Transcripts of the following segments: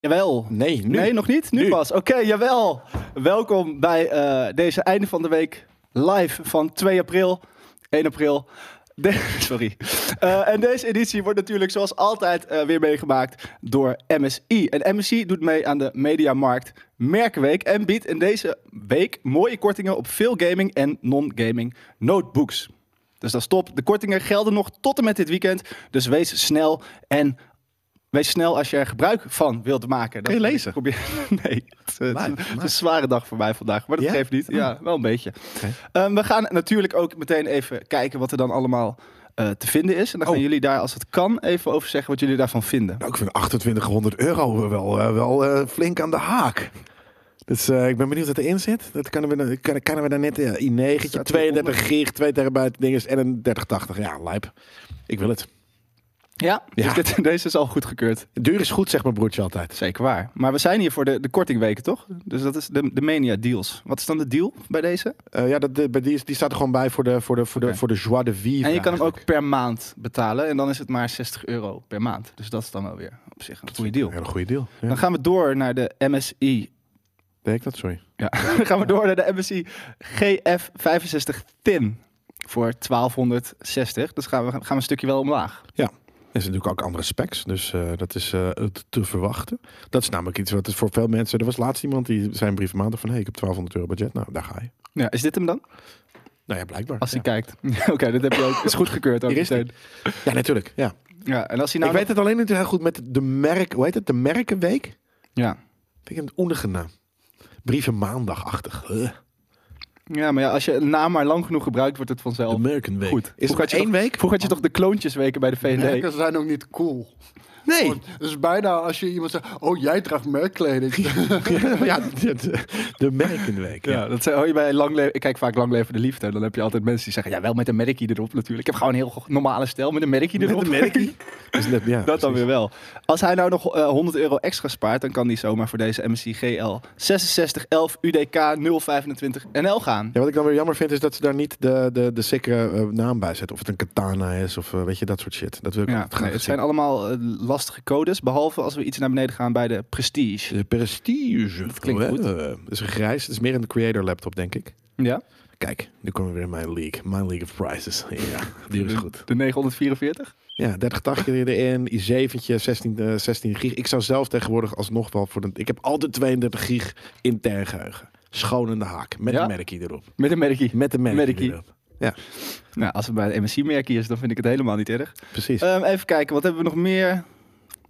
Jawel. Nee, nu. Nee, nog niet? Nu, Nu. pas. Oké, jawel. Welkom bij eh, deze einde van de week live van 2 april. 1 april. De- sorry. Eh, en deze editie wordt natuurlijk zoals altijd eh, weer meegemaakt door MSI. En MSI doet mee aan de Mediamarkt Merkenweek en biedt in deze week mooie kortingen op veel gaming en non-gaming notebooks. Dus dat is top. De kortingen gelden nog tot en met dit weekend. Dus wees snel en wees snel als je er gebruik van wilt maken. Kun je Dat- lezen? Probeer, nee, het, is- het is- het een zware dag voor mij vandaag, maar dat Ja? geeft niet. Ja, wel een beetje. Ehm, we gaan natuurlijk ook meteen even kijken wat er dan allemaal eh, te vinden is. En dan gaan Oh. jullie daar, als het kan, even over zeggen wat jullie daarvan vinden. Nou, ik vind 2800 euro wel, eh, wel eh, flink aan de haak. Dus ik ben benieuwd wat erin zit. Dat kunnen we, kunnen, kunnen we daar net uh, i9, Staat 32 eronder. gig, 2 terabyte dinges en een 3080. Ja, lijp. Ik wil het. Ja, Ja. Dus dit, deze is al goedgekeurd. Duur is goed, zegt mijn broertje altijd. Zeker waar. Maar we zijn hier voor de, de kortingweken, toch? Dus dat is de, de Mania deals. Wat is dan de deal bij deze? Eh, ja, dat, de, bij die, die staat er gewoon bij voor de, voor de, voor de, voor de joie de vivre. En je kan hem ook per maand betalen. En dan is het maar 60 euro per maand. Dus dat is dan wel weer op zich een goede deal. Een hele goede deal. Ja. Dan gaan we door naar de MSI Deed ik dat? Sorry. Ja, dan gaan we door naar de MSI GF65 Tin voor 1260. Dus gaan we, gaan we een stukje wel omlaag. Er zijn natuurlijk ook andere specs, dus eh, dat is eh, te- te verwachten. Dat is namelijk iets wat is voor veel mensen... Er was laatst iemand die zijn brief maandag van... hé, hey, ik heb 1200 euro budget. Nou, daar ga je. Ja, is dit hem dan? Nou ja, blijkbaar. Als ja. hij kijkt. Oké, dat heb je ook. Is goedgekeurd ook is. Ja, natuurlijk. Ja. Ja, en als hij nou ik weet het alleen niet heel goed met de merk... Hoe heet het? De Merkenweek? Ja. Vind ik een oenige naam. Brieven maandagachtig. Huh. Ja, maar ja, als je een naam maar lang genoeg gebruikt, wordt het vanzelf De Merkenweek. goed. Is het had je één toch- week? Vroeger had je toch de kloontjesweken bij de V&D? Merken zijn ook niet cool. Nee. Gewoon, Dus bijna als je iemand zegt, oh jij draagt merkkleding. ja, de, de, de Merkenweek. Ja. Ja, dat zei, hoor je bij lang leven. Ik kijk vaak lang leven de liefde. Dan heb je altijd mensen die zeggen, ja, wel met een merkje erop natuurlijk. Ik heb gewoon een heel normale stijl met een merkje Met erop. een merkie. Dus net, ja, Dat dan weer wel. Als hij nou nog eh, 100 euro extra spaart, dan kan hij zomaar voor deze MSI GL 6611 UDK 025 NL gaan. Ja, wat ik dan weer jammer vind is dat ze daar niet de, de, de sikke eh, naam bij zetten. Of het een katana is of eh, weet je, dat soort shit. Dat wil ik Ja, nee, het zien. zijn allemaal eh, lastige codes, behalve als we iets naar beneden gaan bij de Prestige. De prestige. Dat klinkt Oh, goed. eh, is een grijs. Het is meer een creator laptop, denk ik. Ja, Kijk, nu komen we weer in mijn league. Mijn league of prices. Ja, die is goed. de 944. Ja, 3080 erin, i7'tje, 16, eh, 16 gig. Ik zou zelf tegenwoordig alsnog wel voor de... Ik heb altijd 32 gig intern geheugen. Schoon in de haak. Met Ja? een merkie erop. Met een merkie. Met een merkie, Merkie. erop. Ja, Nou, als het bij de MSI-merkie is, dan vind ik het helemaal niet erg. precies. Ehm, even kijken, wat hebben we nog meer?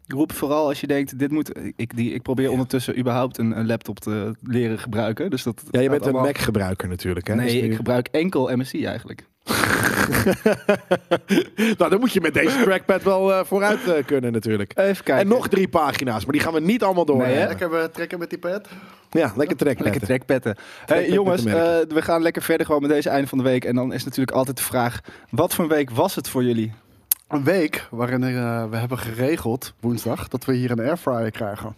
Roep vooral als je denkt, dit moet... Ik, die, ik probeer ondertussen überhaupt een, een laptop te leren gebruiken. Dus dat ja, je bent een Mac-gebruiker natuurlijk. Hè? Nee, Dus nu- ik gebruik enkel MSI eigenlijk. nou, dan moet je met deze trackpad wel eh, vooruit eh, kunnen natuurlijk. Even kijken. En nog drie pagina's, maar die gaan we niet allemaal door. Nee, hè? Lekker we trekken met die pet. Ja, lekker trackpad. Lekker trekpetten. Hey, jongens, eh, we gaan lekker verder gewoon met deze einde van de week. En dan is natuurlijk altijd de vraag, wat voor een week was het voor jullie? Een week waarin eh, we hebben geregeld, woensdag, dat we hier een airfryer krijgen.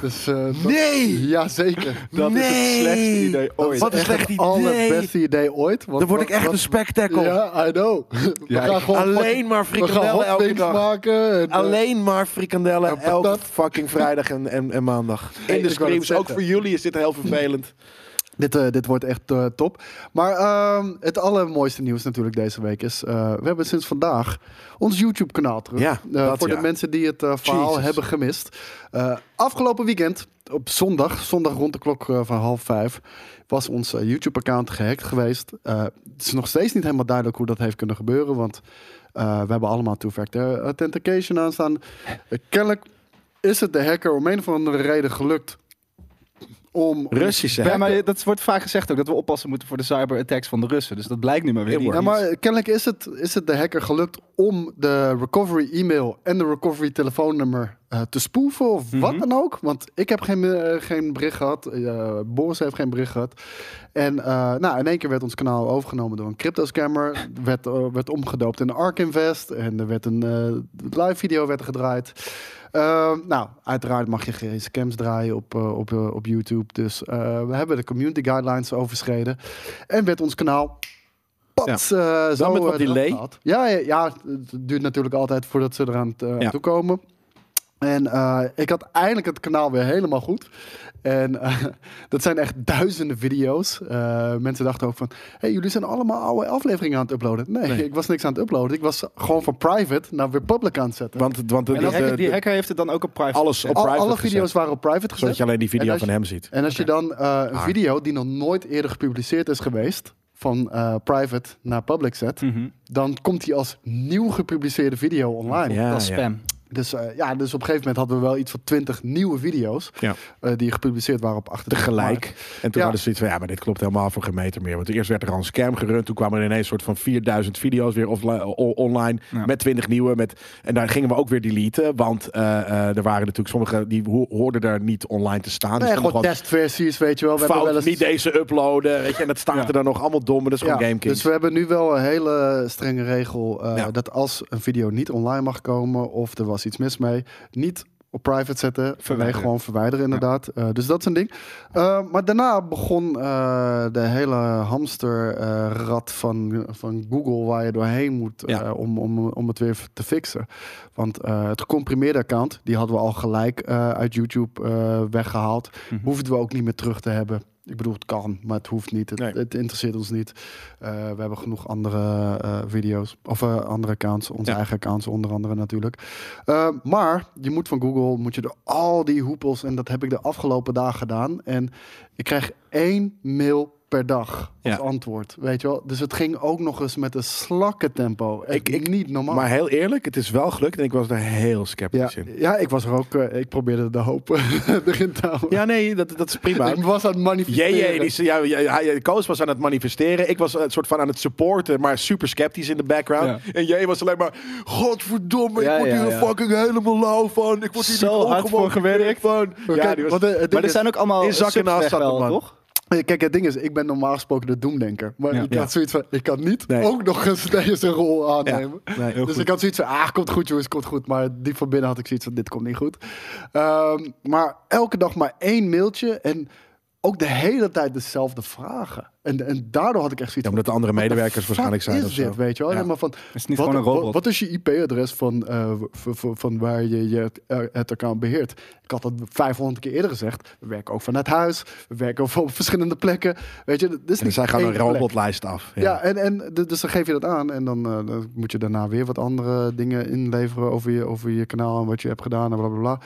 Dus, eh, dat- Nee! Jazeker. Dat is het Nee! slechtste idee ooit. Wat een Echt slecht het idee. allerbeste idee ooit. Want Dan word ik echt wat- een spectacle. Ja, I know. We Ja, gaan ik- gewoon Alleen maar we gaan frikandellen elke dag. maken. En, eh, Alleen maar frikandellen En elke fucking vrijdag en, en, en maandag. Hey, In de streams. Ook voor jullie is dit heel vervelend. Dit, eh, dit wordt echt eh, top. Maar ehm, het allermooiste nieuws natuurlijk deze week is... eh, we hebben sinds vandaag ons YouTube-kanaal terug. Ja, dat voor ja. de mensen die het verhaal Jesus. hebben gemist. Afgelopen weekend, op zondag, zondag rond de klok van half vijf... was ons YouTube-account gehackt geweest. Het is nog steeds niet helemaal duidelijk hoe dat heeft kunnen gebeuren. Want we hebben allemaal two-factor authentication aanstaan. Kennelijk is het de hacker om een of andere reden gelukt... om Russische Ja, hacker. maar dat wordt vaak gezegd ook, dat we oppassen moeten voor de cyberattacks van de Russen. Dus dat blijkt nu maar weer Ja, niet. Ja, maar kennelijk is het, is het de hacker gelukt om de recovery e-mail en de recovery telefoonnummer eh, te spoeven of wat Mhm. dan ook. Want ik heb geen, eh, geen bericht gehad. eh Boris heeft geen bericht gehad. En eh, nou, in één keer werd ons kanaal overgenomen door een crypto scammer. werd, werd omgedoopt in Ark Invest. En er werd een eh, live video werd er gedraaid. Eh, nou, uiteraard mag je geen scams draaien op, eh, op, eh, op YouTube. Dus eh, we hebben de community guidelines overschreden. En werd ons kanaal pats, eh, zo met wat delay. Ja, ja, ja, het duurt natuurlijk altijd voordat ze eraan aan Ja. toe komen. En ik had eindelijk het kanaal weer helemaal goed. En eh, dat zijn echt duizenden video's. Eh, mensen dachten ook van... hey, jullie zijn allemaal oude afleveringen aan het uploaden. Nee, Nee. ik was niks aan het uploaden. Ik was gewoon van private naar weer public aan het zetten. Want, want die de- hacker, die de- hacker heeft het dan ook op private alles gezet. op Al- private alle gezet. video's waren op private gezet. zodat je alleen die video van je- hem ziet. En als je dan eh, een video die nog nooit eerder gepubliceerd is geweest... van eh, private naar public zet... Mhm. dan komt die als nieuw gepubliceerde video online. Ja, dat is ja. Dus, eh, ja, dus op een gegeven moment hadden we wel iets van 20 nieuwe video's... Ja. eh, die gepubliceerd waren op 28 maart. Tegelijk. En toen Ja. hadden ze zoiets van, ja, maar dit klopt helemaal voor geen meter meer. Want eerst werd er al een scam gerund. Toen kwamen er ineens een soort van 4000 video's weer online. Ja. Met 20 nieuwe. Met, en daar gingen we ook weer deleten. Want eh, eh, er waren natuurlijk sommige die ho- hoorden daar niet online te staan. Nee, Dus gewoon testversies, weet je wel. We hebben fout, wel eens... niet deze uploaden. Weet je, en dat staat Ja. er dan nog allemaal dom. maar Dat is gewoon Game dus we hebben nu wel een hele strenge regel eh, Ja. dat als een video niet online mag komen of er was iets mis mee, niet op private zetten, nee, Verwijderen. gewoon verwijderen inderdaad. Eh, dus dat is een ding. Eh, maar daarna begon eh, de hele hamsterrad van, van Google waar je doorheen moet Ja. om, om, om het weer te fixen. Want het gecomprimeerde account, die hadden we al gelijk uit YouTube eh, weggehaald. Mhm. Hoefden we ook niet meer terug te hebben. Ik bedoel, het kan, maar het hoeft niet. Het, Nee. het interesseert ons niet. Eh, we hebben genoeg andere eh, video's. Of eh, andere accounts. Onze Ja. eigen accounts onder andere natuurlijk. Maar je moet van Google, moet je door al die hoepels. En dat heb ik de afgelopen dagen gedaan. En ik krijg één mail per dag als Ja. antwoord. Weet je wel? Dus het ging ook nog eens met een slakkentempo. Ik- Ik, ik- niet normaal. Maar heel eerlijk, het is wel gelukt. En ik was daar heel ja, sceptisch in. ja, ik was er ook. eh, ik probeerde de hoop erin te houden. Ja, nee, dat, dat is prima. Ik was aan het manifesteren. Jee, die, ja, ja, hij- Koos was aan het manifesteren. Ik was een soort van aan het supporten, maar super sceptisch in de background. Ja. En jij was alleen maar, godverdomme, Ja, ik word ja, hier ja. fucking helemaal lauw van. Ik word hier Zo hard voor gewerkt. van. Ja, eh, Maar er zijn ook allemaal in zak en subs as toch? Eh, Kijk, het ding is, ik ben normaal gesproken de doemdenker. Maar Ja. ik had zoiets van, ik kan niet Nee. ook nog eens deze rol aannemen. nee, dus goed. ik had zoiets van, ah, komt goed jongens, komt goed. Maar diep van binnen had ik zoiets van, dit komt niet goed. Ehm, maar elke dag maar één mailtje en ook de hele tijd dezelfde vragen. En, en daardoor had ik echt zoiets Ja, omdat de andere medewerkers fuck waarschijnlijk zijn is of zo. dit, weet je wel? Ja. Maar van, Is het niet wat, gewoon een robot? Wat, wat is je IP-adres van, eh, van waar je, je eh, het account beheert? Ik had dat 500 keer eerder gezegd. We werken ook vanuit huis. We werken ook op verschillende plekken. Weet je, dit is En niet zij gaan een plek. robotlijst af. Ja, en, en dus dan geef je dat aan. En dan, eh, dan moet je daarna weer wat andere dingen inleveren over je, over je kanaal en wat je hebt gedaan en bla bla bla.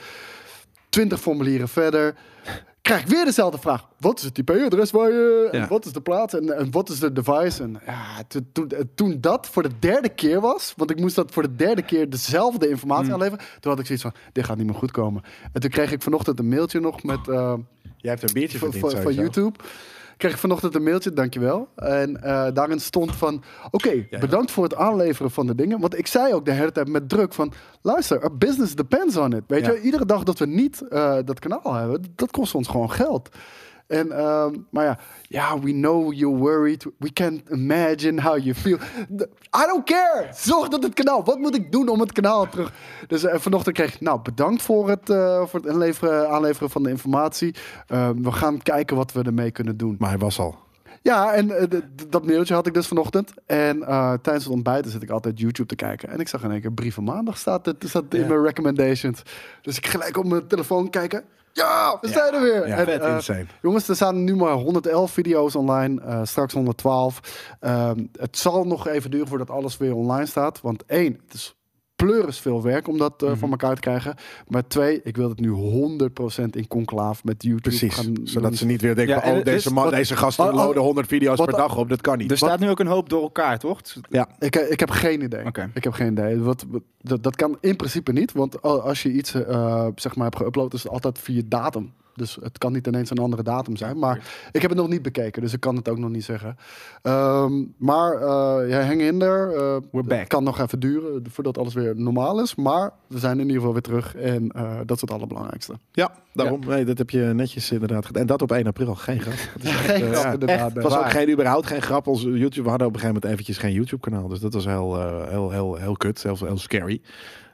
20 formulieren verder. Krijg ik weer dezelfde vraag. Wat is het IP-adres waar je... En Ja. wat is de plaats? En, en wat is de device? En ja, toen, toen, toen dat voor de derde keer was... Want ik moest dat voor de derde keer dezelfde informatie Mm. aanleveren. Toen had ik zoiets van, dit gaat niet meer goed komen. En toen kreeg ik vanochtend een mailtje nog met... eh, Jij hebt een biertje van, verdiend van. YouTube. Kreeg vanochtend een mailtje, dankjewel. En eh, daarin stond van, oké, ja. bedankt voor het aanleveren van de dingen. Want ik zei ook de hele tijd met druk van, luister, our business depends on it. Weet Ja. je, iedere dag dat we niet eh, dat kanaal hebben, dat kost ons gewoon geld. En, ehm, maar ja, ja, we know you're worried. We can't imagine how you feel. I don't care. Zorg dat het kanaal. Wat moet ik doen om het kanaal terug? Dus eh, vanochtend kreeg ik, nou, bedankt voor het, eh, voor het inleveren, aanleveren van de informatie. Ehm, we gaan kijken wat we ermee kunnen doen. Maar hij was al. Ja, en eh, dat mailtje had ik dus vanochtend. En tijdens het ontbijten zit ik altijd YouTube te kijken. En ik zag in één keer Brieven Maandag staat, het, staat in mijn recommendations. Dus ik gelijk op mijn telefoon kijken. Ja, we zijn er weer. Ja, En, vet eh, insane. Jongens, er staan nu maar 111 video's online. eh, straks 112. Ehm, het zal nog even duren voordat alles weer online staat. Want één, het is pleuris veel werk om dat eh, Mhm. voor elkaar te krijgen. Maar twee, ik wil het nu 100% in conclaaf met YouTube Precies. gaan Zodat doen. ze niet weer denken, Ja, oh, deze, is- man, wat- deze gasten oh, loaden 100 video's wat- per dag op. Dat kan niet. Er staat nu ook een hoop door elkaar, toch? ja. Ik, ik heb geen idee. Oké. Ik heb geen idee. Wat, wat- dat, dat kan in principe niet. Want al- als je iets eh, zeg maar hebt geüpload, is het altijd via datum. Dus het kan niet ineens een andere datum zijn. Maar ik heb het nog niet bekeken, dus ik kan het ook nog niet zeggen. Ehm, maar eh ja, hang in there. Eh, We're back. Het kan nog even duren voordat alles weer normaal is. Maar we zijn in ieder geval weer terug. En eh, dat is het allerbelangrijkste. Ja, daarom. Nee, dat heb je netjes inderdaad gedaan. En dat op 1 april. Geen grap. Dat is echt, Geen grap, ja. inderdaad. Het was ook geen, überhaupt geen grap. Ons YouTube, we hadden op een gegeven moment eventjes geen YouTube-kanaal. Dus dat was heel, heel, heel, heel kut. Heel, heel scary.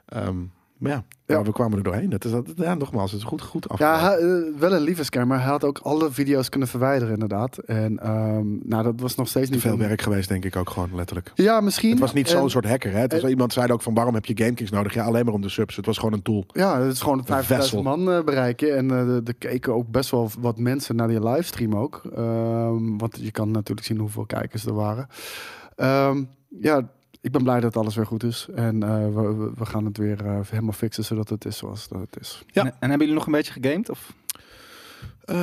Ehm, Maar ja, Ja. maar we kwamen er doorheen. Dat is, dat, ja, nogmaals, het is goed, goed Ja, afgelopen. hij, eh, wel een lieve scammer. Hij had ook alle video's kunnen verwijderen, inderdaad. En ehm, nou, dat was nog steeds te niet veel een- werk geweest, denk ik ook gewoon letterlijk. Ja, misschien. Het was niet zo'n soort hacker. Hè? Het was, en- iemand zei ook van waarom heb je GameKings nodig? Ja, alleen maar om de subs. Het was gewoon een tool. Ja, het is gewoon 5000 vessel. man eh, bereiken. En eh, er- er keken ook best wel wat mensen naar die livestream ook. Ehm, want je kan natuurlijk zien hoeveel kijkers er waren. Ehm, ja, ik ben blij dat alles weer goed is. En eh, we, gaan het weer eh, helemaal fixen zodat het is zoals dat het is. Ja. En, en hebben jullie nog een beetje gegamed? Of Eh,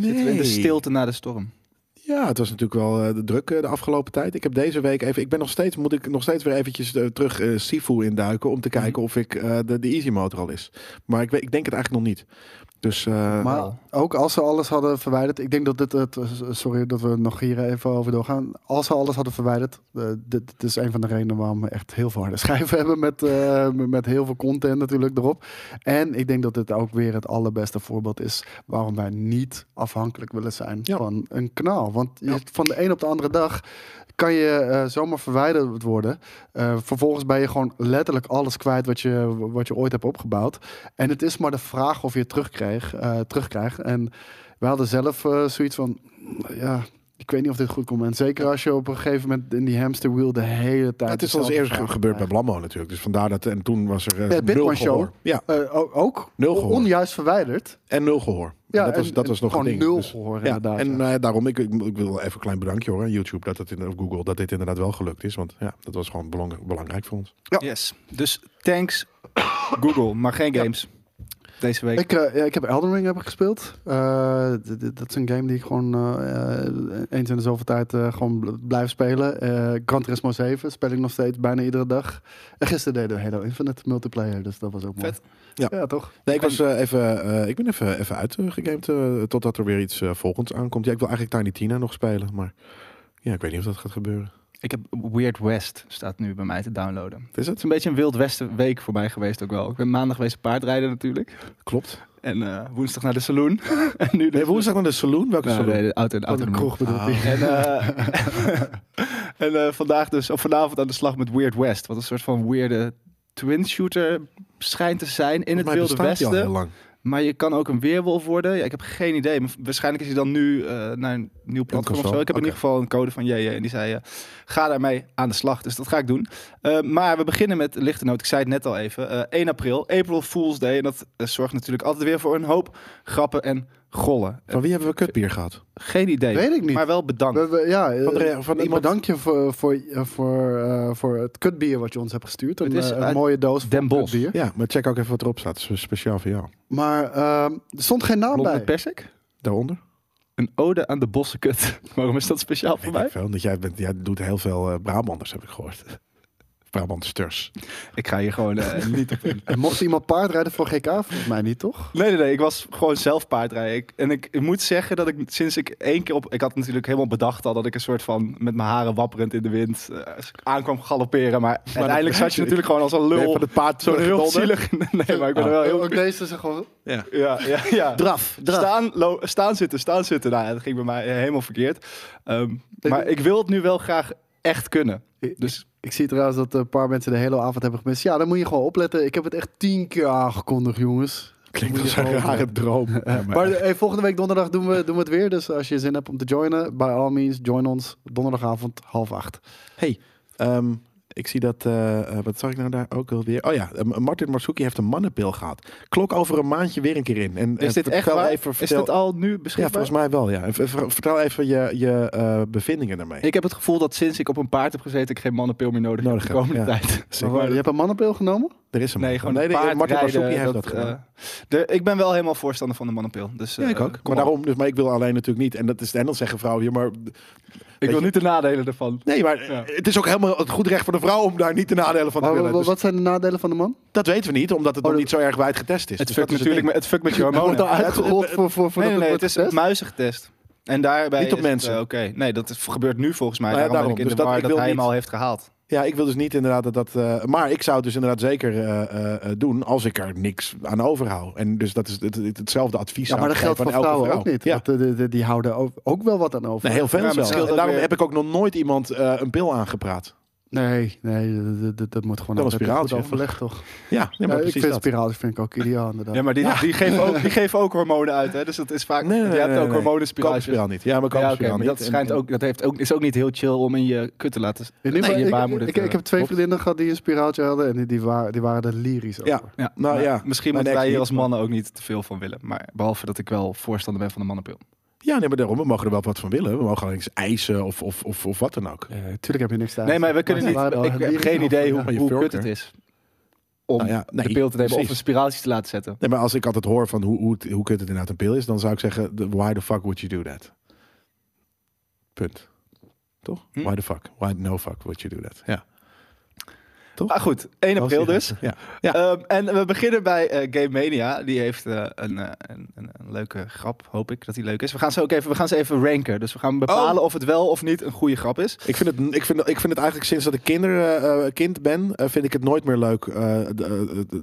zitten we in de nee. stilte na de storm? Ja, het was natuurlijk wel eh, de druk de afgelopen tijd. Ik heb deze week even. Ik ben nog steeds, moet ik nog steeds weer eventjes terug eh Sifu induiken om te Mhm. kijken of ik eh, de, de easy mode er al is. Maar ik, weet, ik denk het eigenlijk nog niet. Dus eh, Maar ook als ze alles hadden verwijderd. Ik denk dat dit het. Sorry dat we nog hier even over doorgaan. Als ze alles hadden verwijderd. eh, dit, dit is een van de redenen waarom we echt heel veel harde schijven hebben. Met, eh, met heel veel content natuurlijk erop. En ik denk dat dit ook weer het allerbeste voorbeeld is. Waarom wij niet afhankelijk willen zijn Ja. van een kanaal. Want Ja. van de een op de andere dag. Kan je eh, zomaar verwijderd worden. Eh, vervolgens ben je gewoon letterlijk alles kwijt wat je, wat je ooit hebt opgebouwd. En het is maar de vraag of je het terugkrijgt. eh, terugkrijgt. En we hadden zelf zoiets van, ja, ik weet niet of dit goed komt. En zeker als je op een gegeven moment in die hamster wheel de hele tijd. het is ge- vragen gebeurd bij. Blammo natuurlijk. Dus vandaar dat. En toen was er Ja, Bitcoin nul Show. gehoor. Ja, Eh, o- ook Nul gehoor. onjuist verwijderd. en nul gehoor. Ja, dat was, en- dat en was nog een ding. nul Dus- gehoor Ja, inderdaad. en ja. eh, daarom, ik, ik, ik wil even een klein bedankje hoor aan YouTube, dat het in, of Google, dat dit inderdaad wel gelukt is. Want ja, dat was gewoon belang- belangrijk voor ons. Ja. Yes. Dus thanks Google, maar geen games. Deze week. Ik, eh, ja, ik heb Elden Ring heb ik gespeeld. Eh, dat is een game die ik gewoon eh, eens in de zoveel tijd eh, gewoon bl- blijf spelen. Eh Gran Turismo 7 speel ik nog steeds bijna iedere dag. En gisteren deden we Halo Infinite multiplayer, dus dat was ook mooi. Vet. Ja. ja toch? Nee, ik, was, even, eh, ik ben even, even uitgegamed eh, totdat er weer iets eh, volgends aankomt. Ja, ik wil eigenlijk Tiny Tina nog spelen, maar ja, ik weet niet of dat gaat gebeuren. Ik heb Weird West staat nu bij mij te downloaden. Is Het het? is een beetje een Wild Westen week voor mij geweest ook wel. Ik ben maandag geweest paardrijden natuurlijk. Klopt. En eh, woensdag naar de saloon. en nu Nee, woensdag naar de saloon? Welke Nou, saloon? nee, de auto, de auto de kroeg bedoel ik. En, eh, en eh, vandaag dus, of vanavond aan de slag met Weird West. Wat een soort van weirde twin shooter schijnt te zijn in het Wilde bestaat die al Westen. heel lang. Maar je kan ook een weerwolf worden. Ja, ik heb geen idee. Maar waarschijnlijk is hij dan nu eh, naar een nieuw platform of zo. Ik heb in ieder geval een code van JJ. En die zei, eh, ga daarmee aan de slag. Dus dat ga ik doen. Eh, maar we beginnen met lichte noot. Ik zei het net al even. Eh, 1 april, April Fool's Day. En dat zorgt natuurlijk altijd weer voor een hoop grappen en gollen. Eh, Van wie hebben we kutbier gehad? geen idee. Weet ik niet. Maar wel bedankt. We- we- ja, Van de- eh, van een iemand- bedankje voor, voor, eh, voor, eh, voor het kutbier wat je ons hebt gestuurd. Een, Het is eh, een mooie doos Den Bosch. kutbier. Ja, maar check ook even wat erop staat. Het is speciaal voor jou. Maar ehm, er stond geen naam Blond bij. persik? Daaronder? Een ode aan de bosse kut. Waarom is dat speciaal voor mij? ik veel, dat jij, bent, jij doet heel veel eh, Brabanders, heb ik gehoord. Brabantsters. Ik ga hier gewoon eh, niet op in. En mocht iemand paardrijden voor GK? Volgens mij niet, toch? Nee, nee, nee. Ik was gewoon zelf paardrijden. Ik, en ik, ik moet zeggen dat ik sinds ik één keer op... Ik had natuurlijk helemaal bedacht al dat ik een soort van... met mijn haren wapperend in de wind eh, aankwam galopperen. Maar, uiteindelijk zat je natuurlijk gewoon als een lul. Nee, van het paard Zo'n heel zielig... Nee, maar ik ben er wel heel... Ook deze is gewoon... Ja. Ja, ja, ja. Draf, draf. Staan, lo- staan zitten, staan zitten. Nou, ja, dat ging bij mij eh, helemaal verkeerd. Ehm, maar ik wil het nu wel graag echt kunnen. Dus Ik zie trouwens dat een paar mensen de hele avond hebben gemist. Ja, dan moet je gewoon opletten. Ik heb het echt tien keer aangekondigd, jongens. Klinkt als een rare droom. Ja, maar- Maar hey, volgende week donderdag doen we, doen we het weer. Dus als je zin hebt om te joinen, by all means, join ons. Donderdagavond, half acht. Hey, ehm, ik zie dat, eh, eh, wat zag ik nou daar ook alweer? Oh ja, eh, Martin Marsuki heeft een mannenpil gehad. Klok over een maandje weer een keer in. En, is en dit echt waar? Even, is dit al nu ja, beschikbaar? volgens mij wel, ja. Vertel even je, je eh, bevindingen daarmee. Ik heb het gevoel dat sinds ik op een paard heb gezeten... ik geen mannenpil meer nodig, Nodig heb de komende ja. tijd. Maar, je hebt een mannenpil genomen? er is hem. Nee, gewoon nee, een nee, paard Martin rijden, Marsuki heeft dat, gedaan. eh, de, ik ben wel helemaal voorstander van de mannenpil. Dus, ja, ik ook. Maar daarom, dus, maar ik wil alleen natuurlijk niet. En dat is en dan zeggen vrouwen hier, maar Ik wil niet de nadelen ervan. nee, maar Ja. het is ook helemaal het goed recht voor de vrouw om daar niet de nadelen van te willen. Dus wat zijn de nadelen van de man? dat weten we niet, omdat het Oh, nog dat- niet zo erg wijd getest is. Het Dus fuckt dat is natuurlijk met, het fukt met je Wordt hormonen. uitgerold voor, voor, voor Nee, nee, dat nee, het het is wordt op muizen getest. En daarbij Niet op mensen. eh, Oké, nee, dat is, gebeurt nu volgens mij. Nou ja, daarom, daarom. ben ik in Dus de dat- war ik dat wil hij hem al heeft gehaald. Ja, ik wil dus niet inderdaad dat dat. eh, maar ik zou het dus inderdaad zeker eh, eh, doen als ik er niks aan overhoud. En dus dat is het, het- hetzelfde advies. Ja, maar dat geldt voor aan elke vrouwen vrouw. ook niet. Ja. De- de- die houden ook, ook wel wat aan over. Nee, heel veel Ja, daarom weer- heb ik ook nog nooit iemand eh, een pil aangepraat. Nee, nee, dat, dat, dat moet gewoon een altijd spiraaltje, goed overlegd, toch? Ja, ja maar Ja, ik vind dat. spiraaltjes vind ik ook ideaal, inderdaad. Ja, maar die, die, geven ook, die geven ook hormonen uit, hè? Dus dat is vaak. Nee, nee, je hebt ook nee. hormonenspiraaltjes. Koperspiraal niet. Ja, maar koperspiraal maar niet. dat, schijnt En- ook, dat heeft ook, is ook niet heel chill om in je kut te laten. In Nee, je baarmoeder ik, ik, heb twee vriendinnen gehad die een spiraaltje hadden en die, die, waren, die waren er lyrisch over. Ja. Ja, Nou ja, misschien moeten wij hier als mannen ook niet te veel van willen. Maar behalve dat ik wel voorstander ben van de mannenpil. Ja, nee, maar daarom, we mogen er wel wat van willen. We mogen alleen eens eisen of, of, of, of wat dan ook. Eh, tuurlijk heb je niks te Nee, maar we kunnen niet. Ik heb geen idee hoe, hoe kut het is. Om Nou ja, nee, de pil te nemen of precies. een spiraaltje te laten zetten. Nee, maar als ik altijd hoor van hoe, hoe, het- hoe kut het inderdaad een pil is, dan zou ik zeggen, the- why the fuck would you do that? Punt. Toch? Hm? Why the fuck? Why no fuck would you do that? Ja. Toch? Maar goed, 1 Als april dus. Ja. ja. Ehm, en we beginnen bij eh, Game Mania. Die heeft eh, een, eh, een, een, een leuke grap, hoop ik dat die leuk is. We gaan ze ook even, we gaan ze even ranken. Dus we gaan bepalen Oh. of het wel of niet een goede grap is. Ik vind, het, ik, vind, ik vind het eigenlijk sinds dat ik kinder, kind ben, vind ik het nooit meer leuk,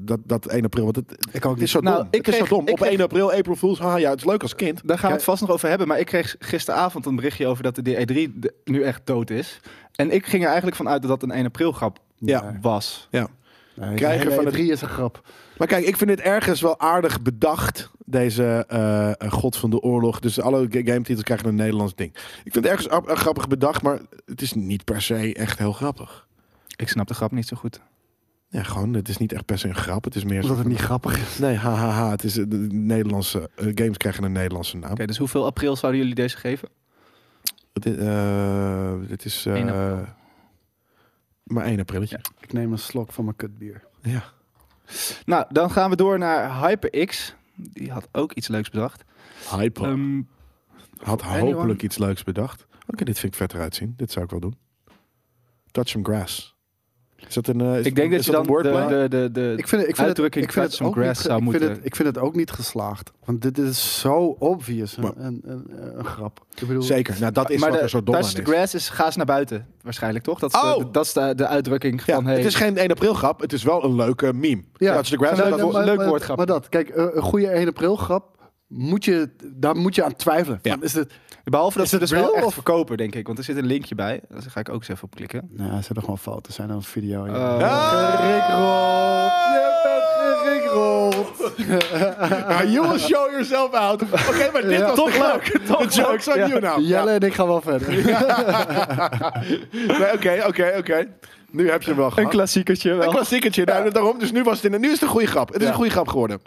dat, dat 1 april. Want het, Ik ook het is zo Nou, dom. ik het is kreeg- zo dom. Op kreeg- 1 april, April Fools, haha, ja, het is leuk als kind. Daar gaan we het vast nog over hebben. Maar ik kreeg gisteravond een berichtje over dat de E3 de- nu echt dood is. En ik ging er eigenlijk van uit dat dat een 1 april grap Ja. was. Ja. Nee, krijgen nee, van nee, het- drie is een grap. Maar kijk, ik vind het ergens wel aardig bedacht, deze eh, eh, God van de Oorlog. Dus alle ga- gametitels krijgen een Nederlands ding. Ik vind het ergens eh, grappig bedacht, maar het is niet per se echt heel grappig. Ik snap de grap niet zo goed. Ja, gewoon, het is niet echt per se een grap. Het is meer Omdat zo het niet grappig is. Nee, hahaha. Het is eh, de Nederlandse eh, games krijgen een Nederlandse naam. Oké, dus hoeveel april zouden jullie deze geven? Het, is, eh, het is eh, 1 april. maar 1 aprilletje. Ik neem een slok van mijn kutbier. Ja. Nou, dan gaan we door naar HyperX. Die had ook iets leuks bedacht. Hyper. Ehm, Had anyone? hopelijk iets leuks bedacht. Oké, dit vind ik vet eruit zien. Dit zou ik wel doen. Touch some grass. Is dat een, eh, is ik denk dat is je dan een de, de, de, de Ik vind, het- ik vind, het, uitdrukking ik vind touch het some ook grass niet, zou ik vind moeten... het, ik vind het ook niet geslaagd. Want dit is zo obvious een, Maar- een, een, een grap. Ik bedoel, Zeker. Nou, dat is maar wat de er zo dom touch aan the is. grass is ga eens naar buiten. Waarschijnlijk toch? Dat is, Oh! de, dat is de, de uitdrukking Ja, van... Hey, het is geen 1 april grap. Het is wel een leuke meme. Ja. Touch the grass. Nee, dat nee, was- maar- leuk woordgrap. Maar dat, kijk, eh, een goede 1 april grap, moet je, daar moet je aan twijfelen. Ja. Van, is het, Behalve dat Is ze het dus wel echt verkopen, denk ik. Want er zit een linkje bij. Daar ga ik ook eens even op klikken. nou, er zijn gewoon fouten. zijn dan een video. Je bent gerickrold. Ah, you will show yourself out. Oké, maar dit Ja. was Toch de leuk, joke's leuk, on ja. you now. Jelle en ik gaan wel verder. Oké, oké, oké. Nu heb je hem wel Een gehad. klassiekertje Een wel. klassiekertje. Nou, daarom. Dus nu, was het in, nu is het een goede grap. Het is Ja. een goede grap geworden.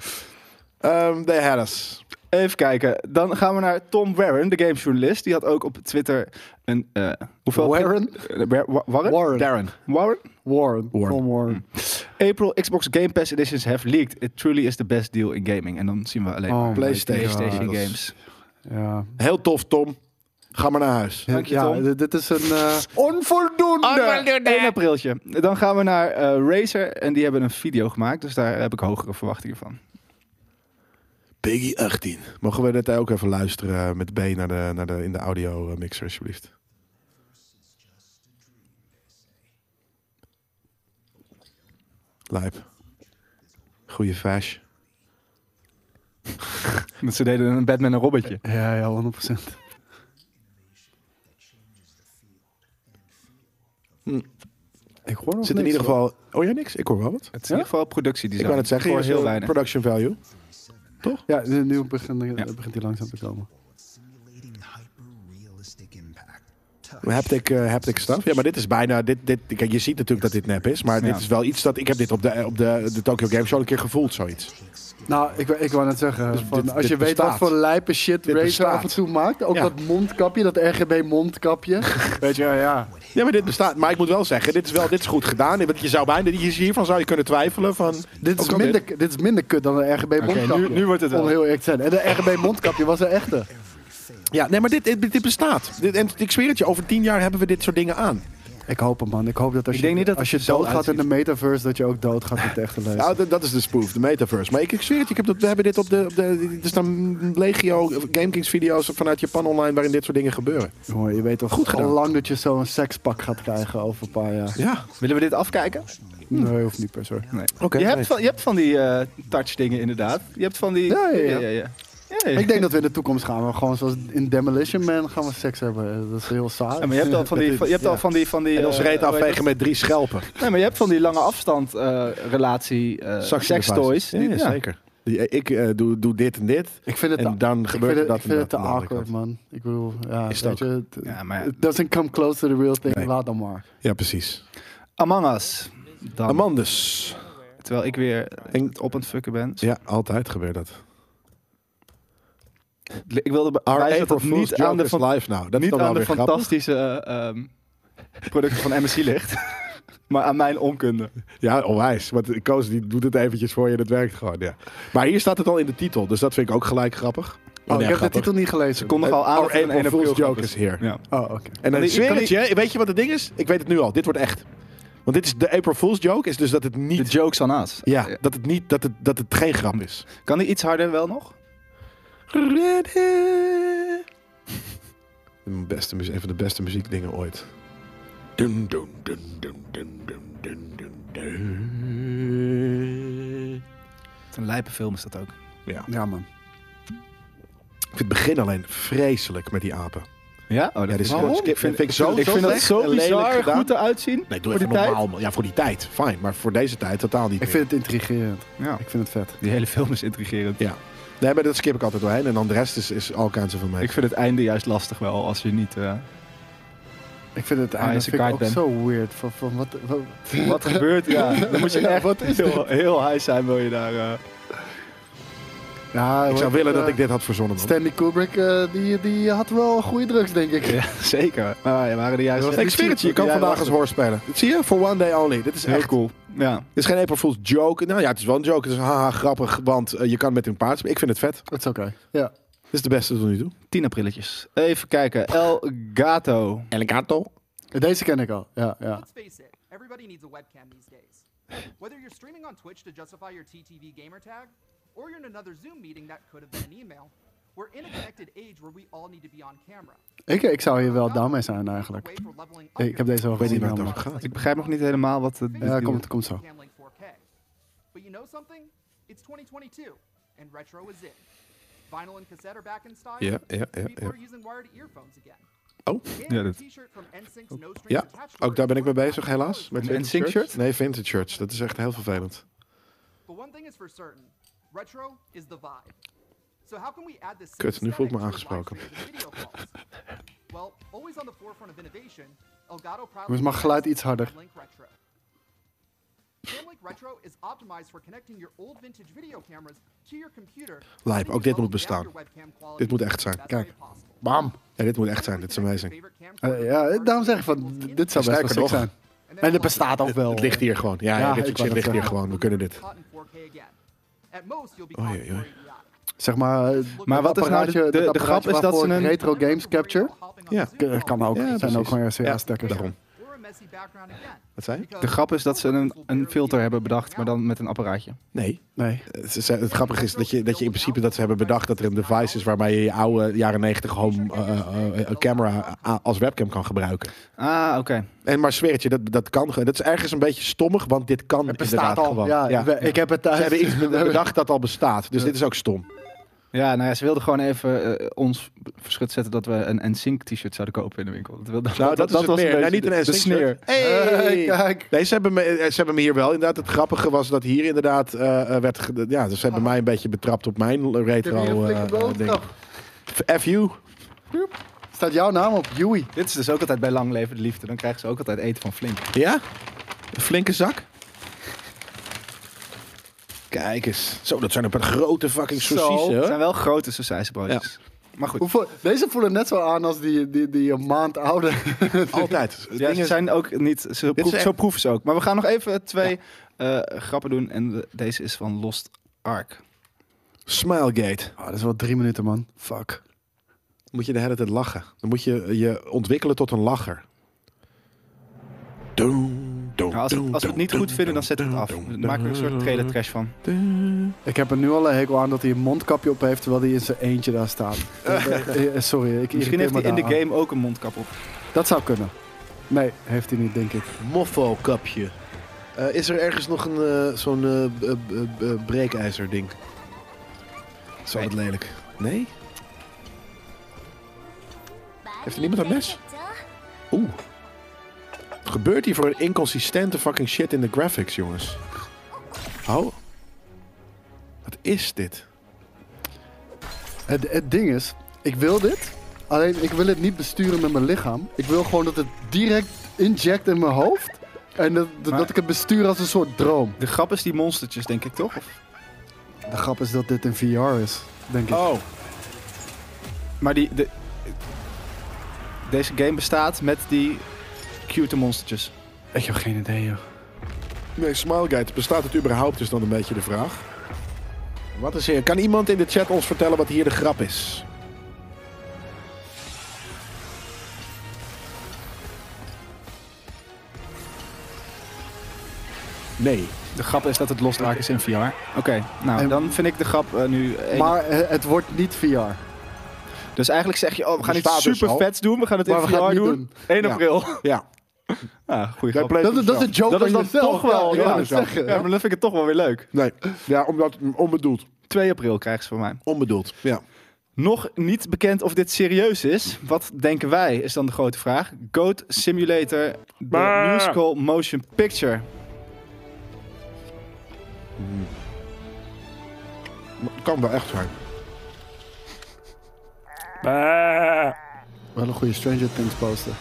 Ehm they had us. Even kijken. Dan gaan we naar Tom Warren, de gamejournalist. Die had ook op Twitter een... eh hoeveel? Warren? Eh, Wa- Wa- Warren? Warren. Darren. Warren? Warren. Warren. Tom Warren. April Xbox Game Pass editions have leaked. It truly is the best deal in gaming. En dan zien we alleen Oh, maar PlayStation. PlayStation Ja, dat is- games. Ja. Heel tof, Tom. Ga maar naar huis. Dank je, ja, Tom. dit- is een eh, onvoldoende. 1 apriltje. Dan gaan we naar eh, Razer en die hebben een video gemaakt. Dus daar heb ik hogere verwachtingen van. Peggy 18. Mogen we dit ook even luisteren met B naar de, naar de, in de audio eh, mixer, alsjeblieft? Lijp. Goeie fash. Dat ze deden een Batman en Robbetje. Ja, ja, 100%. Hm. Ik hoor nog Zit in niks, ieder hoor. geval... Oh ja, niks? Ik hoor wel wat. Het is in ieder geval productiedesign. Ik wou het zeggen, Voor hier heel eh, weinig. production value. Ja, nu begint, begint hij langzaam te komen. Haptic, eh haptic stuff. Ja, maar dit is bijna... Dit, dit, kijk, je ziet natuurlijk dat dit nep is. Maar Ja. dit is wel iets dat... Ik heb dit op de, op de, de Tokyo Game Show een keer gevoeld, zoiets. Nou, ik, wou- ik wou net zeggen, Dus van, dit- als dit je weet wat voor lijpe shit Dit Razer bestaat. af en toe maakt, ook Ja. dat mondkapje, dat RGB mondkapje. weet je, ja. Ja, maar dit bestaat. Maar ik moet wel zeggen, dit is wel dit is goed gedaan. Want je zou bijna... Hiervan zou je kunnen twijfelen van... Dit is, minder, dit is minder kut dan een RGB mondkapje. nu- nu wordt het wel. Om heel eerlijk te zijn. En de RGB mondkapje was een echte. Ja, nee, maar dit, dit, dit bestaat. Dit, en ik zweer het je, over tien jaar hebben we dit soort dingen aan. Ik hoop het, man. Ik hoop dat als Ik je, denk niet dat als je doodgaat in de metaverse, dat je ook doodgaat in het echte leven. Nou, dat, dat is de spoof, de metaverse. Maar ik, ik zweer het je, ik heb dat, we hebben dit op de, op de... Er staan legio GameKings video's vanuit Japan online waarin dit soort dingen gebeuren. Hoor, je weet toch Goed gedaan. al lang dat je zo'n sekspak gaat krijgen over een paar jaar. Ja, Willen we dit afkijken? Nee, hoeft niet per se. Nee. oké. je, nee. hebt van, je hebt van die eh, touch dingen inderdaad. Je hebt van die... Ja, ja, ja. ja, ja. Hey. Ik denk dat we in de toekomst gaan. We gewoon zoals in Demolition Man gaan we seks hebben. Dat is heel saai. Ja, maar je hebt al van die, je hebt al van die, van die En ons eh, reet afvegen met drie schelpen. Nee, maar je hebt van die lange afstand eh, relatie eh sextoys. Ja, zeker. Die- Ik eh, doe, doe dit en dit. Ik vind het, En dan ik gebeurt vind het, dat ik en vind het te dat awkward, man. Ik bedoel, ja, Is het weet je, het, Ja, maar ja. it doesn't come close to the real thing. Nee. Laat dan maar. Ja, precies. Among Us. Dan, Amandus. terwijl ik weer op aan het fucken ben. Ja, altijd gebeurt dat. Ik wilde wijzen dat niet aan de, van, live nou. Dat is niet aan de fantastische eh, ehm, producten van MSC ligt. maar aan mijn onkunde. Ja, onwijs. Want Koos die doet het eventjes voor je, dat werkt gewoon, ja. Maar hier staat het al in de titel, dus dat vind ik ook gelijk grappig. Oh, nee, ik heb de titel niet gelezen. Ze konden al aan het een April 1 Fool's april joke grap is here. Ja. Oh, oké. En dan zweer je, weet je wat het ding is? Ik weet het nu al, dit wordt echt. Want dit is de April Fool's joke, is dus dat het De niet... jokes on us. Ja, dat het, niet, dat, het, dat het geen grap is. Kan die iets harder wel nog? De beste, een van de beste muziekdingen ooit. Dun, dun, dun, dun, dun, dun, dun, dun, dun. Het is een lijpe film is dat ook. Ja. Ja, man. Ik vind het begin alleen vreselijk met die apen. Ja? Oh, dat dit is gewoon- Ik vind, vind ik zo- ik vind dat zo bizar gedaan. goed eruit zien. Nee, doe voor even die tijd. normaal. man. Ja, voor die tijd. Fijn. Maar voor deze tijd totaal niet Ik meer. vind het intrigerend. Ja. Ik vind het vet. Die hele film is intrigerend. Ja. Nee, maar dat skip ik altijd doorheen. En dan de rest is, is kinds of amazing. Ik vind het einde juist lastig wel als je niet... eh, Ik vind het Ah, einde vind ik ook ben. zo weird. Van, van wat, wat, wat gebeurt? Ja, dan moet je echt heel, heel high zijn wil je daar... eh, Ja, ik zou willen dat eh, ik dit had verzonnen. man. Stanley Kubrick, eh, die, die had wel goede drugs, denk ik. ja, zeker. Maar ja, waren de zweer het je, je kan Ja, vandaag als het. hoor spelen. Zie je? For one day only. Dit is Heel echt cool. Ja. Dit is geen April Fool's joke. Nou ja, het is wel een joke. Het is haha grappig, want eh, je kan met een paard spelen. Ik vind het vet. Dat is oké. Ja. Dit is de beste tot nu toe. 10 aprilletjes. Even kijken. El Gato. El Gato. Deze ken ik al. Ja, ja. Let's face it, everybody needs a webcam these days. Whether you're streaming on Twitch to justify your TTV gamer tag, or you're in another Zoom meeting that could have been an email, we're in a connected age where we all need to be on camera. Ik, ik zou hier wel down mee zijn eigenlijk. Ik heb deze al weet niet het helemaal. over gaat. Ik begrijp nog niet helemaal wat de... Ja, komt, komt zo. Camlink 4K. But you know something? It's 2022, and retro is in. Vinyl and cassette are back in style. Ja, ja, ja, People are using wired earphones again. Oh, Ja, dat- ja. Ook daar ben ik mee bezig, helaas. Met Een vintage NSYNC shirts. shirt? Nee, vintage shirts. Dat is echt heel vervelend. But one thing is for certain, retro is the vibe. So how can we add this Kut, nu voel ik me aangesproken. well, always on the forefront of innovation, Elgato proudly mag geluid iets harder? Camlink Retro. Camlink Retro is optimized for connecting your old vintage video cameras to your computer. Lijp, ook dit moet bestaan. Dit moet echt zijn. Kijk. Bam. Ja, dit moet echt zijn. Dit is amazing. Eh, ja, daarom zeg ik van, dit zou best wel sick zijn. En het bestaat ook wel. Het ligt hier gewoon. Ja, Ja, ja, ik dit shit ligt hier gewoon. We kunnen dit. Oei, oei. 480. Zeg maar, eh, Maar wat is nou de- de- grap is dat ze een- Retro Games Capture. Ja. Kan ook. Ja, zijn ook gewoon Ja, RCA-stekkers. daarom. Wat zei je? De grap is dat ze een, een filter hebben bedacht, maar dan met een apparaatje. Nee. Nee. Het, is- het grappige is dat je, dat je in principe dat ze hebben bedacht dat er een device is waarmee je je oude jaren 90 home eh, eh, eh, camera a- als webcam kan gebruiken. Ah, oké. En maar zweer het je, dat, dat kan gewoon. Dat is ergens een beetje stommig, want dit kan Het bestaat inderdaad al. gewoon. Ja, we- ik heb het thuis. Ze hebben iets bedacht dat al bestaat, dus dit is ook stom. Ja, nou ja, ze wilden gewoon even eh, ons verschut zetten dat we een NSYNC t-shirt zouden kopen in de winkel. Dat, wilde, Nou, dat, is het was meer. een Nee, niet een NSYNC sneer. shirt. Hey, kijk. Nee, ze hebben, me, eh, ze hebben me hier wel inderdaad. Het grappige was dat hier inderdaad eh, werd. ge- Ja, dus ze hebben mij een beetje betrapt op mijn Ik heb retro hier een eh, flinke eh, ding. boodschap. FU. Staat jouw naam op, Joey. Dit is dus ook altijd bij Lang Leven de Liefde. Dan krijgen ze ook altijd eten van Flink. Ja? Een flinke zak. Kijk eens. Zo, dat zijn een paar grote fucking saucissen. Het zijn wel grote sausijzenbroodjes. Maar goed. Hoeveel, deze voelen net zo aan als die, die, die een maand oude. Altijd. Ja, ze zijn ook niet... Ze is proef, echt- Zo proeven ze ook. Maar we gaan nog even twee eh, grappen doen. En de- deze is van Lost Ark. Smilegate. Oh, dat is wel drie minuten, man. Fuck. moet je de hele tijd lachen. Dan moet je je ontwikkelen tot een lacher. Nou, als, we, als we het niet goed vinden, dan zetten we het af. Dan maken we een soort trailer trash van. Ik heb er nu al een hekel aan dat hij een mondkapje op heeft terwijl hij in zijn eentje daar staat. Eh, eh, Sorry, ik Misschien heeft hij in de game ook een mondkap op. Dat zou kunnen. Nee, heeft hij niet, denk ik. Moffo-kapje. Eh, is er ergens nog een eh, zo'n eh, b- b- b- breekijzer ding? Zo wat lelijk. Nee? Heeft er niemand een mes? Oeh. Wat gebeurt hier voor een inconsistente fucking shit in de graphics, jongens? Oh. Wat is dit? Het, het ding is, ik wil dit. Alleen ik wil het niet besturen met mijn lichaam. Ik wil gewoon dat het direct inject in mijn hoofd. En dat, dat, Maar- dat ik het bestuur als een soort droom. De grap is die monstertjes, denk ik toch? Of- De grap is dat dit in VR is, denk ik. Oh. Maar die, de, deze game bestaat met die cute monstertjes. Ik heb geen idee, joh. Nee, Smilegate, bestaat het überhaupt, is dan een beetje de vraag. Wat is hier? Kan iemand in de chat ons vertellen wat hier de grap is? Nee. De grap is dat het losdraak is in VR. Oké, nou En- dan vind ik de grap eh, nu... Maar eh, het wordt niet VR. Dus eigenlijk zeg je, oh, we gaan iets dus super al. vets doen. We gaan het in VR gaan het niet doen. doen. 1 Ja. april. Ja. Ah, goeie Dat, is- dat is een joke Dat is dan jezelf. toch wel... Ja, Ja, zeggen. ja, maar dan vind ik het toch wel weer leuk. Nee. Ja, omdat onbedoeld. 2 april krijgen ze van mij. Onbedoeld. Ja. Nog niet bekend of dit serieus is. Wat denken wij, is dan de grote vraag. Goat Simulator, de musical motion picture. Kan wel echt zijn. Wel een goede Stranger Things poster.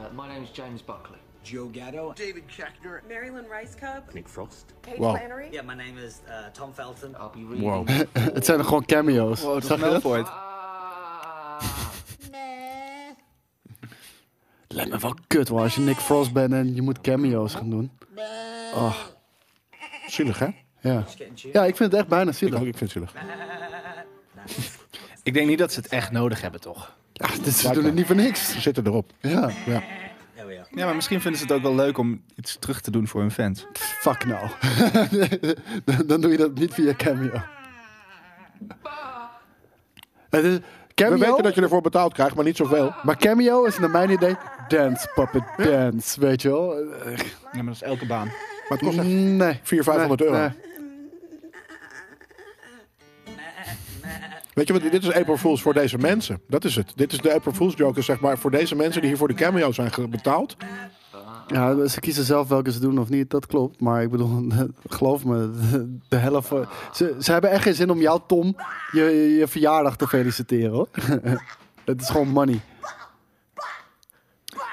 Uh, my name's James Buckley. Joe Gatto. David Schechter. Marilyn Rice Cub. Nick Frost. Kate Wow. Flannery. Yeah, my name is uh, Tom Felton. I'll be reading. Wow. Het zijn er gewoon cameo's. Wow, dat Zag is je dat? Ah. Lijkt me wel kut hoor, als je Nick Frost bent en je moet cameo's gaan doen. Oh, Zielig, hè? Ja. Ja, ik vind het echt bijna Ik, zielig. ook, ik vind het zielig. Ik denk niet dat ze het echt nodig hebben, toch? Ja, dit, ze doen het niet voor niks. Ze zitten erop. Ja, Ja. Ja, maar misschien vinden ze het ook wel leuk om iets terug te doen voor hun fans. fuck nou. Dan- doe je dat niet via cameo. Het is, We cameo, weten dat je ervoor betaald krijgt, maar niet zoveel. maar cameo is naar mijn idee dance, puppet dance, weet je wel. Ja, maar dat is elke baan. Maar het kost echt Nee. 400, 500 euro. Nee. Weet je wat, dit is April Fools voor deze mensen. Dat is het. Dit is de April Fools joke, zeg maar, voor deze mensen die hier voor de cameo zijn betaald. Ja, ze kiezen zelf welke ze doen of niet, dat klopt. Maar ik bedoel, geloof me, de, helft van... Ze, ze hebben echt geen zin om jou, Tom, je, je verjaardag te feliciteren, hoor. Het is gewoon money.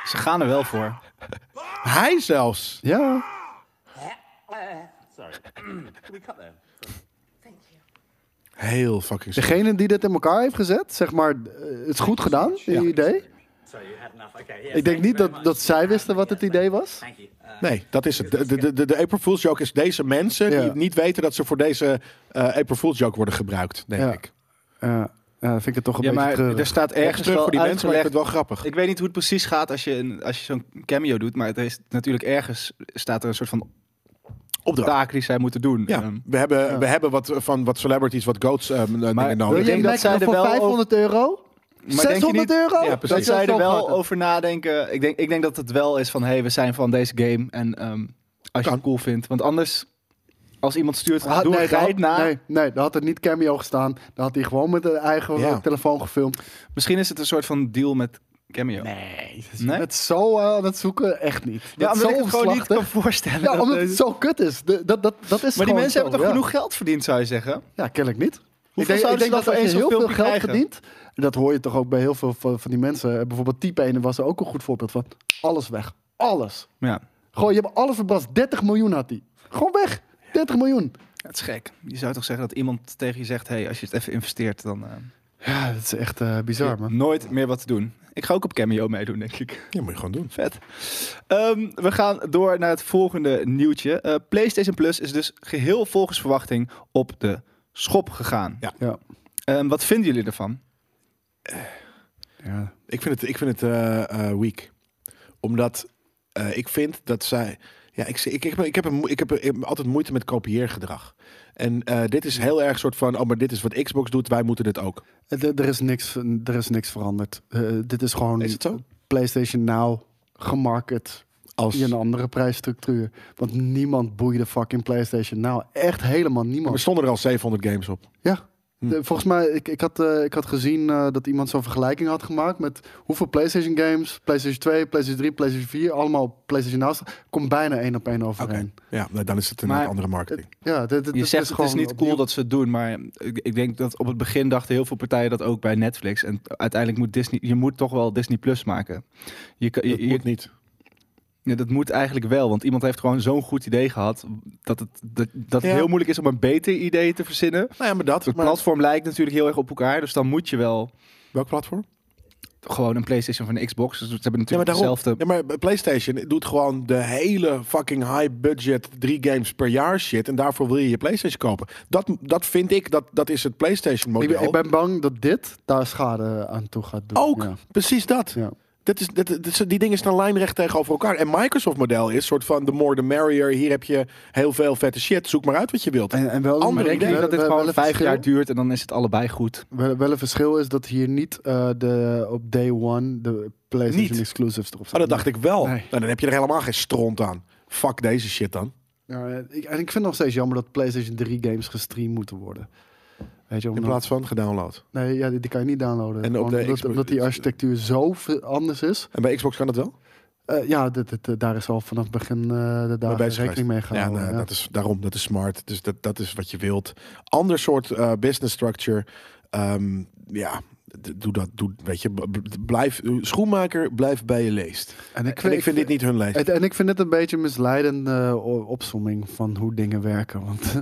Ze gaan er wel voor. Hij zelfs. Ja. Heel fucking. Degene die dit in elkaar heeft gezet, zeg maar, eh, het is goed gedaan, je Ja. idee. Ik denk niet dat, dat zij wisten wat het idee was. Uh, Nee, dat is het. De, de, de, de April Fools joke is deze mensen die niet weten dat ze voor deze eh, April Fools joke worden gebruikt, denk Ja. ik. Ja, ja, vind ik het toch een Ja, beetje maar er staat Ergens terug voor die mensen, maar ik vind het wel grappig. Ik weet niet hoe het precies gaat als je, een, als je zo'n cameo doet. Maar er is natuurlijk ergens staat er een soort van Opdracht. taak die zij moeten doen. Ja, Ehm, we hebben, we hebben wat van wat celebrities, wat goats eh, dingen Wil nodig. Ik denk dat Mac zij er voor wel 500 euro? maar denk je 600 niet- euro? Ja, precies. dat zij er wel over nadenken. Ik denk, ik denk dat het wel is van, hey, we zijn van deze game. En ehm, als je Kan. het cool vindt. Want anders, als iemand stuurt, Ah, doe nee, had- na. nee, nee, daar had het niet cameo gestaan. Daar had hij gewoon met de eigen Ja. telefoon gefilmd. Misschien is het een soort van deal met cameo. Nee, Nee? met zo eh, aan het zoeken, echt niet. Ja, Dat omdat zo ik het gewoon niet kan voorstellen. Ja, dat omdat het zo kut is. De- dat, dat, dat is maar die mensen zo, hebben toch ja. genoeg geld verdiend, zou je zeggen? Ja, kennelijk niet. Hoeveel ik denk, ik denk dat je één heel veel geld krijgen? verdient, en dat hoor je toch ook bij heel veel van, van die mensen. Eh, Bijvoorbeeld T-Pain was er ook een goed voorbeeld van. Alles weg. Alles. Ja, Gewoon, je hebt alles verbrast. 30 miljoen had hij. Gewoon weg. 30 miljoen. het is gek. Je zou toch zeggen dat iemand tegen je zegt, hey, als je het even investeert, dan eh, Ja, dat is echt eh, bizar, man. nooit meer wat te doen. Ik ga ook op cameo meedoen, denk ik. Ja, moet je gewoon doen. Vet. Ehm, we gaan door naar het volgende nieuwtje. Eh, PlayStation Plus is dus geheel volgens verwachting op de schop gegaan. Ja. Ja. Ehm, wat vinden jullie ervan? ja. Ik vind het, ik vind het eh, eh, weak. Omdat eh, ik vind dat zij... Ja, ik, ik, ik, ik, heb, een, ik, heb, ik heb altijd moeite met kopieergedrag. En eh, dit is heel erg soort van... Oh, maar dit is wat Xbox doet, wij moeten dit ook. Er, er is niks, er is niks veranderd. Eh, dit is gewoon Is het zo? PlayStation Now gemarket als... in een andere prijsstructuur. Want niemand boeide fucking PlayStation. Nou, echt helemaal Er niemand. stonden er al 700 games op. Ja. Hm. De- volgens mij, ik, ik, had, eh, ik had gezien eh, dat iemand zo'n vergelijking had gemaakt met hoeveel PlayStation games, PlayStation 2, PlayStation 3, PlayStation 4, allemaal PlayStation Now staan. Komt bijna één op één overeen. Ja, dan is het een Maar- andere marketing. Ja, dit, dit, Je dit zegt het is gewoon niet opnieuw- cool dat ze het doen, maar ik, ik denk dat op het begin dachten heel veel partijen dat ook bij Netflix. En uiteindelijk moet Disney, je moet toch wel Disney Plus maken. Je, je- moet niet. Ja, dat moet eigenlijk wel, want iemand heeft gewoon zo'n goed idee gehad dat het, dat, dat het Ja. heel moeilijk is om een beter idee te verzinnen. Nou ja, maar dat. Het Maar, platform lijkt natuurlijk heel erg op elkaar, dus dan moet je wel welk platform? gewoon een PlayStation van een Xbox. Dus ze hebben Ja, maar natuurlijk daarom. hetzelfde. Ja, maar PlayStation doet gewoon de hele fucking high budget drie games per jaar shit. En daarvoor wil je je PlayStation kopen. Dat, dat vind ik, dat, dat is het PlayStation Ik model. ben, ik ben bang dat dit daar schade aan toe gaat doen. Ook, Ja. precies dat. Ja. Dat is, dat, dat- die dingen staan lijnrecht tegenover elkaar. En Microsoft model is soort van the more the merrier. Hier heb je heel veel vette shit. Zoek maar uit wat je wilt. En, en wel, Andere ik denk dat dit gewoon een vijf verschil- jaar duurt en dan is het allebei goed. Wel, wel een verschil is dat hier niet eh, de, op day one de PlayStation Niet. exclusives erop Oh, staan. dat dacht ik wel. Nee. Nou, dan heb je er helemaal geen stront aan. Fuck deze shit dan. Ja, ik, en ik vind het nog steeds jammer dat PlayStation 3 games gestreamd moeten worden. Weet je, In plaats van gedownload. nee, ja, die, die kan je niet downloaden. En op Gewoon de omdat, Xbox- omdat die architectuur zo anders is. En bij Xbox kan dat wel? Eh, ja, dit, dit, daar is al vanaf het begin eh, de bezig rekening mee Ja, gehouden. nou, ja. Dat is, daarom, dat is smart. Dus dat, dat is wat je wilt. Ander soort eh, business structure. Ehm, ja, doe dat. Doe, weet je, blijf, schoenmaker, blijf bij je leest. En En ik vind dit niet hun leest. Het- en ik vind het een beetje een misleidende uh, opsomming van hoe dingen werken. Want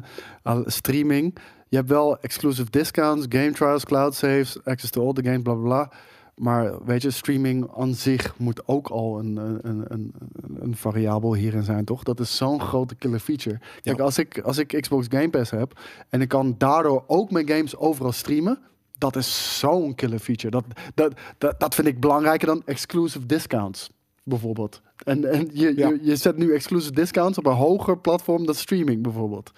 streaming, je hebt wel exclusive discounts, game trials, cloud saves, access to all the games, bla bla bla. Maar weet je, streaming aan zich moet ook al een, een, een, een, variabel hierin zijn, toch? Dat is zo'n grote killer feature. Kijk, Ja. als, ik, als ik Xbox Game Pass heb en ik kan daardoor ook mijn games overal streamen, dat is zo'n killer feature. Dat, dat, dat, dat vind ik belangrijker dan exclusive discounts, bijvoorbeeld. En, en je, Ja. je, je zet nu exclusive discounts op een hoger platform dan streaming, bijvoorbeeld.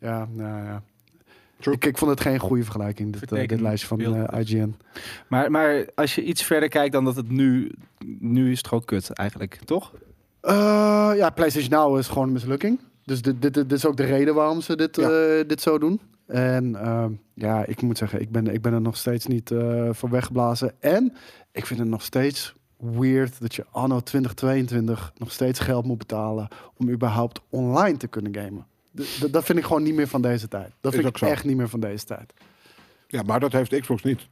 Ja, nou ja. True. Ik, ik vond het geen goede vergelijking, dit, eh, dit lijstje van beeld. eh, IGN. Maar, maar als je iets verder kijkt dan dat het nu... Nu is het gewoon kut eigenlijk, toch? Eh, ja, PlayStation Now is gewoon een mislukking. Dus dit, dit, dit is ook de reden waarom ze dit, Ja. eh, dit zo doen. En ehm, ja, ik moet zeggen, ik ben, ik ben er nog steeds niet eh voor weggeblazen. En ik vind het nog steeds weird dat je anno 2022 nog steeds geld moet betalen om überhaupt online te kunnen gamen. Dat vind ik gewoon niet meer van deze tijd. Dat Is vind ik zo. echt niet meer van deze tijd. Ja, maar dat heeft Xbox niet.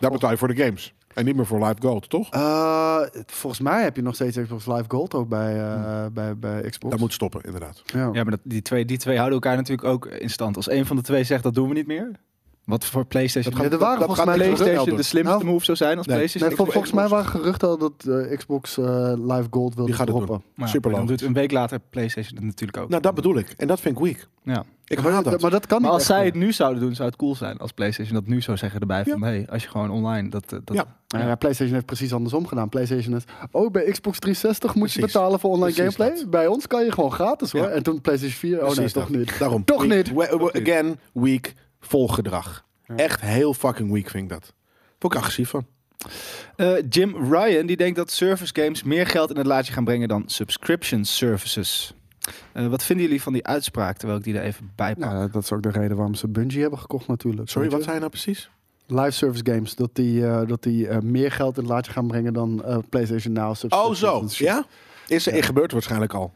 Daar betaal je voor de games. En niet meer voor live gold, toch? Eh, volgens mij heb je nog steeds Xbox Live Gold ook bij, eh, bij, bij Xbox. Dat moet stoppen, inderdaad. ja. Ja, maar dat, die, twee, die twee houden elkaar natuurlijk ook in stand. Als een van de twee zegt dat doen we niet meer. Wat voor PlayStation... Ja, er waren dat volgens mij PlayStation de slimste Nou, move zou zijn als nee. PlayStation. Nee, vol- volgens mij waren geruchten al dat eh, Xbox eh, Live Gold wilde het droppen. Maar ja, Super logisch. doet een week later PlayStation het natuurlijk ook. Nou, dat bedoel ik. En dat vind ik weak. ja. Ik maar, dat. maar dat kan Maar als echt zij het nu zouden doen, zou het cool zijn als PlayStation dat nu zou zeggen erbij. Van hey, als je gewoon online dat. eh, dat Ja. Ja, ja, PlayStation heeft precies andersom gedaan. PlayStation is, oh, bij Xbox 360 moet je betalen voor online Precies gameplay. dat. Bij ons kan je gewoon gratis hoor. Ja. En toen PlayStation 4, oh nee, toch dat. niet. Daarom. Toch Weak. niet. We- we- again, weak. Volgedrag. Echt heel fucking weak vind ik dat. Vond ik agressief van. Eh, Jim Ryan die denkt dat service games meer geld in het laadje gaan brengen dan subscription services. Eh, wat vinden jullie van die uitspraak, terwijl ik die er even bij pak? Nou, dat is ook de reden waarom ze Bungie hebben gekocht natuurlijk. Sorry, wat je nou precies? Live service games, dat die, eh, dat die eh, meer geld in het laadje gaan brengen dan eh, PlayStation Now. Oh, zo. Ja? Is er gebeurt waarschijnlijk al.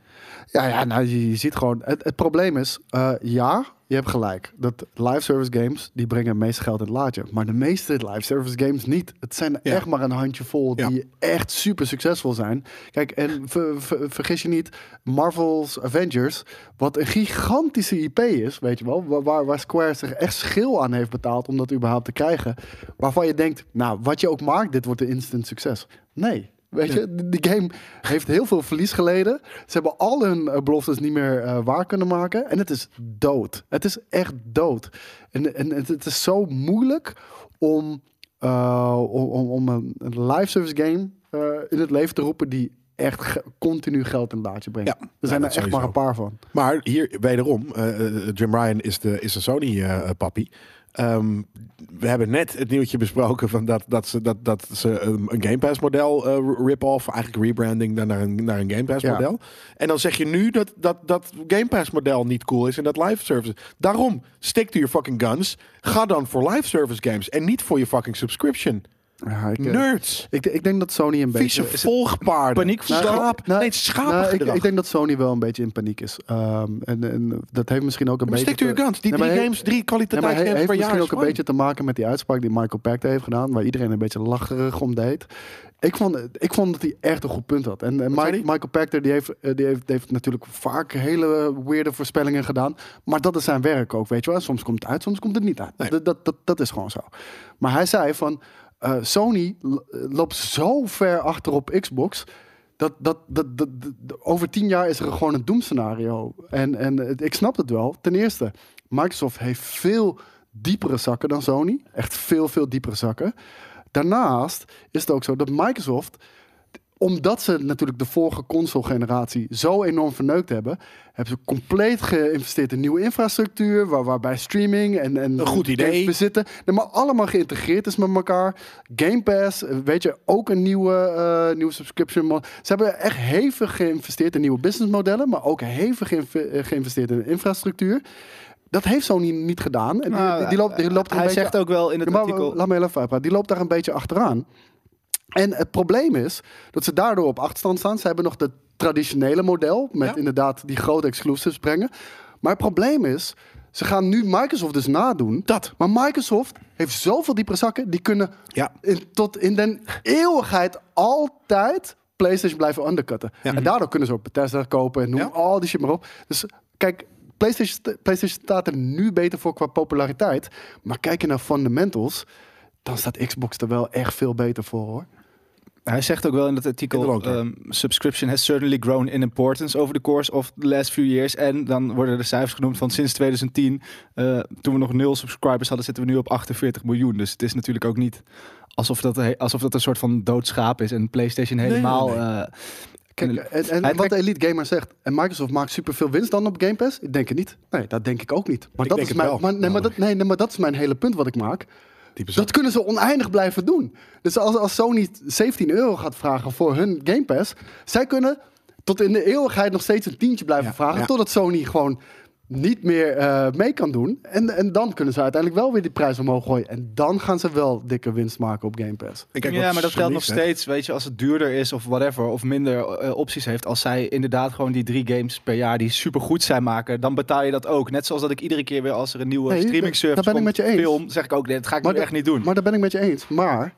Ja, ja nou, je, je ziet gewoon. Het, het probleem is, eh, ja, je hebt gelijk. Dat live service games, die brengen het meeste geld in het laadje. Maar de meeste live service games niet. Het zijn Ja. echt maar een handjevol Ja. die echt super succesvol zijn. Kijk, en ver- ver- vergis je niet, Marvel's Avengers, wat een gigantische IP is, weet je wel. wa- Waar, waar Square zich echt schil aan heeft betaald om dat überhaupt te krijgen. Waarvan je denkt, nou, wat je ook maakt, dit wordt een instant succes. Nee. Weet je, de game heeft heel veel verlies geleden. Ze hebben al hun eh, beloftes niet meer eh, waar kunnen maken. En het is dood. Het is echt dood. En, en het, is zo moeilijk om, eh, om, om- een, live service game in het leven te roepen die echt ge- continu geld in het laadje brengt. Ja, er zijn er echt sowieso. maar een paar van. Maar hier wederom, Jim Ryan is de, is de Sony-pappie. Ehm, we hebben net het nieuwtje besproken van dat, dat ze, dat, dat ze een, Game Pass model eh, rip-off, eigenlijk rebranding naar een, naar een Game Pass Ja. model. En dan zeg je nu dat, dat dat Game Pass model niet cool is en dat live service. Daarom, stick to your fucking guns. Ga dan voor live service games en niet voor je fucking subscription. Ja, ik, eh, Nerds. ik, ik denk dat Sony een Vieze beetje... volgpaarden. paniek Nou, Schaap. nou, nee, nou, ik, ik denk dat Sony wel een beetje in paniek is. Ehm, en, en dat heeft misschien ook een Maar beetje... stick to your te- guns. Die Nee, drie games, drie heeft per jaar misschien is ook een beetje te maken met die uitspraak die Michael Pachter heeft gedaan, waar iedereen een beetje lacherig om deed. Ik vond, ik vond dat hij echt een goed punt had. En, Mike-? Michael Pachter die heeft, eh, die, heeft, die heeft natuurlijk vaak hele weirde voorspellingen gedaan. Maar dat is zijn werk ook, weet je wel. Soms komt het uit, soms komt het niet uit. Nee. Dat, dat, dat, dat is gewoon zo. Maar hij zei van, eh, Sony loopt zo ver achter op Xbox... Dat, dat, dat, dat, over tien jaar is er gewoon een doemscenario. En, en ik snap het wel. Ten eerste, Microsoft heeft veel diepere zakken dan Sony. Echt veel, veel diepere zakken. Daarnaast is het ook zo dat Microsoft, omdat ze natuurlijk de vorige console-generatie zo enorm verneukt hebben, hebben ze compleet geïnvesteerd in nieuwe infrastructuur, waar, waarbij streaming en, en Een goed idee. bezitten, nee, maar allemaal geïntegreerd is met elkaar. Game Pass, eh, weet je, ook een nieuwe, eh, nieuwe subscription. Ze hebben echt hevig geïnvesteerd in nieuwe businessmodellen, maar ook hevig eh, geïnvesteerd in infrastructuur. Dat heeft Sony niet gedaan. En die, Nou, die, die loopt, die loopt er een hij beetje zegt ook wel in het maar artikel... Laat me even. Die loopt daar een beetje achteraan. En het probleem is dat ze daardoor op achterstand staan. Ze hebben nog het traditionele model met Ja. inderdaad die grote exclusives brengen. Maar het probleem is, ze gaan nu Microsoft dus nadoen. Dat. Maar Microsoft heeft zoveel diepere zakken, die kunnen Ja. in, tot in den eeuwigheid altijd PlayStation blijven undercutten. Ja. En daardoor kunnen ze ook Bethesda kopen en noem Ja. al die shit maar op. Dus kijk, PlayStation, sta- PlayStation staat er nu beter voor qua populariteit. Maar kijk je naar fundamentals, dan staat Xbox er wel echt veel beter voor hoor. Hij zegt ook wel in dat artikel: um, subscription has certainly grown in importance over the course of the last few years. En dan worden de cijfers genoemd van sinds 2010, eh, toen we nog nul subscribers hadden, zitten we nu op 48 miljoen. Dus het is natuurlijk ook niet alsof dat, alsof dat een soort van doodschaap is en PlayStation nee, helemaal. nee. eh, Kijk, En- wat de Elite Gamer zegt, en Microsoft maakt superveel winst dan op Game Pass? Ik denk het niet. Nee, dat denk ik ook niet. Maar, Ik dat denk is het mijn, wel, maar, nee, maar dat, namelijk. nee, nee, maar dat is mijn hele punt wat ik maak. Dat kunnen ze oneindig blijven doen. Dus als, als Sony 17 euro gaat vragen voor hun Game Pass, zij kunnen tot in de eeuwigheid nog steeds een tientje blijven vragen, totdat Sony gewoon niet meer eh, mee kan doen. En, en dan kunnen ze uiteindelijk wel weer die prijs omhoog gooien. En dan gaan ze wel dikke winst maken op Game Pass. En kijk, ja, maar dat geldt nog steeds, weet je, als het duurder is of whatever, of minder eh, opties heeft. Als zij inderdaad gewoon die drie games per jaar die super goed zijn maken, dan betaal je dat ook. Net zoals dat ik iedere keer weer als er een nieuwe Nee, streaming service daar ben ik komt, met je eens. film, zeg ik ook, nee, dat ga ik nu da- echt niet doen. Maar daar ben ik met je eens. Maar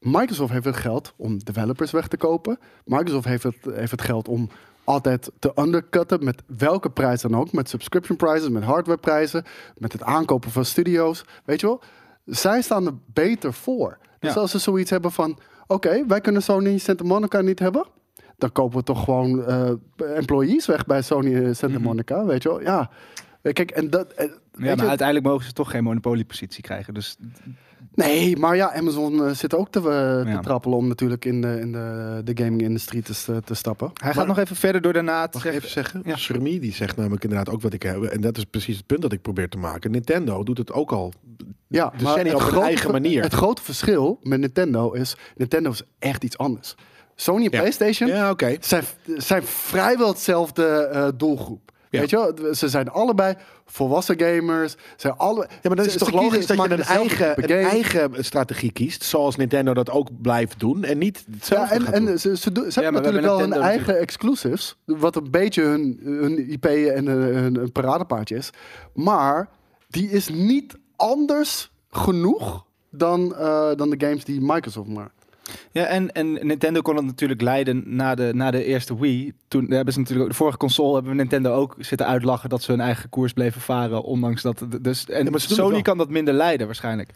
Microsoft heeft het geld om developers weg te kopen. Microsoft heeft het, heeft het geld om altijd te undercutten met welke prijs dan ook. Met subscription prices, met hardwareprijzen, met het aankopen van studio's. Weet je wel? Zij staan er beter voor. Dus Ja. als ze zoiets hebben van... Oké, wij kunnen Sony Santa Monica niet hebben. Dan kopen we toch gewoon eh, employees weg bij Sony eh, Santa Monica. Weet je wel? Ja. Eh, Kijk, en dat... ja, je, maar uiteindelijk mogen ze toch geen monopoliepositie krijgen. Dus Nee, maar ja, Amazon eh, zit ook te, eh, te Ja. trappelen om natuurlijk in de, in de, de gaming-industrie te, st- te stappen. hij gaat nog even verder door daarna te Mag ik zeggen. even zeggen? Ja. Shermie die zegt namelijk inderdaad ook wat ik heb. En dat is precies het punt dat ik probeer te maken. Nintendo doet het ook al. Ja, Decennia op hun eigen manier. Het grote verschil met Nintendo is, Nintendo is echt iets anders. Sony en Ja. PlayStation Ja, oké. zijn, zijn vrijwel hetzelfde eh, doelgroep. Ja. Weet je wel? Ze zijn allebei volwassen gamers. Zijn alle, Ja, maar dat is ze- toch logisch dat je een eigen, een eigen strategie kiest. Zoals Nintendo dat ook blijft doen. En niet Ja, hetzelfde en, gaat doen. en ze, ze, doen- ze Ja, hebben natuurlijk wel hebben hun Nintendo eigen exclusives. Wat een beetje hun, hun IP en hun, hun, hun paradepaardje is. Maar die is niet anders genoeg dan, eh, dan de games die Microsoft maakt. Ja, en, en Nintendo kon het natuurlijk leiden na de, na de eerste Wii. Toen hebben ze natuurlijk ook, de vorige console hebben we Nintendo ook zitten uitlachen dat ze hun eigen koers bleven varen. Ondanks dat. Dus, en Sony kan dat minder leiden waarschijnlijk.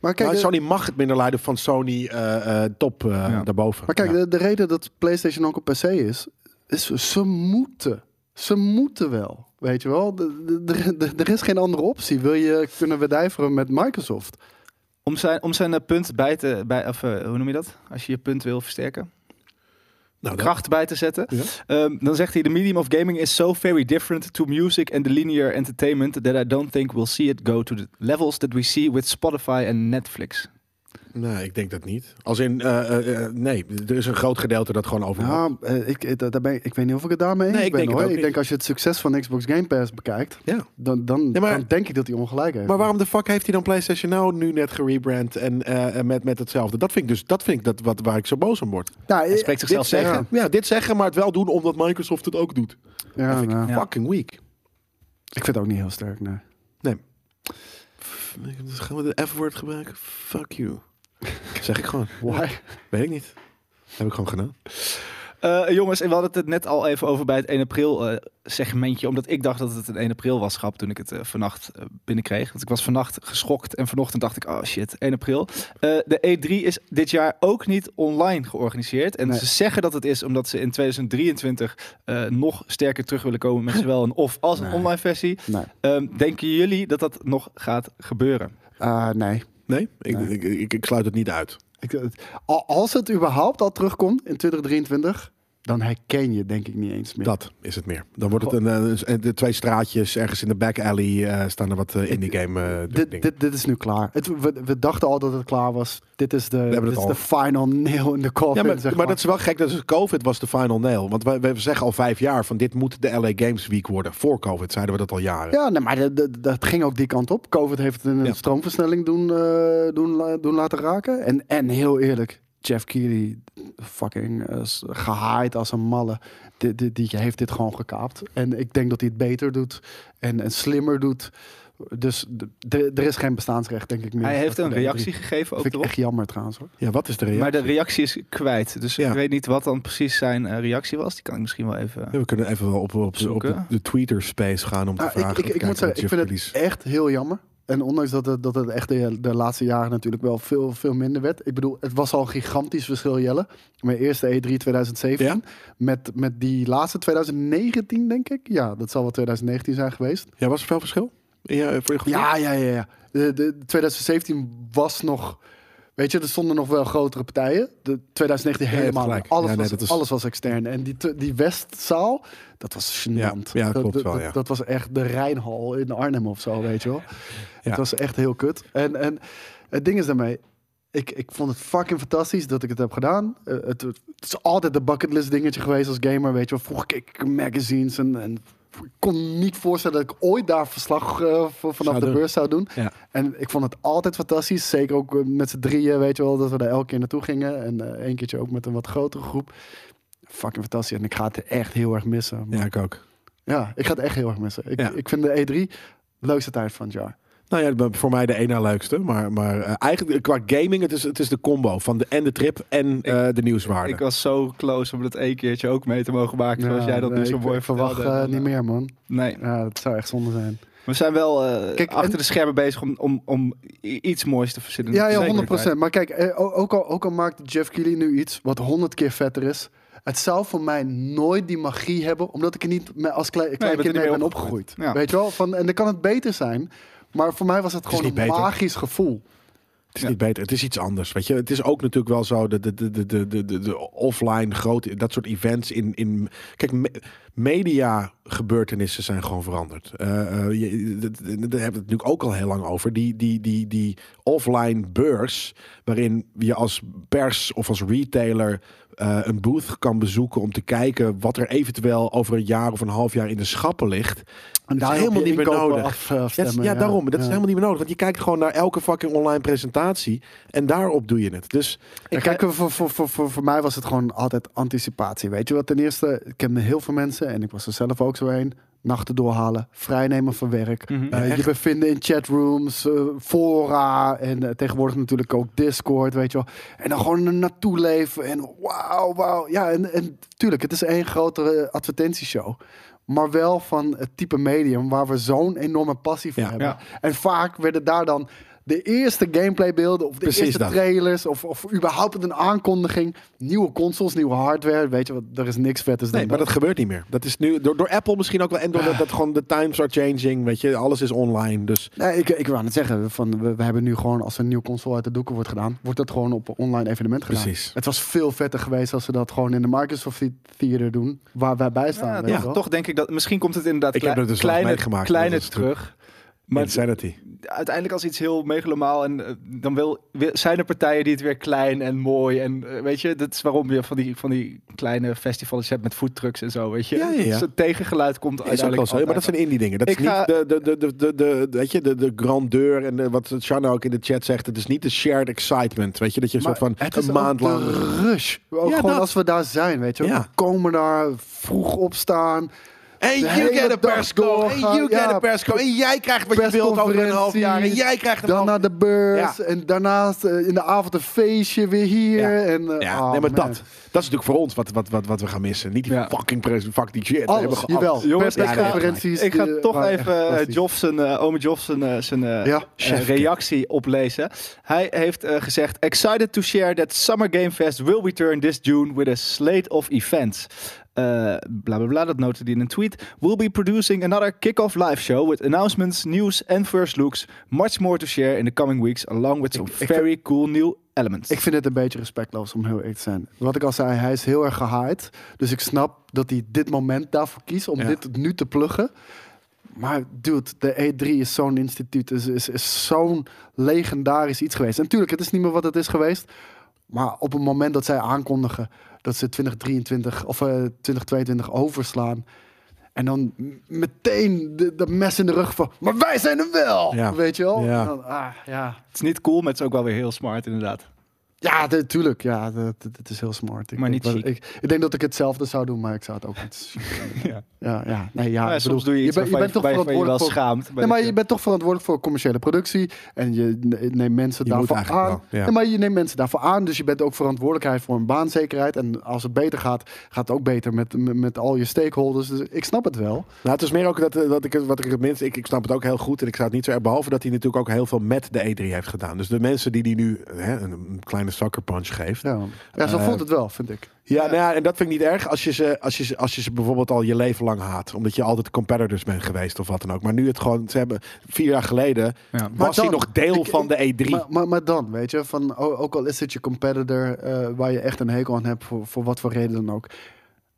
Maar kijk, Sony mag het minder leiden van Sony eh, eh, top eh, Ja. daarboven. maar kijk Ja. de, de reden dat PlayStation ook op PC is, is ze moeten. Ze moeten wel. Weet je wel? De- de- de- de- Er is geen andere optie. Wil je kunnen wedijveren met Microsoft? Om zijn, om zijn eh, punt bij te. Bij, of, eh, hoe noem je dat? Als je je punt wil versterken. Nou, kracht bij te zetten. Ja. Ehm, dan zegt hij: The medium of gaming is so very different to music and the linear entertainment that I don't think we'll see it go to the levels that we see with Spotify and Netflix. Nee, ik denk dat niet. Als in, eh, eh, eh, nee, er is een groot gedeelte dat gewoon over. Nou, eh, ik, daar ben, ik, ik weet niet of ik het daarmee eens Nee, ik ben denk hoor. Ik niet. denk als je het succes van Xbox Game Pass bekijkt, Ja. dan, dan, Ja, maar- dan denk ik dat hij ongelijk heeft. Maar waarom de fuck heeft hij dan PlayStation Now nu net gerebrand en eh, met, met hetzelfde? Dat vind ik dus, dat vind ik dat wat, waar ik zo boos om word. Ja, Hij spreekt Dit zichzelf zeggen, tegen. ja, dit zeggen, maar het wel doen omdat Microsoft het ook doet. Ja, dat vind ik nou, Ja. fucking weak. ik vind het ook niet heel sterk, nee. Nee. Gaan we de F-word gebruiken? Fuck you. zeg ik gewoon. Why? Weet ik niet. Heb ik gewoon gedaan. Eh, jongens, en we hadden het net al even over bij het 1 april eh, segmentje. Omdat ik dacht dat het een 1 april was, grap, toen ik het eh, vannacht binnenkreeg. Want ik was vannacht geschokt en vanochtend dacht ik, oh shit, 1 april. De E3 is dit jaar ook niet online georganiseerd. En Nee. ze zeggen dat het is omdat ze in 2023 eh, nog sterker terug willen komen met zowel een off als een Nee. online versie. Nee. Ehm, denken jullie dat dat nog gaat gebeuren? Ah, nee. Nee? Ik, Nee. Ik, ik, ik sluit het niet uit. Als het überhaupt al terugkomt in 2023, dan herken je denk ik niet eens meer. Dat is het meer. Dan wordt het een, eh, de twee straatjes ergens in de back alley eh, staan er wat eh, indie game eh, dit, dit, dit is nu klaar. Het, we, we dachten al dat het klaar was. Dit is de, dit is al. de final nail in de coffin. Ja, maar, zeg maar dat is wel gek. Dat is COVID was de final nail. Want wij, wij zeggen al vijf jaar van dit moet de LA Games Week worden. Voor COVID zeiden we dat al jaren. Ja, nee, maar dat- ging ook die kant op. COVID heeft een Ja. stroomversnelling doen, eh, doen, doen laten raken. En, en heel eerlijk, Jeff Keighley, fucking uh, gehaaid als een malle. Die, die, die heeft dit gewoon gekaapt. En ik denk dat hij het beter doet en, en slimmer doet. Dus er is geen bestaansrecht, denk ik meer. Hij heeft een de E3. reactie gegeven ook Vind ik erop. echt jammer trouwens hoor. Ja, wat is de reactie? Maar de reactie is kwijt. Dus Ja. ik weet niet wat dan precies zijn eh, reactie was. Die kan ik misschien wel even... Ja, we kunnen even wel op, op, op de, de Twitter space gaan om te Ah, vragen. ik, ik, ik moet zeggen, ik vind het echt heel jammer. En ondanks dat het, dat het echt de, de laatste jaren natuurlijk wel veel, veel minder werd. Ik bedoel, het was al een gigantisch verschil, Jelle. Mijn eerste E E3 2017. Ja? Met, met die laatste 2019, denk ik. Ja, dat zal wel 2019 zijn geweest. Ja, was er veel verschil? Ja, voor je gevoel? Ja, ja, ja. ja. De, de, 2017 was nog... Weet je, er stonden nog wel grotere partijen. De 2019 Ja, je hebt helemaal. Alles, Ja, nee, was, alles was extern. En die, die Westzaal, dat was gênant. Ja, ja, dat, klopt dat, wel, ja. dat was echt de Rijnhal in Arnhem of zo, weet je wel. Het was echt heel kut. En, en het ding is daarmee, ik, ik vond het fucking fantastisch dat ik het heb gedaan. Eh, het, het is altijd de bucketlist dingetje geweest als gamer, weet je wel. Vroeger keek ik magazines en, en kon niet voorstellen dat ik ooit daar verslag eh, vanaf Zou de doen. beurs zou doen. Ja. En ik vond het altijd fantastisch. Zeker ook eh, met z'n drieën, weet je wel, dat we daar elke keer naartoe gingen. En eh één keertje ook met een wat grotere groep. Fucking fantastisch. En ik ga het echt heel erg missen. Maar Ja, ik ook. ja, ik ga het echt heel erg missen. Ik, Ja. ik vind de E3 leukste tijd van het jaar. Nou ja, voor mij de ene leukste. Maar, maar eh, eigenlijk qua gaming, het is, het is de combo van de, en de trip en eh, de nieuwswaarde. Ik was zo close om het één keertje ook mee te mogen maken. zoals jij dat nu nee, zo ik- mooi Ik verwacht eh, niet meer, man. Nee, Ja, dat zou echt zonde zijn. we zijn wel eh, Kijk, achter en- de schermen bezig om, om, om iets moois te verzinnen. Ja, ja, Zeker 100 weten. Maar kijk, eh, ook al, ook al maakt Jeff Keighley nu iets wat 100 keer vetter is. Het zou voor mij nooit die magie hebben, omdat ik er niet als klein, klein kind mee ben opgegroeid. opgegroeid. Ja. Weet je wel? Van, en dan kan het beter zijn. Maar voor mij was het gewoon een beter. magisch gevoel. Het is niet beter, het is iets anders. Weet je, het is ook natuurlijk wel zo de, de, de, de, de, de, offline grote, dat soort events in. in kijk, me- media gebeurtenissen zijn gewoon veranderd. Eh, eh, je- daar hebben we het natuurlijk ook al heel lang over. Die, die, die, die offline beurs, waarin je als pers of als retailer eh, een booth kan bezoeken om te kijken wat er eventueel over een jaar of een half jaar in de schappen ligt. En is daar helemaal niet meer nodig. Af, Ja, daarom. Dat is helemaal niet meer nodig. Want je kijkt gewoon naar elke fucking online presentatie. En daarop doe je het. Dus Ja, kijk, voor, voor, voor, voor, voor mij was het gewoon altijd anticipatie. Weet je wat? Ten eerste, ik ken heel veel mensen en ik was er zelf ook zo een. Nachten doorhalen, vrijnemen van werk. Mhm. eh, je bevinden in chatrooms, eh, fora en eh, tegenwoordig natuurlijk ook Discord, weet je wel. En dan gewoon er naartoe leven en wauw, wauw. Ja, en, en tuurlijk, het is één grotere advertentieshow. Maar wel van het type medium waar we zo'n enorme passie voor Ja. hebben. Ja. En vaak werden daar dan de eerste gameplaybeelden of de Precies eerste dat. trailers of, of überhaupt een aankondiging. Nieuwe consoles, nieuwe hardware. Weet je wat, er is niks vetters dan Nee, maar dat gebeurt niet meer. Dat is nu door, door Apple misschien ook wel. En doordat dat gewoon de times are changing. Weet je, alles is online. Dus Nee, ik, ik wou net zeggen, van, we, we hebben nu gewoon, als een nieuw console uit de doeken wordt gedaan, wordt dat gewoon op een online evenement gedaan. Precies. Het was veel vetter geweest als ze dat gewoon in de Microsoft Theater doen, waar wij bij staan. Ja, je toch, denk ik dat misschien komt het inderdaad Ik heb klei- het dus kleine, kleine terug. Maar Insanity. uiteindelijk als iets heel megalomaal en eh, dan wil, zijn er partijen die het weer klein en mooi en eh, weet je, dat is waarom je van die, van die kleine festivals hebt met foodtrucks en zo, weet je. Ja, ja, ja. Dus het tegengeluid komt Is uiteindelijk zo, maar dat zijn indie dingen. Dat is ga- niet de, de, de, de, de, de, weet je, de, de grandeur en de, wat Shanna ook in de chat zegt. Het is niet de shared excitement. Weet je, dat je een Maar soort van een maand lang... rush. Ook Ja, gewoon dat. als we daar zijn, weet je. Ja. We komen daar vroeg opstaan. En de you hele get a persco. En you get Ja, a persco. En jij krijgt wat je wilt over een half jaar. En jij krijgt een Dan half naar de beurs. Ja. En daarnaast eh, in de avond een feestje weer hier. Ja. En, eh, Ja, oh, nee, maar man. dat, dat is natuurlijk voor ons wat, wat, wat, wat we gaan missen. Niet die Ja. fucking pres, fuck die shit. We Alles, hebben gewoon jawel. Jongens, ik ga- persconferenties. Ik ga die toch even eh, zijn, eh, ome Joff zijn, eh, zijn eh, Ja, eh, chef. reactie oplezen. Hij heeft eh, gezegd: Excited to share that Summer Game Fest will return this June with a slate of events. Eh bla bla bla, dat noteerde hij in een tweet. We'll be producing another kick-off live show with announcements, news and first looks. Much more to share in the coming weeks, along with some ik very cool new elements. Ik vind het een beetje respectloos om heel eerlijk te zijn. Wat ik al zei, hij is heel erg gehyped. Dus ik snap dat hij dit moment daarvoor kiest om Ja. dit nu te pluggen. Maar dude, de E3 is zo'n instituut, is, is, is zo'n legendarisch iets geweest. En natuurlijk, het is niet meer wat het is geweest. Maar op het moment dat zij aankondigen dat ze 2023 of eh, 2022 overslaan. En dan meteen de, de mes in de rug van. Maar wij zijn er wel! Ja. Weet je wel? Ja. Dan, ah, ja. Het is niet cool, maar het is ook wel weer heel smart inderdaad. Ja, natuurlijk. Ja, dat, is heel smart. Ik Maar denk niet chic. Ik, ik denk dat ik hetzelfde zou doen, maar ik zou het ook niet. Ja. Ja, ja. Nee, ja, Ja, ik soms bedoel, doe je iets bent- je, toch je verantwoordelijk voor... schaamt. Nee, maar je bent toch verantwoordelijk voor commerciële productie. En je ne- neemt mensen Je daarvoor aan. wel, ja. Nee, maar je neemt mensen daarvoor aan. Dus je bent ook verantwoordelijkheid voor een baanzekerheid. En als het beter gaat, gaat het ook beter met, met, met al je stakeholders. Dus ik snap het wel. Nou, het is meer ook dat, dat ik, het- wat ik het minst... Ik, ik snap het ook heel goed en ik zou het niet zo erg... Behalve dat hij natuurlijk ook heel veel met de E3 heeft gedaan. Dus de mensen die die nu hè, een, een kleine sucker punch geeft... Ja, ja zo Eh, voelt het wel, vind ik. Ja, nou ja, en dat vind ik niet erg als je, ze, als, je, ze- als je ze bijvoorbeeld al je leven lang haat. Omdat je altijd competitors bent geweest of wat dan ook. Maar nu het gewoon, ze hebben vier jaar geleden, Ja. was hij nog deel ik- van de E E3. Maar, maar, maar dan, weet je, van, ook al is het je competitor eh, waar je echt een hekel aan hebt, voor, voor wat voor reden dan ook.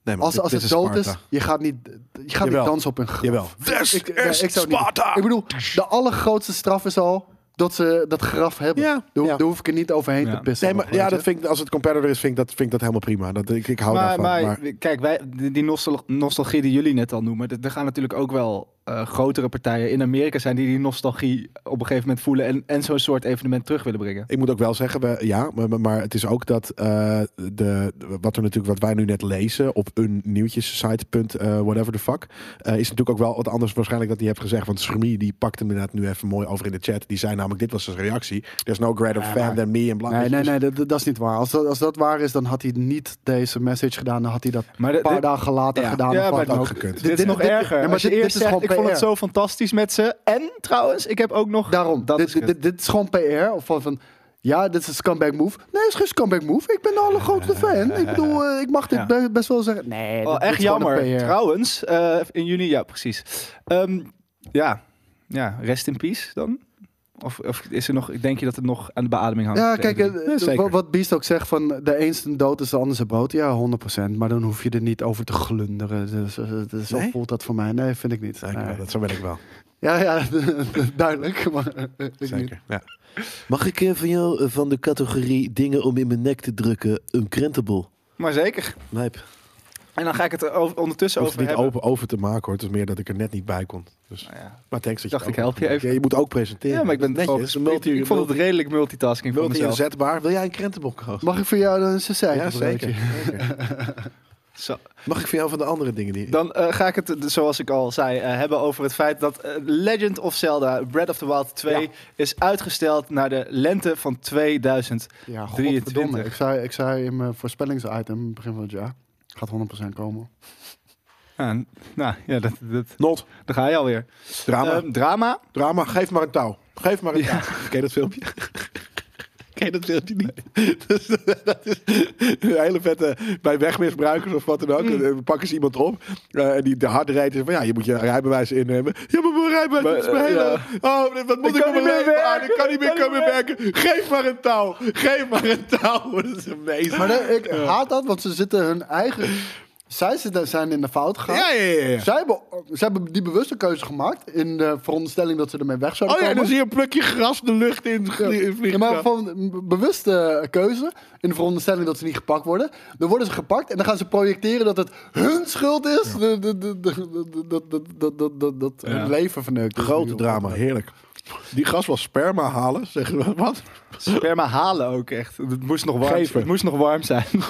nee, maar Als, dit- als dit het dood Sparta. is, je gaat niet, je gaat Jawel. niet dansen op een graf. Jawel. This Ik, is ik zou het niet- Sparta! Ik bedoel, de allergrootste straf is al dat ze dat graf hebben. Ja, Daar, ho- ja. daar hoef ik er niet overheen Ja. te pissen. Nee, maar ja, dat vind ik, als het competitor is, vind ik dat, vind ik dat helemaal prima. Dat, ik, ik hou maar, daarvan. maar, Maar, kijk, wij, die, die nostal- nostalgie die jullie net al noemen, d- er gaan natuurlijk ook wel eh, grotere partijen in Amerika zijn die die nostalgie op een gegeven moment voelen en, en zo'n soort evenement terug willen brengen. ik moet ook wel zeggen, we, ja, maar, maar- het is ook dat eh, de, wat er natuurlijk, wat wij nu net lezen op een nieuwtjessite, punt, eh, whatever the fuck, eh, is natuurlijk ook wel wat anders waarschijnlijk dat hij heeft gezegd. Want Schmie die pakt hem inderdaad nu even mooi over in de chat. Die zei namelijk, dit was zijn reactie. There's no greater Ja, fan maar- than me. En bla, Nee, nee, nee, dat, dat- is niet waar. Als dat, als dat waar is, dan had hij niet deze message gedaan. Dan had hij dat Maar een paar dagen later Ja. gedaan. Ja, of wat maar ook ook. gekund. Dit, is nog dit- erger. maar Als je dit- is zegt, gewoon ik vond het zo fantastisch met ze. En trouwens, ik heb ook nog... Daarom, Dat dit, is dit, dit, is gewoon PR. Of van, van ja, dit is een scumbag move. Nee, het is geen scumbag move. Ik ben de allergrootste fan. Ik bedoel, eh, ik mag dit Ja. best wel zeggen. Nee, echt jammer. Trouwens, eh, in juni, ja, precies. Ehm, ja. ja, rest in peace dan? Of, of is er nog, denk je dat het nog aan de beademing hangt? Ja, kijk, eh, wat- wat Beast ook zegt van de een zijn dood is de ander zijn boot. Ja, 100%. Maar dan hoef je er niet over te glunderen. Dus, eh, dus zo Nee? voelt dat voor mij. Nee, vind ik niet. Nee. dat zo ben ik wel. Ja, ja, duidelijk. Maar eh, ik niet. Zeker. Ja. Mag ik van jou eh, van de categorie dingen om in mijn nek te drukken een krentenbol? Maar zeker. Lijp. En dan ga ik het er over, ondertussen Hoeft over het niet hebben. open over te maken hoor. Het is meer dat ik er net niet bij kon. Dus, Nou ja. maar thanks dat dacht, je ik het help je even. Ja, je moet ook presenteren. Ja, maar ik ben netjes. multi, ik vond het redelijk multitasking voor mezelf. multi-inzetbaar. Wil jij een krentenbol kopen? Mag ik voor jou een sausage? Ja, zeker. Zo. Mag ik van jou van de andere dingen die... Dan eh, ga ik het, eh, zoals ik al zei, eh, hebben over het feit dat Legend of Zelda Breath of the Wild 2 Ja. is uitgesteld naar de lente van 2000. Ja, 23. godverdomme. Ik zei, ik zei in mijn voorspellingsitem begin van het jaar. Gaat 100% komen. Ja, n- nou ja, dat, dat, Not. daar ga je alweer. Drama. Ehm, drama. Drama. Geef maar een touw. Geef maar een ja. Ken je dat filmpje? Je dat filmpje niet? Dus, dat is een hele vette... Bij wegmisbruikers of wat dan ook. Mm. dan pakken ze iemand op. eh, en die de harde rijdt. Van ja, je moet je rijbewijs innemen. Ja, maar mijn rijbewijs Maar, is mijn eh, hele... Oh, wat moet Ik ik, mijn niet meer leven aan? Ik kan niet meer komen niet werken. Geef maar een touw. Geef maar een touw. Dat is amazing. Maar nee, ik haat dat, want ze zitten hun eigen... Zij zijn in de fout gegaan. Ja, ja, ja. ja. Zij hebben, ze hebben die bewuste keuze gemaakt in de veronderstelling dat ze ermee weg zouden Oh ja, komen. dan zie je een plukje gras de lucht in vliegen. Ja, maar van bewuste keuze, in de veronderstelling dat ze niet gepakt worden. Dan worden ze gepakt en dan gaan ze projecteren dat het hun schuld is. Dat dat- dat- dat- dat- dat hun leven verneukt. Grote drama, heerlijk. Die gas was sperma halen, zeggen we wat? Sperma halen ook echt. Het moest nog warm, Geven. het moest nog warm zijn.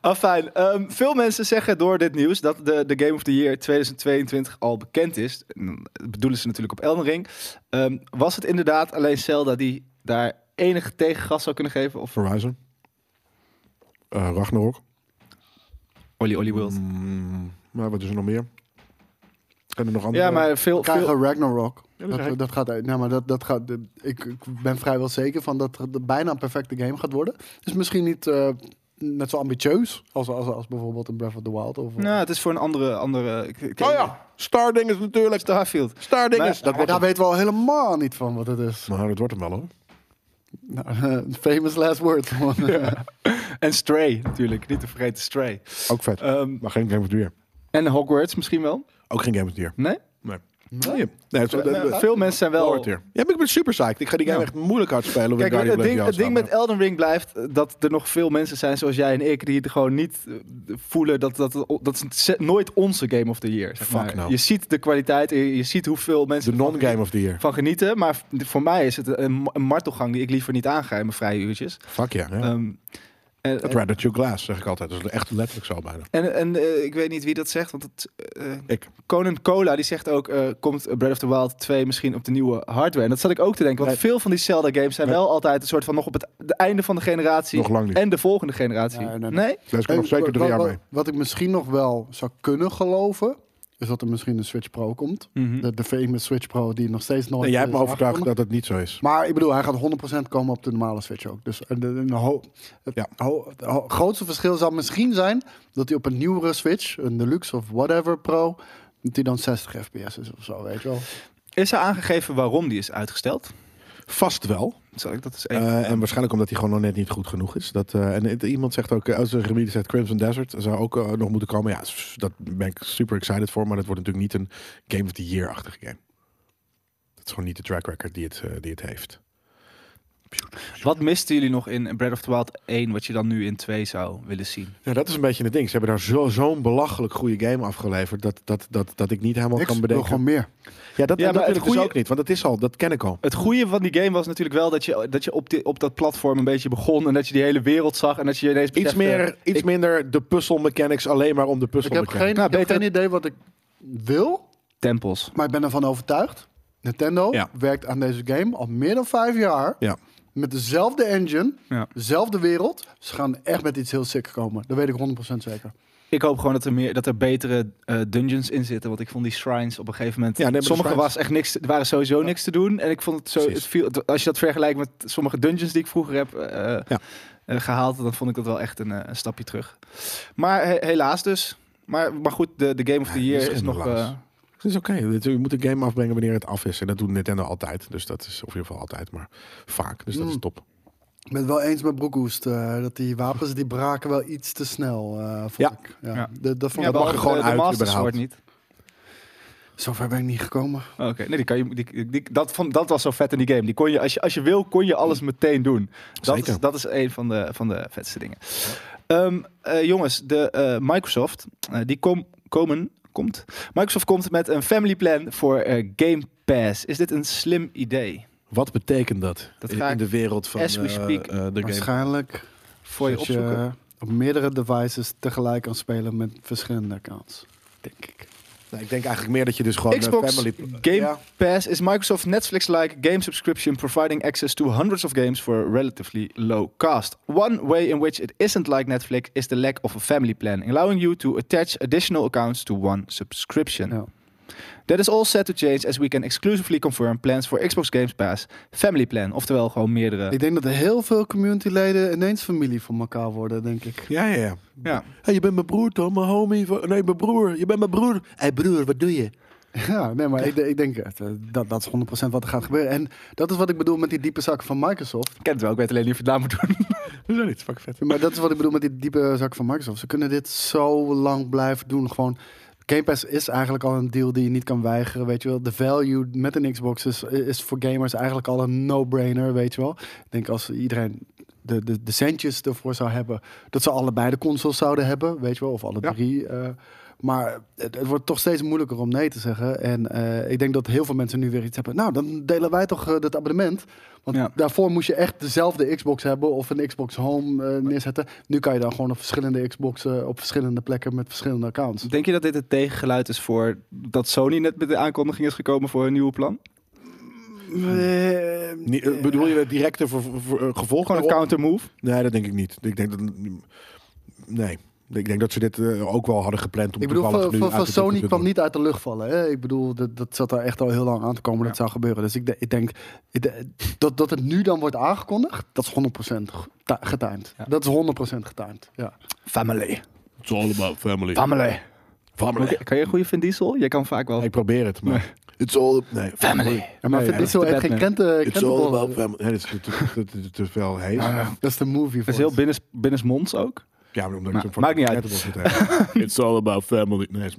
Afijn. ehm, veel mensen zeggen door dit nieuws dat de, de Game of the Year 2022 al bekend is. Dat bedoelen ze natuurlijk op Elden Ring. Ehm, was het inderdaad alleen Zelda die daar enige tegengas zou kunnen geven? Of Horizon. Eh Ragnarok. Olly Olly World? Mm, maar wat is er nog meer? En er nog andere? Ja, maar veel... Veel Ragnarok. Dat dat, dat gaat uit. Nou, maar dat, dat gaat, de- ik, ik ben vrijwel zeker van dat het bijna een perfecte game gaat worden. Dus misschien niet eh, net zo ambitieus als, als, als bijvoorbeeld een Breath of the Wild. Of, nou, het is voor een andere... andere Oh ja, Starding is natuurlijk. Starfield. Starding Maar- is. Dat Maar daar weten we al helemaal niet van wat het is. Nou, dat wordt hem wel hoor. Nou, famous last word. En Stray natuurlijk. Niet te vergeten Stray. Ook vet. Ehm, maar geen Game of the Year. en Hogwarts misschien wel? Ook geen Game of the Year. Nee? Nee. Het, het, Veel mensen zijn wel... Ja, maar ik ben super psyched. Ik ga die game Ja. echt moeilijk uitspelen. Kijk, het ding, het ding met Elden Ring blijft eh, dat er nog veel mensen zijn zoals jij en ik die het gewoon niet eh, voelen dat dat dat is nooit onze Game of the Year. Zeg Fuck maar. no. Je ziet de kwaliteit, je, je ziet hoeveel mensen De non-Game of the Year. van genieten, maar voor mij is het een, een martelgang die ik liever niet aanga in mijn vrije uurtjes. Fuck ja. ja. Ehm, en, Het rather to glass, zeg ik altijd. Dat is echt letterlijk zo bijna. en, en eh, ik weet niet wie dat zegt, want het, eh, Ik. Conan Cola die zegt ook, eh, komt Breath of the Wild 2 misschien op de nieuwe hardware? En dat zat ik ook te denken, want Nee. veel van die Zelda games zijn Nee. wel altijd een soort van nog op het de einde van de generatie Nog lang niet. en de volgende generatie. Nee, nee, nee? nee. Daar is nog zeker drie jaar wat- mee. Wat ik misschien nog wel zou kunnen geloven, is dat er misschien een Switch Pro komt. Mhm. De, de famous Switch Pro die nog steeds nooit En jij hebt me is overtuigd dat het niet zo is. Maar ik bedoel, hij gaat 100% komen op de normale Switch ook. Dus ho- het, Ja. ho- het ho- grootste verschil zou misschien zijn dat hij op een nieuwere Switch, een Deluxe of whatever Pro, dat hij dan 60 fps is of zo, weet je wel. Is er aangegeven waarom die is uitgesteld? Vast wel. Zal ik dat. Eh, en waarschijnlijk omdat hij gewoon nog net niet goed genoeg is. Dat, eh, en het- iemand zegt ook, eh, als een gebied zegt Crimson Desert zou ook nog moeten komen. Ja, dat ben ik super excited voor. Maar dat wordt natuurlijk niet een Game of the Year-achtige game. Dat is gewoon niet de track record die het, die het heeft. Wat misten jullie nog in Breath of the Wild 1, wat je dan nu in 2 zou willen zien? Ja, dat is een beetje het ding. Ze hebben daar zo- zo'n belachelijk goede game afgeleverd. Dat, dat, dat, dat ik niet helemaal Ik kan wil bedenken. gewoon meer. Ja, dat, Ja, dat wil ik dus goeie- ook niet. Want dat is al, dat ken ik al. Het goede van die game was natuurlijk wel dat je, dat je op, die, op dat platform een beetje begon en dat je die hele wereld zag en dat je ineens Iets, meer, iets ik- minder de puzzel mechanics alleen maar om de Ik puzzel heb, mechanics. geen, Nou, ik heb geen idee wat ik wil, tempels. maar ik ben ervan overtuigd. Nintendo Ja. werkt aan deze game al meer dan vijf jaar. Ja. Met dezelfde engine, Ja. dezelfde wereld. Ze gaan echt met iets heel sick komen. Dat weet ik 100% zeker. Ik hoop gewoon dat er, meer, dat er betere eh, dungeons in zitten, want ik vond die shrines op een gegeven moment, Ja, nee, sommige was echt niks, er waren sowieso niks te doen en ik vond het zo, het viel, als je dat vergelijkt met sommige dungeons die ik vroeger heb eh, Ja. eh, gehaald, dan vond ik dat wel echt een, eh, een stapje terug. Maar he- helaas dus. Maar, maar goed, de, de Game of the Ja, Year is is nog... Het is oké. Je moet een game afbrengen wanneer het af is. En dat doet Nintendo altijd. Dus dat is of in ieder geval altijd, maar vaak. Dus dat is Mm. top. Ik ben het wel eens met Broekhoest. eh, dat die wapens die braken wel iets te snel. eh vond Ja. ik. Ja. Ja. De, dat vond ja, ik er gewoon de, de uit. Sword niet. Zover ben ik niet gekomen. Oké, nee, die kan je, die, die, dat, vond, dat was zo vet in die game. Die kon je, als, je, als je wil, kon je alles meteen doen. Dat Zeker. is, dat is een van de, van de vetste dingen. Ehm, eh, jongens, de eh, Microsoft, eh, die kom, komen, komt. Microsoft komt met een family plan voor eh, Game Pass. Is dit een slim idee Wat betekent dat, Dat in, in de wereld van as we eh, speak eh, de game? Waarschijnlijk voor je opzoeken? op meerdere devices tegelijk kan spelen met verschillende accounts. Denk ik. Nou, ik denk eigenlijk meer dat je dus gewoon een Xbox family... Game Ja. Pass is Microsoft Netflix-like game subscription providing access to hundreds of games for a relatively low cost. One way in which it isn't like Netflix is the lack of a family plan, allowing you to attach additional accounts to one subscription. Ja. That is all set to change as we can exclusively confirm plans for Xbox Games Pass Family Plan. Oftewel gewoon meerdere. Ik denk dat er heel veel communityleden ineens familie van elkaar worden, denk ik. Ja, ja, ja. Ja. Hey, je bent mijn broer, toch? Mijn homie. van- Nee, mijn broer. Je bent mijn broer. Hé, hey, broer, wat doe je? Ja, nee, maar ik, ik denk eh, dat, dat is 100% wat er gaat gebeuren. En dat is wat ik bedoel met die diepe zakken van Microsoft. Ik ken het wel, ik weet alleen niet of je het na moet doen. Hoezo niet? Fuck vet. Maar dat is wat ik bedoel met die diepe zakken van Microsoft. Ze kunnen dit zo lang blijven doen. Gewoon, Game Pass is eigenlijk al een deal die je niet kan weigeren, weet je wel. De value met een Xbox is, is voor gamers eigenlijk al een no-brainer, weet je wel. Ik denk als iedereen de, de, de centjes ervoor zou hebben, dat ze allebei de consoles zouden hebben, weet je wel. Of alle Ja. drie. eh, maar het, het wordt toch steeds moeilijker om nee te zeggen. En eh, ik denk dat heel veel mensen nu weer iets hebben. Nou, dan delen wij toch eh, dat abonnement. Want Ja. daarvoor moest je echt dezelfde Xbox hebben of een Xbox Home eh, neerzetten. Nu kan je dan gewoon op verschillende Xboxen op verschillende plekken met verschillende accounts. Denk je dat dit het tegengeluid is voor dat Sony net met de aankondiging is gekomen voor een nieuwe plan? Eh, Niet- eh, bedoel je het directe gevolg? Gewoon een daarop? counter move? Nee, dat denk ik niet. Ik denk dat... Nee. Ik denk dat ze dit eh, ook wel hadden gepland om Ik bedoel, van, nu van, Sony kwam niet uit de lucht vallen. Hè? Ik bedoel, dat, dat zat daar echt al heel lang aan te komen dat het zou gebeuren. Dus ik, de- ik denk ik de- dat, dat het nu dan wordt aangekondigd, dat is 100% geta- getimed. Ja. Dat is 100% getimed. Ja. Family. It's all about family. Family. Family. Kan je een goede Vin Diesel? Je kan vaak wel... Ik probeer het, maar... It's all... Nee. Family. Ja, maar Nee, Vin ja, Diesel heeft geen krenten, It's all about family. Nee, dat is te, te, te, te veel hees. Dat is de movie Dat is heel binnen, binnensmonds ook. Ja, maar omdat Maar- maakt niet uit. It's all about family. Nee, is.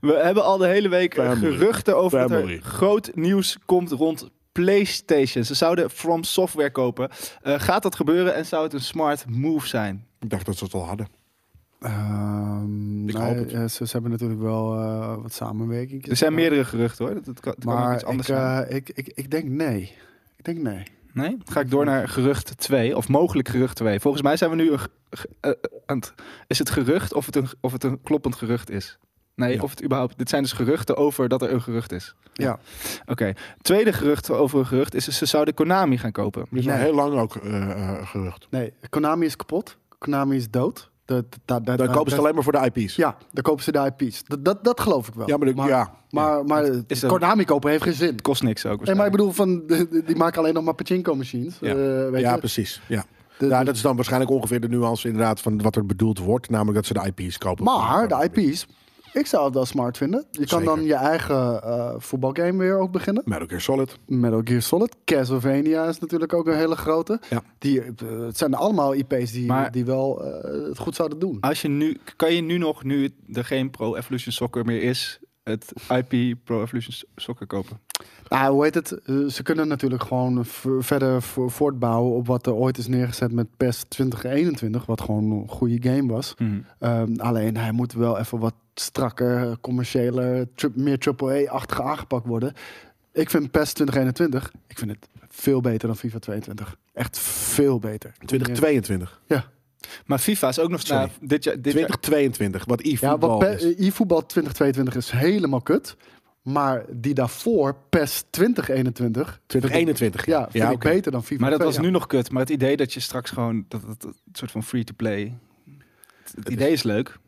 We hebben al de hele week Family. geruchten over dat er groot nieuws komt rond PlayStation. Ze zouden From Software kopen. Eh, gaat dat gebeuren en zou het een smart move zijn? Ik dacht dat ze het al hadden. Ehm, Ik nee, hoop het. eh, ze, ze hebben natuurlijk wel eh, wat samenwerking. Er zijn meerdere geruchten hoor. Dat, dat kan, het kan ook Maar iets anders ik, zijn. ik, ik, ik denk nee. Ik denk nee. Nee? Dan ga ik door naar gerucht 2, of mogelijk gerucht 2. Volgens mij zijn we nu een, eh, het- is het gerucht of het een, of het een kloppend gerucht is. Nee, Ja. of het überhaupt. Dit zijn dus geruchten over dat er een gerucht is. Ja. Oké. Tweede gerucht over een gerucht is: ze zouden Konami gaan kopen. Er is al heel lang ook eh, eh, gerucht. Nee, Konami is kapot. Konami is dood. Dat, dat, dat, Dan kopen ze alleen maar voor de IP's. Ja, dan kopen ze de IP's. Dat, dat, dat geloof ik wel. Ja, maar, de- maar, ja. maar, maar Is Konami kopen heeft geen zin. Het kost niks ook. Nee, maar ik bedoel, van, die maken alleen nog maar pachinko-machines. Ja. eh, weet ja, je? precies. Ja. De- ja, dat is dan waarschijnlijk ongeveer de nuance inderdaad van wat er bedoeld wordt. Namelijk dat ze de IP's kopen. maar de IP's, ik zou het wel smart vinden. Je kan dan je eigen eh, voetbalgame weer ook beginnen. Metal Gear Solid. Metal Gear Solid. Castlevania is natuurlijk ook een hele grote. Ja. Die, eh, het zijn allemaal IP's die, Maar- die wel eh, het goed zouden doen. Als je nu, kan je nu nog, nu er geen Pro Evolution Soccer meer is, het IP Pro Evolution Soccer kopen? Nou, hoe heet het? Ze kunnen natuurlijk gewoon verder vo- voortbouwen op wat er ooit is neergezet met PES 2021, wat gewoon een goede game was. Ehm, alleen hij moet wel even wat strakker, commerciëler, tri- meer AAA-achtig aangepakt worden. Ik vind PES 2021, ik vind het veel beter dan FIFA 22. Echt veel beter. 2022. Ja, Maar FIFA is ook nog Sorry. nou, dit jaar. Dit jaar 2022. Wat ja e-voetbal. Pe- e-voetbal 2022 is helemaal kut. Maar die daarvoor, PES 2021, 2021. ja, vind ik oké. beter dan FIFA maar dat 2, was ja. nu nog kut. Maar het idee dat je straks gewoon dat het een soort van free to play. Het idee is leuk.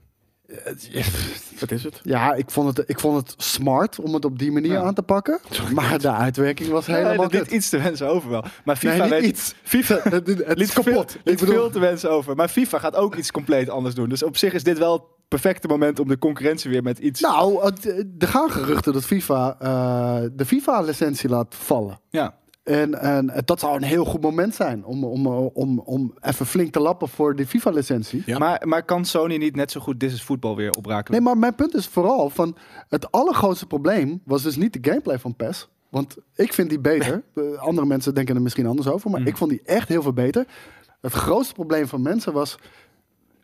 Wat is het? Ja, ik vond, het, ik vond het smart om het op die manier Ja. aan te pakken. Maar de uitwerking was helemaal kut. iets te wensen over wel. Maar FIFA Nee, weet iets. FIFA Het, liet is kapot. Veel, Ik liet veel te wensen over. Maar FIFA gaat ook iets compleet anders doen. Dus op zich is dit wel het perfecte moment om de concurrentie weer met iets. nou, er gaan geruchten dat FIFA eh, de FIFA-licentie laat vallen. ja. En, en dat zou een heel goed moment zijn om, om, om, om even flink te lappen voor die FIFA-licentie. Ja. Maar, maar kan Sony niet net zo goed This is Football weer oprakelen? Nee, maar mijn punt is vooral van het allergrootste probleem was dus niet de gameplay van PES. Want ik vind die beter. Andere mensen denken er misschien anders over, maar Mm. ik vond die echt heel veel beter. Het grootste probleem van mensen was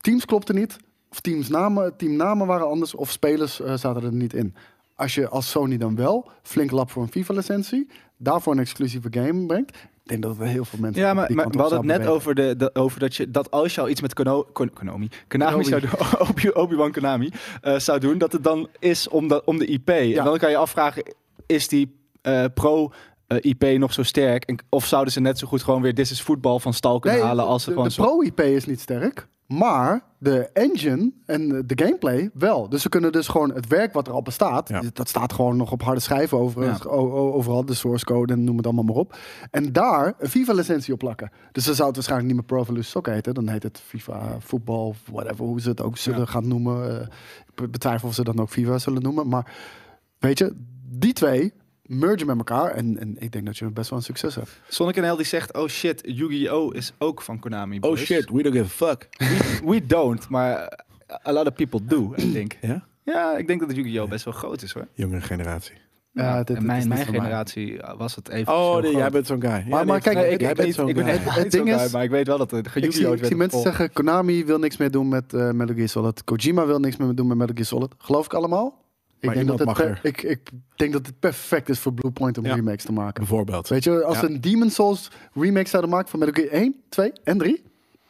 teams klopten niet, of teamsnamen, teamnamen waren anders, of spelers eh, zaten er niet in. Als je als Sony dan wel flink lap voor een FIFA-licentie, daarvoor een exclusieve game brengt, ik denk dat er heel veel mensen. Ja, maar, maar we hadden het net over, de, de- over dat, je, dat als je al iets met Kono, Kon- Konami, zou doen, Obi- Obi-Wan Konami eh, zou doen, dat het dan is om de, om de IP. En dan kan je afvragen, is die eh, pro eh, IP nog zo sterk? En, of zouden ze net zo goed gewoon weer This is Football van stal kunnen Nee, halen als ze de, gewoon de pro-IP is niet sterk. Maar de engine en de gameplay wel. Dus we kunnen dus gewoon het werk wat er al bestaat. Ja. Dat staat gewoon nog op harde schijven over, Ja. overal. De source code en noem het allemaal maar op. En daar een FIFA-licentie op plakken. Dus dan zou het waarschijnlijk niet meer Pro Evolution Soccer heten. Dan heet het FIFA voetbal, whatever. Hoe ze het ook zullen gaan noemen. Eh, ik be- betwijfel of ze dan ook FIFA zullen noemen. Maar weet je, die twee mergen met elkaar. En, en ik denk dat je best wel een succes hebt. Sonic NL die zegt, oh shit, Yu-Gi-Oh! is ook van Konami. Oh boys. shit, we don't give a fuck. We don't, maar a lot of people do, I think. Ja? Ja, ik denk dat Yu-Gi-Oh! best wel groot is hoor. Jongere generatie. Ja, dit- mijn, mijn generatie was het even Oh, zo nee, jij bent zo'n guy. Ja, maar nee, kijk, Nee, ik- jij ik, bent niet, zo'n ik ben guy. Het ding is- guy, maar ik weet wel dat de Ik zie, Yu-Gi-Oh! ik zie mensen zeggen, Konami wil niks meer doen met eh Metal Gear Solid. Kojima wil niks meer doen met Metal Gear Solid. Geloof ik allemaal? Ik denk, dat mag ik, ik denk dat het perfect is voor Bluepoint om Ja. remakes te maken. Bijvoorbeeld. Weet je, als Ja. we een Demon Souls remake zouden maken van Metal Gear 1, 2 en 3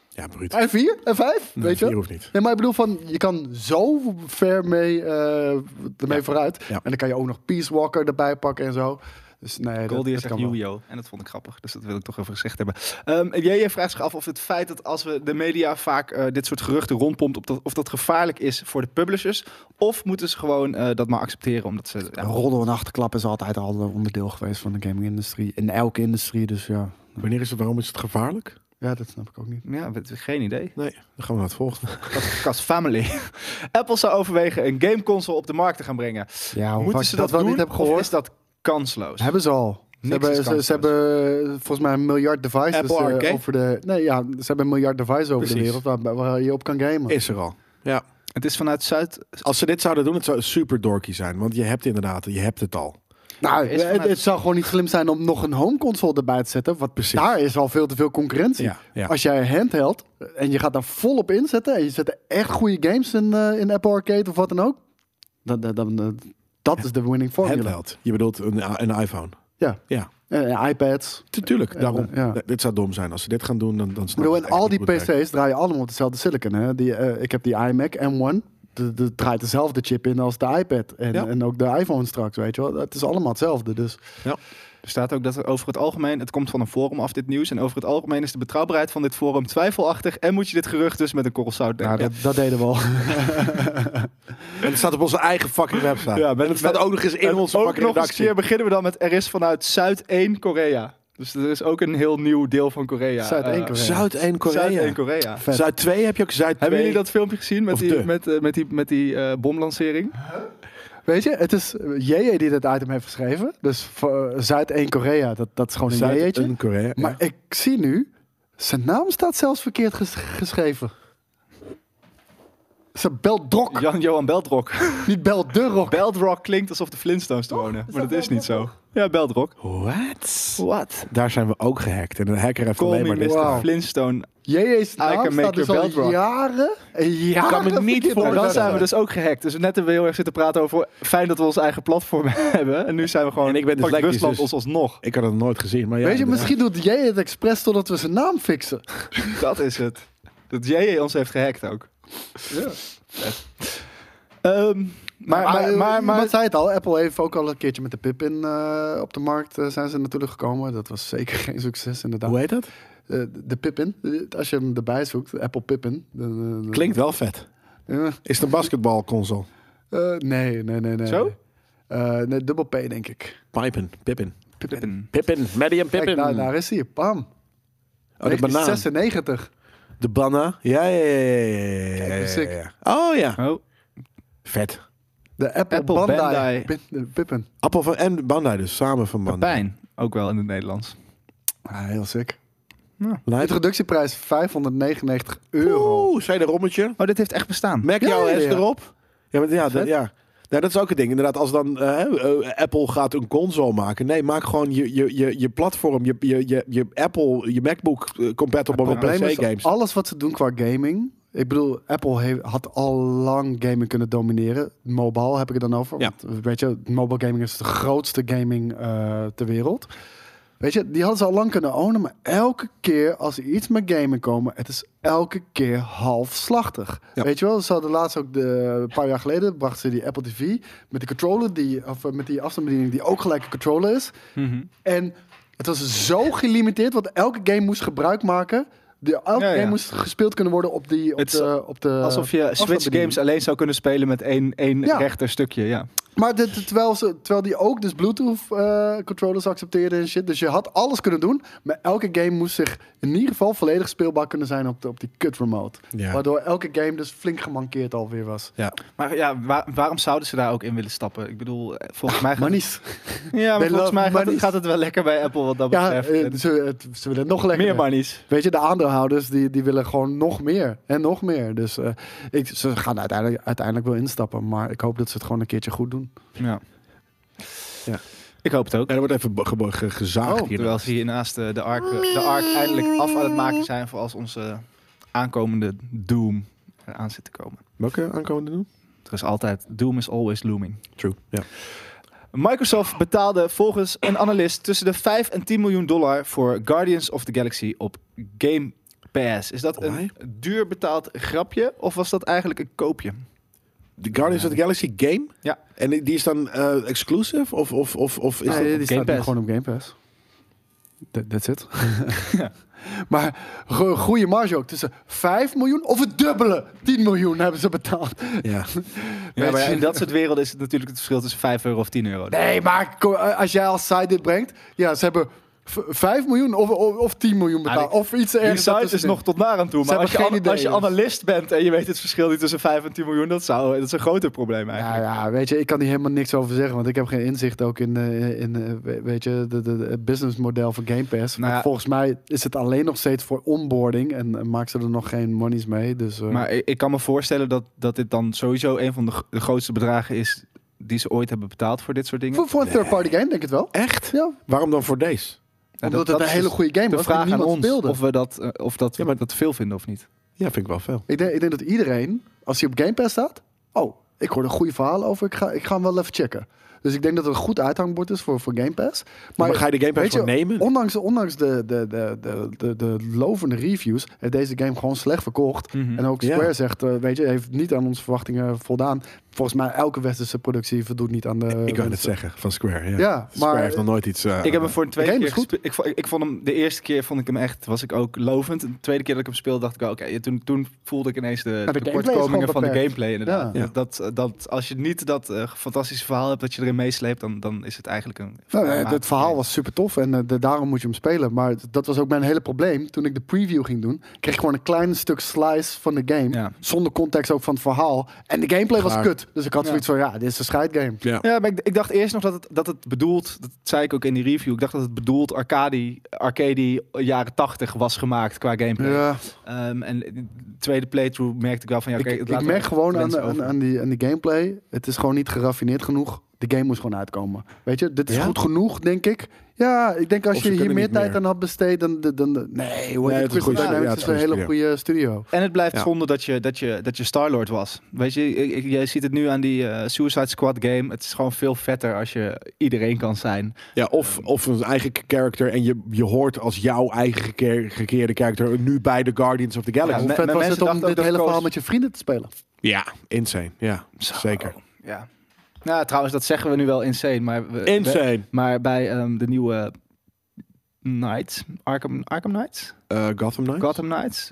Ja, bruut. en 4 en 5, Nee, weet je? hoeft niet. Nee, maar ik bedoel van, je kan zo ver mee eh ermee vooruit. En dan kan je ook nog Peace Walker erbij pakken en zo. Dus nee, dat, Goldie dat kan wel. Yu-Gi-Oh! En dat vond ik grappig, dus dat wil ik toch even gezegd hebben. Ehm jij vraagt zich af of het feit dat als we de media vaak eh, dit soort geruchten rondpompt, of dat, of dat gevaarlijk is voor de publishers, of moeten ze gewoon eh, dat maar accepteren, omdat ze... Ja, Een roddel en achterklap is altijd al een onderdeel geweest van de gaming-industrie. In elke industrie, dus ja. Wanneer is het, waarom is het gevaarlijk? Ja, dat snap ik ook niet. ja, we- geen idee. Nee, dan gaan we naar het volgende. Kast Family. Apple zou overwegen een gameconsole op de markt te gaan brengen. Ja, hoe Moeten vaak ze ik dat, wel doen, niet heb of gehoord? is dat kansloos? Hebben ze al. Ze Niks hebben, ze, ze hebben eh, volgens mij een miljard devices Apple eh, Arcade? over de. Nee, ja, ze hebben een miljard devices over de wereld waar, waar je op kan gamen. Is er al. Ja. Het is vanuit Zuid... Als ze dit zouden doen, het zou super dorky zijn. Want je hebt inderdaad, je hebt het al. nou, het, vanuit- het zou gewoon niet slim zijn om nog een home console erbij te zetten. Want Precies. daar is al veel te veel concurrentie. Ja, ja. Als jij handheld en je gaat daar volop inzetten en je zet er echt goede games in, eh, in Apple Arcade of wat dan ook. Dan, dan, dan, dat is de winning formula. Handheld. Je bedoelt een, een iPhone. Ja. Ja, Eh, iPads. natuurlijk. Daarom. ja. D- Dit zou dom zijn. Als ze dit gaan doen, dan, dan snap bedoel, en al die. PC's draaien allemaal op dezelfde silicon. Hè? Die, eh, ik heb die iMac M1. De, de draait dezelfde chip in als de iPad. En, Ja. en ook de iPhone straks, weet je wel. Het is allemaal hetzelfde. Dus Er staat ook dat er over het algemeen, het komt van een forum af dit nieuws, en over het algemeen is de betrouwbaarheid van dit forum twijfelachtig en moet je dit gerucht dus met een korrel zout nou, dat, dat deden we al. En het staat op onze eigen fucking website. Ja, met- en het staat ook nog eens in onze ook fucking nog keer beginnen we dan met er is vanuit Zuid-1 Dus er is ook een heel nieuw deel van Korea. Zuid-1 Eh, Korea. Zuid-1-Korea. Zuid-1 Korea. Zuid 2 heb je ook Zuid 2. Hebben jullie dat filmpje gezien met Of die, de. met, eh, met die, met die eh, bomlancering? Weet je, het is eh, JJ die dit item heeft geschreven. Dus voor, eh, Zuid-1 Korea, dat, dat is gewoon een JJ'tje. Zuid-Korea. Maar ik zie nu, zijn naam staat zelfs verkeerd ges- geschreven. Ze Beldrok, Jan-Johan Beldrok. niet Beldurok. Beldrock klinkt alsof de Flintstones te wonen. Maar dat is niet zo. Ja, Beldrock. What? What? Daar zijn we ook gehackt. En een hacker heeft Call alleen maar dit. Flintstone. Naam make staat dus al rock. jaren en jaren kan me niet voor- dan zijn we dus ook gehackt. Dus net hebben we heel erg zitten praten over... Fijn dat we ons eigen platform hebben. En nu zijn we gewoon... En ik ben dyslectisch, Rusland dus- ons alsnog. Ik had het nooit gezien. Maar ja, Weet je, misschien doet JJ het expres totdat we zijn naam fixen. Dat is het. Dat JJ ons heeft gehackt ook. Ja. Ehm, maar, maar, maar, maar, zei het al, Apple heeft ook al een keertje met de Pippin eh, op de markt eh, zijn ze natuurlijk gekomen. Dat was zeker geen succes inderdaad. Hoe heet dat? Eh, de Pippin, als je hem erbij zoekt, Apple Pippin. Klinkt wel vet. Ja. Is het een basketbalconsole? Eh, nee, nee, nee, nee. Zo? Eh, nee, dubbel P denk ik. Pippin. Pippin. Pippin. Pippin. Medium Kijk, Pippin. daar, daar is hij. Bam. oh, de banaan. 1996. De banana. Ja, ja, ja, ja, ja, ja, Kijk, hoe ja, sick. ja. Oh ja. Oh, Vet. De Apple, Apple Bandai. Bandai. De Pippin. Appel van en Bandai dus. Samen van Bandai. Pijn. Ook wel in het Nederlands. Ah, heel sick. Live. Introductieprijs 599 euro. Oeh, zei de rommetje. Oh, dit heeft echt bestaan. Mac Ja, jouw ja, ja. erop. Ja, maar ja, dat, ja. Nou, dat is ook het ding. Inderdaad, als dan eh, eh, Apple gaat een console maken. Nee, maak gewoon je, je, je, je platform, je, je, je, je Apple, je MacBook eh, compatible met is, PC-games. alles wat ze doen qua gaming. Ik bedoel, Apple heeft, had al lang gaming kunnen domineren. Mobile heb ik het dan over. Ja. Want, weet je, mobile gaming is de grootste gaming eh, ter wereld. Weet je, die hadden ze al lang kunnen ownen. Maar elke keer als er iets met gaming komen, het is elke keer halfslachtig. Ja. Weet je wel, ze hadden laatst ook de, een paar jaar geleden brachten ze die Apple TV met die controller, die, of eh, met die afstandsbediening die ook gelijk een controller is. En het was zo gelimiteerd, want elke game moest gebruik maken Die, elke Ja, ja. game moest gespeeld kunnen worden op, die, op, de, op de... Alsof je Switch games alleen zou kunnen spelen met één, één Ja. rechter stukje. Ja. Maar dit, terwijl, ze, terwijl die ook dus Bluetooth eh, controllers accepteerden en shit. Dus je had alles kunnen doen. Maar elke game moest zich in ieder geval volledig speelbaar kunnen zijn op, de, op die cut remote. Ja. Waardoor elke game dus flink gemankeerd alweer was. Ja. Maar ja, waar- waarom zouden ze daar ook in willen stappen? Ik bedoel, eh, volgens mij gaat, Manies. ja, maar volgens mij gaat het, monies. gaat het wel lekker bij Apple wat dat Ja, betreft. eh, En ze, het- ze willen nog lekker. meer monies. Weet je, de aandeelhouders die, die willen gewoon nog meer. En nog meer. Dus eh, ik, ze gaan uiteindelijk, uiteindelijk wel instappen. Maar ik hoop dat ze het gewoon een keertje goed doen. Ja. Ja. Ik hoop het ook. En er wordt even gezaagd Oh, hier. terwijl ze hier naast eh, de Ark, eh, de Ark eindelijk af aan het maken zijn voor als onze aankomende Doom eraan zit te komen. Welke aankomende doen? Er is altijd, Doom is always looming. True. Ja. Microsoft betaalde volgens een analist tussen de 5 en 10 miljoen dollar voor Guardians of the Galaxy op Game Pass. Is dat een duur betaald grapje of was dat eigenlijk een koopje? De Guardians of the Galaxy game? Ja. En die is dan eh, exclusive? Of, of, of, of is Nee, dat... die Game Pass? gewoon op Game Pass. That- That's it. Maar go- goede marge ook. Tussen 5 miljoen of het dubbele. 10 miljoen hebben ze betaald. Ja. Ja, maar ja, in dat soort werelden is het natuurlijk het verschil tussen 5 euro of 10 euro. Nee, maar ko- als jij als site dit brengt. Ja, ze hebben 5 miljoen of, of, of 10 miljoen betaald. die- of iets Die ergens. site is nog tot naar aan toe. Maar als je, als je analist bent en je weet het verschil niet tussen 5 en 10 miljoen, dat, zou, dat is een groter probleem Ja, eigenlijk. ja, weet je, ik kan hier helemaal niks over zeggen, want ik heb geen inzicht ook in, eh, in eh, we- weet je, de, de, businessmodel van Game Pass. Nou ja- volgens mij is het alleen nog steeds voor onboarding en uh, maken ze er nog geen monies mee. Dus, eh, Maar ik, ik kan me voorstellen dat, dat dit dan sowieso een van de, grootste bedragen is die ze ooit hebben betaald voor dit soort dingen. voor, voor een third-party game denk ik het wel. Echt? Ja, Waarom dan voor deze? Ja, omdat dat het een is hele goede game de was, die vraag aan ons speelde. of we dat, eh, of dat, Ja, maar- dat veel vinden of niet. Ja, vind ik wel veel. Ik, denk, ik denk dat iedereen, als hij op Game Pass staat, oh, ik hoor er goede verhalen over, ik ga, ik ga hem wel even checken. Dus ik denk dat het een goed uithangbord is voor, voor Game Pass. Maar, ga je de Game Pass je, nemen? Ondanks, ondanks de, de, de, de, de, de lovende reviews heeft deze game gewoon slecht verkocht. Mhm. En ook Ja. Square zegt, eh, weet je, heeft niet aan onze verwachtingen voldaan. Volgens mij elke westerse productie voldoet niet aan de... ik kan het zeggen, van Square. Ja, Ja, Square maar- heeft nog nooit iets... eh, ik heb hem voor een tweede game keer is goed. ik, vond- ik vond hem de eerste keer vond ik hem echt was ik ook lovend. De tweede keer dat ik hem speelde dacht ik wel, oké, toen, toen voelde ik ineens de, de, tekortkomingen gewoon van de gameplay inderdaad. Ja. Dat, dat als je niet dat eh, fantastische verhaal hebt dat je erin meesleept, dan, dan is het eigenlijk een. Nou, nee, matig het verhaal was super tof en eh, de- daarom moet je hem spelen. Maar dat was ook mijn hele probleem. Toen ik de preview ging doen, kreeg ik gewoon een klein stuk slice van de game. Ja. Zonder context ook van het verhaal. En de gameplay was Klaar. kut. Dus ik had Ja. zoiets van, ja, dit is een scheidgame. Ja. Ja, maar ik, ik dacht eerst nog dat het, dat het bedoeld, dat zei ik ook in die review, ik dacht dat het bedoeld arcade, arcade jaren 80 was gemaakt qua gameplay. Ja. Ehm, en de tweede playthrough merkte ik wel van ja, oké, ik, het ik laat merk gewoon aan, aan, aan, die, aan die gameplay. Het is gewoon niet geraffineerd genoeg. De game moest gewoon uitkomen. Weet je, dit is Ja? goed genoeg, denk ik. Ja, ik denk als je hier meer tijd meer. aan had besteed, dan... dan, dan nee, hoor, Nee, het is een Crystal Dynamics ja, is hele goede studio. En het blijft Ja. zonde dat je, dat je, dat je Star-Lord was. Weet je, jij ziet het nu aan die eh, Suicide Squad game. Het is gewoon veel vetter als je iedereen kan zijn. Ja, of, of een eigen character en je, je hoort als jouw eigen gekeer- gekeerde character nu bij de Guardians of the Ja, Galaxy. Hoe me- vet was mensen het om dit hele verhaal met je vrienden te spelen? Ja, insane. Ja, zeker. Ja. Nou, trouwens, dat zeggen we nu wel insane. Maar, we, Insane. we- maar bij ehm, de nieuwe Knights, Arkham, Arkham Knights, Eh, Gotham Knights? Gotham Knights,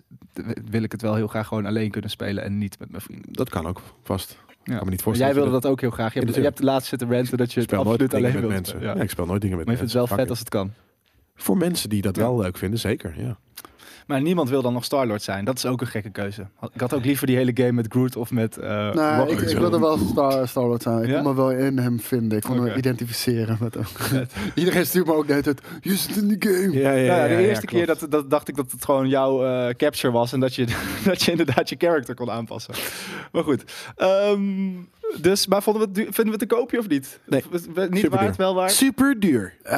wil ik het wel heel graag gewoon alleen kunnen spelen en niet met mijn vrienden. Dat kan ook vast. Ja. kan me niet voorstellen Jij wilde dat ook heel graag. Je hebt, je hebt laatst zitten ranten dat je het absoluut alleen met wilt. mensen. spelen. Ja. Ja. ik speel nooit dingen met Maar je vindt het mensen. wel vet als het kan. Voor mensen die dat wel leuk vinden, zeker. Ja. Maar niemand wil dan nog Star-Lord zijn. Dat is ook een gekke keuze. Ik had ook liever die hele game met Groot of met eh Nou, Rocket. ik, ik wilde wel Star, Star Wars zijn. Ik Ja? kon me wel in hem vinden. Ik kon me identificeren met hem. Iedereen stuurt me ook de hele tijd. Je zit in die game. Ja, ja, Ja, ja, de eerste keer dat, dat dacht ik dat het gewoon jouw eh, capture was en dat je, dat je inderdaad je character kon aanpassen. Maar goed. Ehm, dus, maar vonden we het, vinden we het een koopje of niet? Nee. Niet Superduur. waard, wel waard? Super duur. Eh,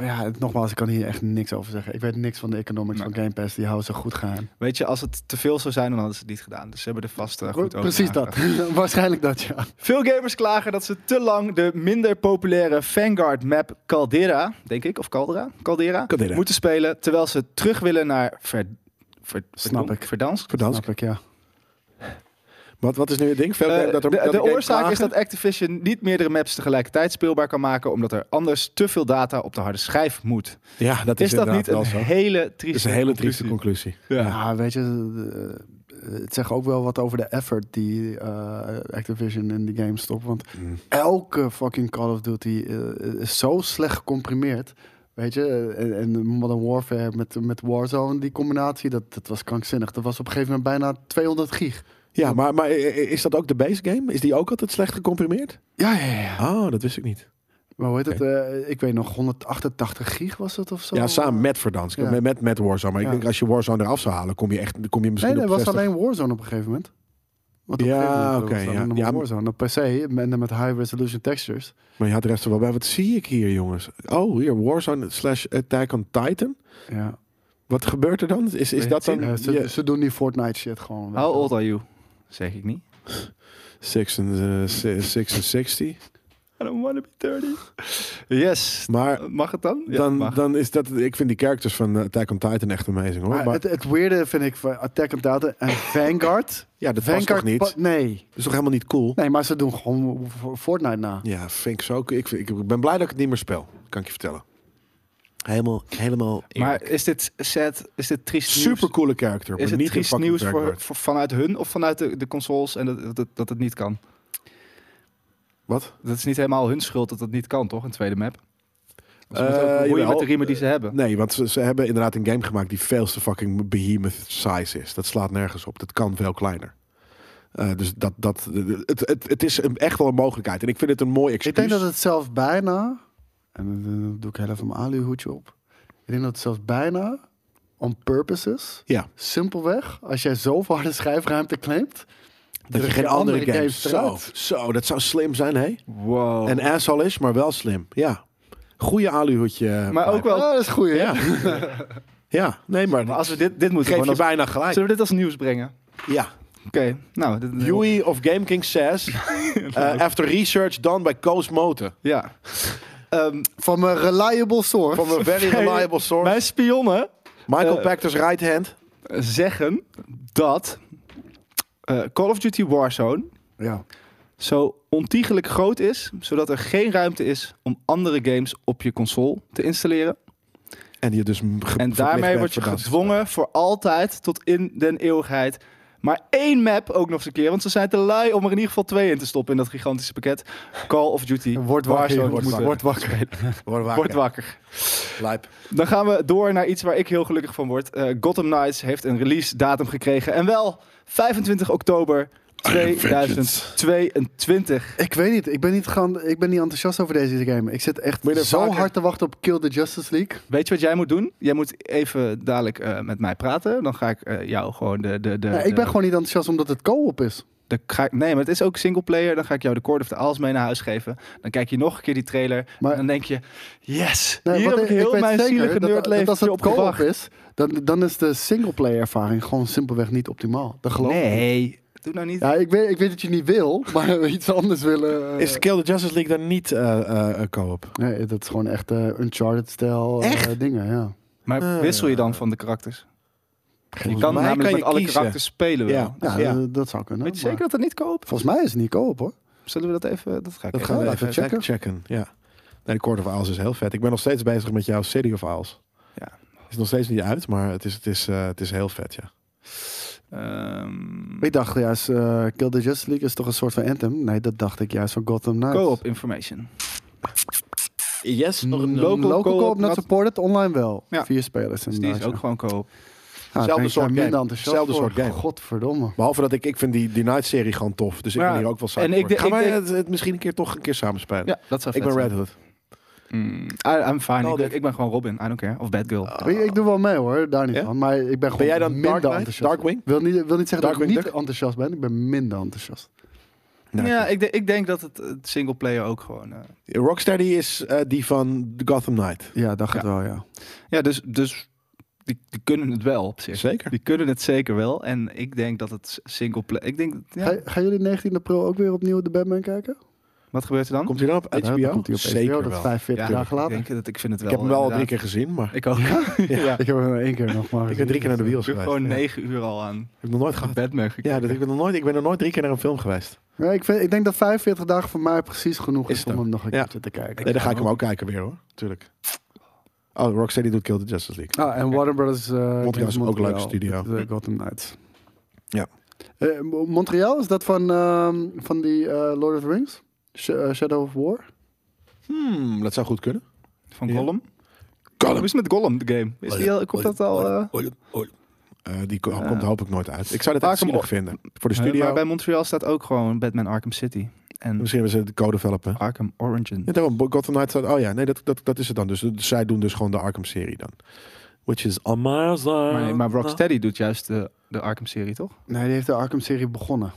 ja, nogmaals, ik kan hier echt niks over zeggen. Ik weet niks van de economics Nee. van Game Pass. Die houden ze goed geheim. Weet je, als het te veel zou zijn, dan hadden ze het niet gedaan. Dus ze hebben er vast eh, goed over Precies dat. Waarschijnlijk dat, ja. Veel gamers klagen dat ze te lang de minder populaire Vanguard map Caldera, denk ik, of Caldera, Caldera, Caldera. moeten spelen, terwijl ze terug willen naar ver, ver, Snap ik. Verdansk. Verdansk. Snap ik, ja. Wat, wat is nu het ding? Veel, Eh, dat er, de dat de oorzaak is dat Activision niet meerdere maps tegelijkertijd speelbaar kan maken, omdat er anders te veel data op de harde schijf moet. Ja, dat is, Is dat niet een hele Dat trieste is een hele trieste conclusie? conclusie. Ja, weet je, het zegt ook wel wat over de effort die eh, Activision in die game stopt. Want Mm. elke fucking Call of Duty eh, is zo slecht gecomprimeerd. Weet je, en, en Modern Warfare met, met Warzone, die combinatie, dat, dat was krankzinnig. Dat was op een gegeven moment bijna 200 gig. Ja, maar, maar is dat ook de base game? Is die ook altijd slecht gecomprimeerd? Ja, ja, ja. Oh, dat wist ik niet. Maar hoe heet het? eh, ik weet nog, 188 gig was het of zo? Ja, samen met Verdansk. Ja. Met, met, met Warzone. Maar ik denk als je Warzone eraf zou halen, kom je echt kom je misschien Nee, het was 60. alleen Warzone op een gegeven moment. Want op Ja, oké, het ja. Ja, Warzone op PC met, met high resolution textures. Maar je had de rest er wel bij. Wat zie ik hier, jongens? Oh, hier, Warzone slash Attack on Titan. Ja. Wat gebeurt er dan? Is, is dat dan... Ja, ze, je- ze doen die Fortnite shit gewoon. How old are you? Zeg ik niet. 66. I don't want to be 30. Yes. Maar Mag het dan? Ja, dan, mag. dan is dat... Ik vind die characters van Attack on Titan echt amazing, hoor. Maar Maar, het, het weirde vind ik van Attack on Titan en Vanguard. ja, dat was toch Vanguard niet? pa- Dat nee. is toch helemaal niet cool? Nee, maar ze doen gewoon Fortnite na. Ja, vind ik zo. Ik, ik ben blij dat ik het niet meer speel. Kan ik je vertellen. Helemaal, helemaal. Maar is dit sad? Is dit triest super coole character. Is het niet triest nieuws voor, vanuit hun of vanuit de, de consoles en dat, dat, dat het niet kan? Wat? Dat is niet helemaal hun schuld dat het niet kan, toch? Een tweede map. Eh, uh, hoe je met de riemen die ze hebben. Nee, want ze, ze hebben inderdaad een game gemaakt die veel te fucking behemoth size is. Dat slaat nergens op. Dat kan veel kleiner. Eh, dus dat, dat, het, het, het is een, echt wel een mogelijkheid. En ik vind het een mooi excuus. Ik denk dat het zelfs bijna, en dan doe ik heel even mijn aluhoedje op. Ik denk dat het zelfs bijna on purpose is. Ja, Simpelweg, als jij zoveel harde schijfruimte claimt, dat je druk geen andere, games... games zo, eruit. zo, dat zou slim zijn, hè? Wow. En asshole is, maar wel slim. Ja. Goeie aluhoedje. maar ook wel... Ah, dat is goed? Ja. ja, nee, maar, Maar als we dit, dit moeten geef gewoon je als, bijna gelijk. Zullen we dit als nieuws brengen? Ja. Oké, nou... Dit, of GameKing says, uh, after research done by Coast Motor. Ja. Ehm, Van mijn reliable source. From a very reliable source. mijn spionnen Michael Pactor's right hand. zeggen dat eh, Call of Duty Warzone Ja. zo ontiegelijk groot is, zodat er geen ruimte is om andere games op je console te installeren. En je dus En daarmee word je gedwongen voor altijd tot in den eeuwigheid. Maar één map ook nog eens een keer, want ze zijn te lui om er in ieder geval twee in te stoppen in dat gigantische pakket. Call of Duty Word wakker. Word wakker. Word wakker. Word wakker. Lijp. Dan gaan we door naar iets waar ik heel gelukkig van word. Eh, Gotham Knights heeft een release datum gekregen. En wel 25 oktober 2022. Ik weet niet, ik ben niet, gaan, ik ben niet enthousiast over deze game. Ik zit echt zo vaker- hard te wachten op Kill the Justice League. Weet je wat jij moet doen? Jij moet even dadelijk eh, met mij praten. Dan ga ik eh, jou gewoon de... de, de Ja, ik ben de- gewoon niet enthousiast omdat het co-op is. de- ga ik- nee, maar het is ook singleplayer. Dan ga ik jou de Cord of the Owls mee naar huis geven. Dan kijk je nog een keer die trailer. Maar- en dan denk je... Yes! Nee, hier heb ik heel weet mijn zeker zielige nerdleventje als het op is, dan, dan is de singleplayer ervaring gewoon simpelweg niet optimaal. Dat geloof ik. Nee, doe nou niet. Ja, ik weet, ik weet dat je niet wil, maar iets anders willen. eh, Is Kill the Justice League dan niet eh eh, co-op? Nee, dat is gewoon echt eh, Uncharted-stijl eh, Echt? dingen, ja. Maar wissel je dan van de karakters? Je kan namelijk kan met je alle kiezen. karakters spelen wel. Ja. Ja, Ja. Dat, dat zou kunnen. Weet je zeker dat het niet koopt? Volgens mij is het niet co-op, hoor. Zullen we dat even... Dat ga ik Dat even gaan we even even checken. checken. Ja. Nee, de Court of Owls is heel vet. Ik ben nog steeds bezig met jouw City of Owls. Ja. Is nog steeds niet uit, maar het is, het is, eh, het is heel vet, ja. Ehm, Ik dacht juist, eh Kill the Justice League is toch een soort van anthem? Nee, dat dacht ik juist van Gotham Knights. Co-op information. Yes, Nog een een local local, co-op not supported, online wel. Ja. Vier spelers Dus die is ook gewoon co-op. Ja, Zelfde ben ik soort game. soort game. Godverdomme. Behalve dat ik, ik vind die, die Night serie gewoon tof. Dus ik Ja, ben hier ook wel en samen ik voor. denk- Gaan ik wij het, het misschien een keer toch een keer samen spelen? Ja, dat zou ik vet ben zijn. Red Hood. Mm, I- I'm fine. Ik, ben, ik gewoon Robin. I don't care. Of Bad Girl. Weet je, ik doe wel mee hoor, daar niet van. Maar ik ben gewoon Ben jij dan minder Dark enthousiast. Darkwing? Wil niet, wil niet zeggen dat ik niet enthousiast ben. Ik ben minder enthousiast. Nou, ja, ik, ik denk dat het, het singleplayer ook gewoon... eh, Rocksteady is eh, die van The Gotham Knight. Ja, dat gaat Ja. wel, ja. ja, dus, dus die, die kunnen het wel op zich. Zeker. Die kunnen het zeker wel. En ik denk dat het singleplayer... Ik denk... Ja, Ga, gaan jullie 19 april ook weer opnieuw de Batman kijken? Wat gebeurt er dan? Komt hij dan op Ja, dan HBO? komt hij op Zeker HBO, dat is wel. 45 Ja, dagen later. Ik, denk dat, ik vind het wel. Ik heb hem wel al drie keer gezien, maar Ik ook. ja. Ik heb hem één keer nog maar ik ben drie keer naar de wiels Ik heb geweest. gewoon negen uur al aan Heb ik nog nooit gehad. Batman gekeken. Ja, dat, ik, ben nog nooit, ik ben nog nooit drie keer naar een film geweest. Ja, ik, vind, ik denk dat 45 dagen voor mij precies genoeg Is om hem nog een Ja. keertje te kijken. Nee, dan ga ik hem ook kijken weer hoor. Tuurlijk. Oh, Rocksteady doet Kill the Justice League. Ah, en Warner Brothers... eh, Montreal is ook een leuke studio. eh, Gotham Knights. Ja. Eh, Mo- Montreal, is dat van, ehm, van die eh, Lord of the Rings? Eh, Shadow of War? Hmm, dat zou goed kunnen. Van Ja. Gollum. Gollum. Hoe is het met Gollum, de game? Is die al, komt dat al... eh, Eh, die ko- komt hoop ik nooit uit. Ik zou dat echt Arkham zielig vinden. Voor de studio. maar bij Montreal staat ook gewoon Batman Arkham City. En Misschien hebben ze de code developen. Arkham Origin. Ja, daarom, Gotham Knights staat... Oh ja, nee, dat, dat, dat is het dan. Dus eh, zij doen dus gewoon de Arkham-serie dan. Which is amazing. Maar, maar Rocksteady doet juist de, de Arkham-serie, toch? Nee, die heeft de Arkham-serie begonnen.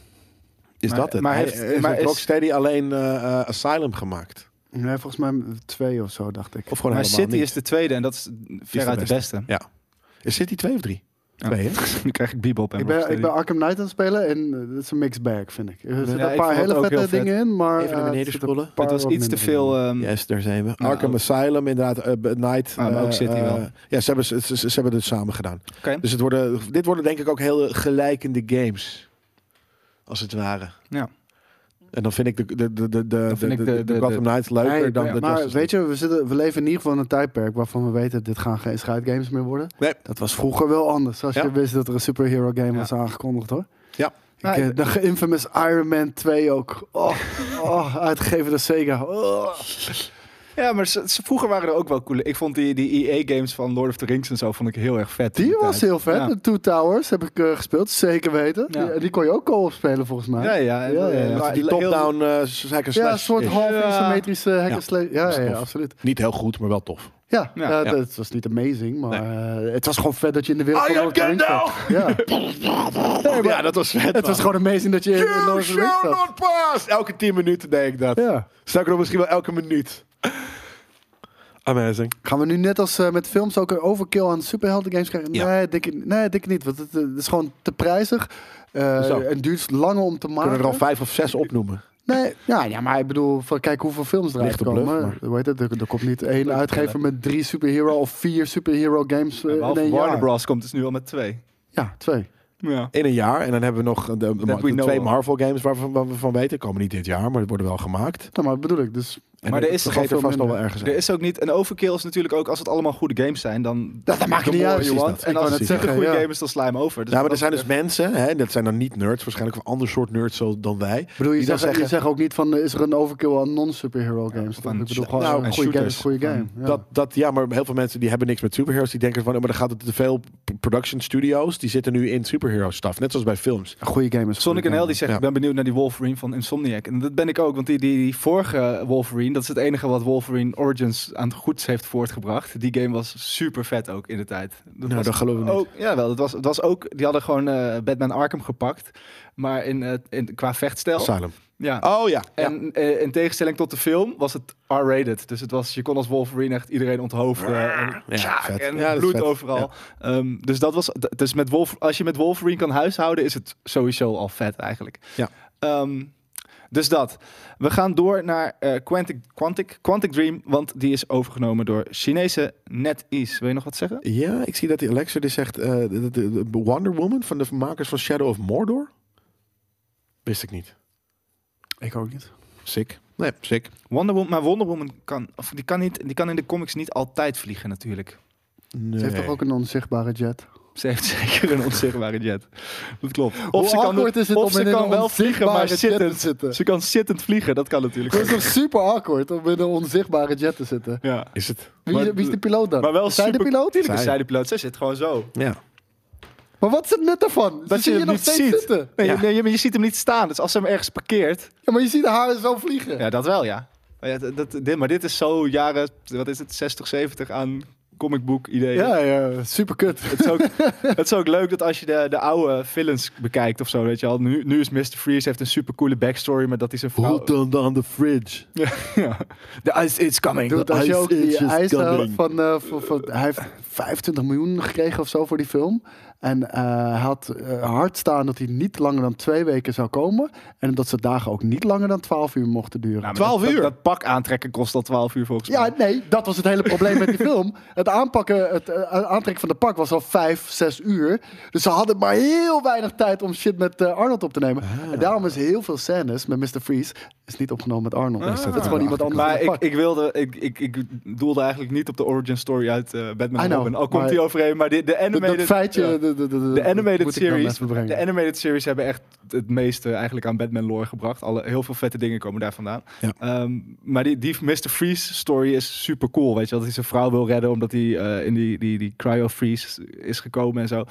Is maar- dat het? maar Hij- heeft- is maar het is- Rocksteady alleen eh, eh, Asylum gemaakt? Nee, volgens mij twee of zo, dacht ik. Of gewoon maar City niet? is de tweede en dat is veruit de beste. Ja. Is City twee of drie? Ja. Twee, hè? nu krijg ik Bebop en Ik ben, ik ben Arkham Knight aan het spelen en eh, het is een mixed bag, vind ik. Er zitten Ja, een paar hele vette vet. dingen in, maar... Even naar eh, beneden scrollen. Het was iets te veel... ehm, Yes, daar zijn we. Nou, Arkham Asylum, inderdaad. eh, b- Night. Ah, maar ook eh, City eh, wel. ja, ze hebben, ze, ze, ze hebben het samen gedaan. Oké. Dus het worden, dit worden denk ik ook heel gelijkende games. Als het ware. Ja. En dan vind ik de, de, de, de, de, de, de- de, de- Gotham Knights leuker Nee, dan ja, de maar weet je, we, zitten, we leven in ieder geval in een tijdperk waarvan we weten, dit gaan geen scheidgames meer worden. Nee. Dat was vroeger wel anders. Als Ja. je wist dat er een superhero game Ja. was aangekondigd hoor. Ja. Ik, eh, de infamous Iron Man 2 ook. Oh, oh, uitgegeven door Sega. Oh. Ja, maar ze, ze- vroeger waren er ook wel coole. Ik vond die, die EA-games van Lord of the Rings en zo vond ik heel erg vet. in Die was tijd. heel vet. Ja. De Two Towers heb ik eh, gespeeld, zeker weten. Ja. Die, die kon je ook co-op spelen volgens mij. Ja, ja. Ja, Die top-down eh hack Ja, een soort half Ja. isometrische hack Ja. and slash. Ja, absoluut. Niet heel goed, maar wel tof. Ja, Ja. ja, Ja. dat was niet amazing, maar eh, het was gewoon vet dat je in de wereld van am Lord of the Rings Gandalf! zat. Ja. Nee, Ja, dat was vet. het was gewoon amazing dat je in Lord of the Rings zat. not pass! Elke 10 minuten deed ik dat. Ja. Sterker nog, misschien wel elke minuut. Amazing. Gaan we nu net als eh, met films ook een overkill aan superhelden games krijgen? Ja. Nee, denk ik, nee, denk ik niet. Want het, eh, het is gewoon te prijzig. Eh, en duurt langer om te maken. kunnen er al vijf of zes opnoemen. Nee, ja, ja, maar ik bedoel, van, kijk hoeveel films eruit bluff, komen. maar- Hoe heet het? Er, er komt niet één uitgever met drie superhero of vier superhero games eh, in één Warner jaar. Bros. komt dus nu al met twee. Ja, twee. Ja. In een jaar. En dan hebben we nog de, twee. Marvel games waarvan waar we van weten. Komen niet dit jaar, maar die worden wel gemaakt. Nou, maar bedoel ik. Dus En Maar er is toch er vast veel nog wel ergens Er is ook niet... Een overkill is natuurlijk ook... Als het allemaal goede games zijn, dan... Dat- dat maakt niet uit, want. dat. En Ik als het een zeggen, goede ja. game is, dan sla je hem over. Dus ja, maar er zijn dus mensen, hè, dat zijn dan niet nerds, waarschijnlijk van ander soort nerds zo dan wij. Ik bedoel, je Die dan zegt, je zeggen- zegt ook niet van, is er een overkill aan non-superhero games? aan ik bedoel, gewoon nou, een en goede game is een goede game. Ja. Dat, dat, ja, maar heel veel mensen die hebben niks met superheroes. Die denken van, oh, maar dan gaat het te veel production studios. Die zitten nu in superhero stuff. Net zoals bij films. een goede game is een Sonic en Hell die zegt, Ja. ik ben benieuwd naar die Wolverine van Insomniac. En dat ben ik ook, want die, die, die vorige Wolverine, dat is het enige wat Wolverine Origins aan het goeds heeft voortgebracht. Die game was super vet ook in de tijd. Dat Nou, was dat geloven we niet. ook, ja, wel. Het was, het was ook, die hadden gewoon eh, Batman Arkham gepakt, maar in, eh, in, qua vechtstijl. Asylum. Ja. Oh ja. ja. En eh, in tegenstelling tot de film was het R-rated. Dus het was, je kon als Wolverine echt iedereen onthoofden. En, Ja, vet. en Ja, bloed vet. overal. Ehm, dus dat was, dus met Wolf, als je met Wolverine kan huishouden, is het sowieso al vet eigenlijk. Ja. Ehm, dus dat. We gaan door naar eh, Quantic, Quantic, Quantic Dream, want die is overgenomen door Chinese NetEase. Wil je nog wat zeggen? Ja, ik zie dat die Alexa die zegt eh, de, de- de Wonder Woman van de makers van Shadow of Mordor. Wist ik niet. Ik ook niet. Sick. Nee, sick. Wonder Woman, maar Wonder Woman kan, of die kan, niet, die kan in de comics niet altijd vliegen natuurlijk. Nee. Ze heeft toch ook een onzichtbare jet? Ze heeft zeker een onzichtbare jet. Dat klopt. Hoe Of ze kan, awkward is het of om ze in kan een wel vliegen, maar zittend. zitten? Ze kan zittend vliegen, dat kan natuurlijk. Dat is toch super awkward om in een onzichtbare jet te zitten? Ja. Is het? Wie, Maar- wie is de piloot dan? Maar wel Is zij super, de piloot? Tuurlijk is Zij. de piloot. Zij zit gewoon zo. Ja. Maar wat is het nut ervan? Dat Ze zie je je hem nog niet steeds ziet. zitten. Nee, Ja. nee, je, ziet hem niet staan. Dus als ze hem ergens parkeert... Ja, maar je ziet haar zo vliegen. Ja, dat wel, ja. Maar, ja, dat- dit, maar dit is zo jaren... Wat is het? 60, 70 aan comicbook ideeën. Ja, ja, super kut. Het is, ook, het is ook leuk dat als je de, de oude villains bekijkt of zo, weet je al. Nu, nu is Mr. Freeze heeft een super coole backstory, maar dat is een vrouw. Hold on, on the fridge. Ja, ja. The ice is coming. Dude, als je ice ook die is van, eh, van, van... Hij heeft 25 miljoen gekregen of zo voor die film. En eh, hij had eh, hard staan dat hij niet langer dan twee weken zou komen. En dat zijn dagen ook niet langer dan 12 uur mochten duren. Nou, 12 dat- uur? Dat, dat pak aantrekken kost al 12 uur volgens mij. Ja, nee, dat was het hele probleem met die film. Het aanpakken, het eh, aantrekken van de pak was al vijf, zes uur. Dus ze hadden maar heel weinig tijd om shit met Arnold op te nemen. Ah. En daarom is heel veel scènes met Mr. Freeze is niet opgenomen met Arnold. Ah. dat is gewoon iemand anders. Maar ik, ik wilde, ik, ik, ik doelde eigenlijk niet op de origin story uit Batman Robin. Al komt maar- die overheen, maar de dat, animated... dat feitje, ja. De, animated series, de animated series hebben echt het meeste eigenlijk aan Batman lore gebracht. Alle, heel veel vette dingen komen daar vandaan. Ja. Ehm, maar die, die Mr. Freeze story is super cool. Weet je, dat hij zijn vrouw wil redden omdat hij eh, in die, die, die cryo freeze is gekomen en zo.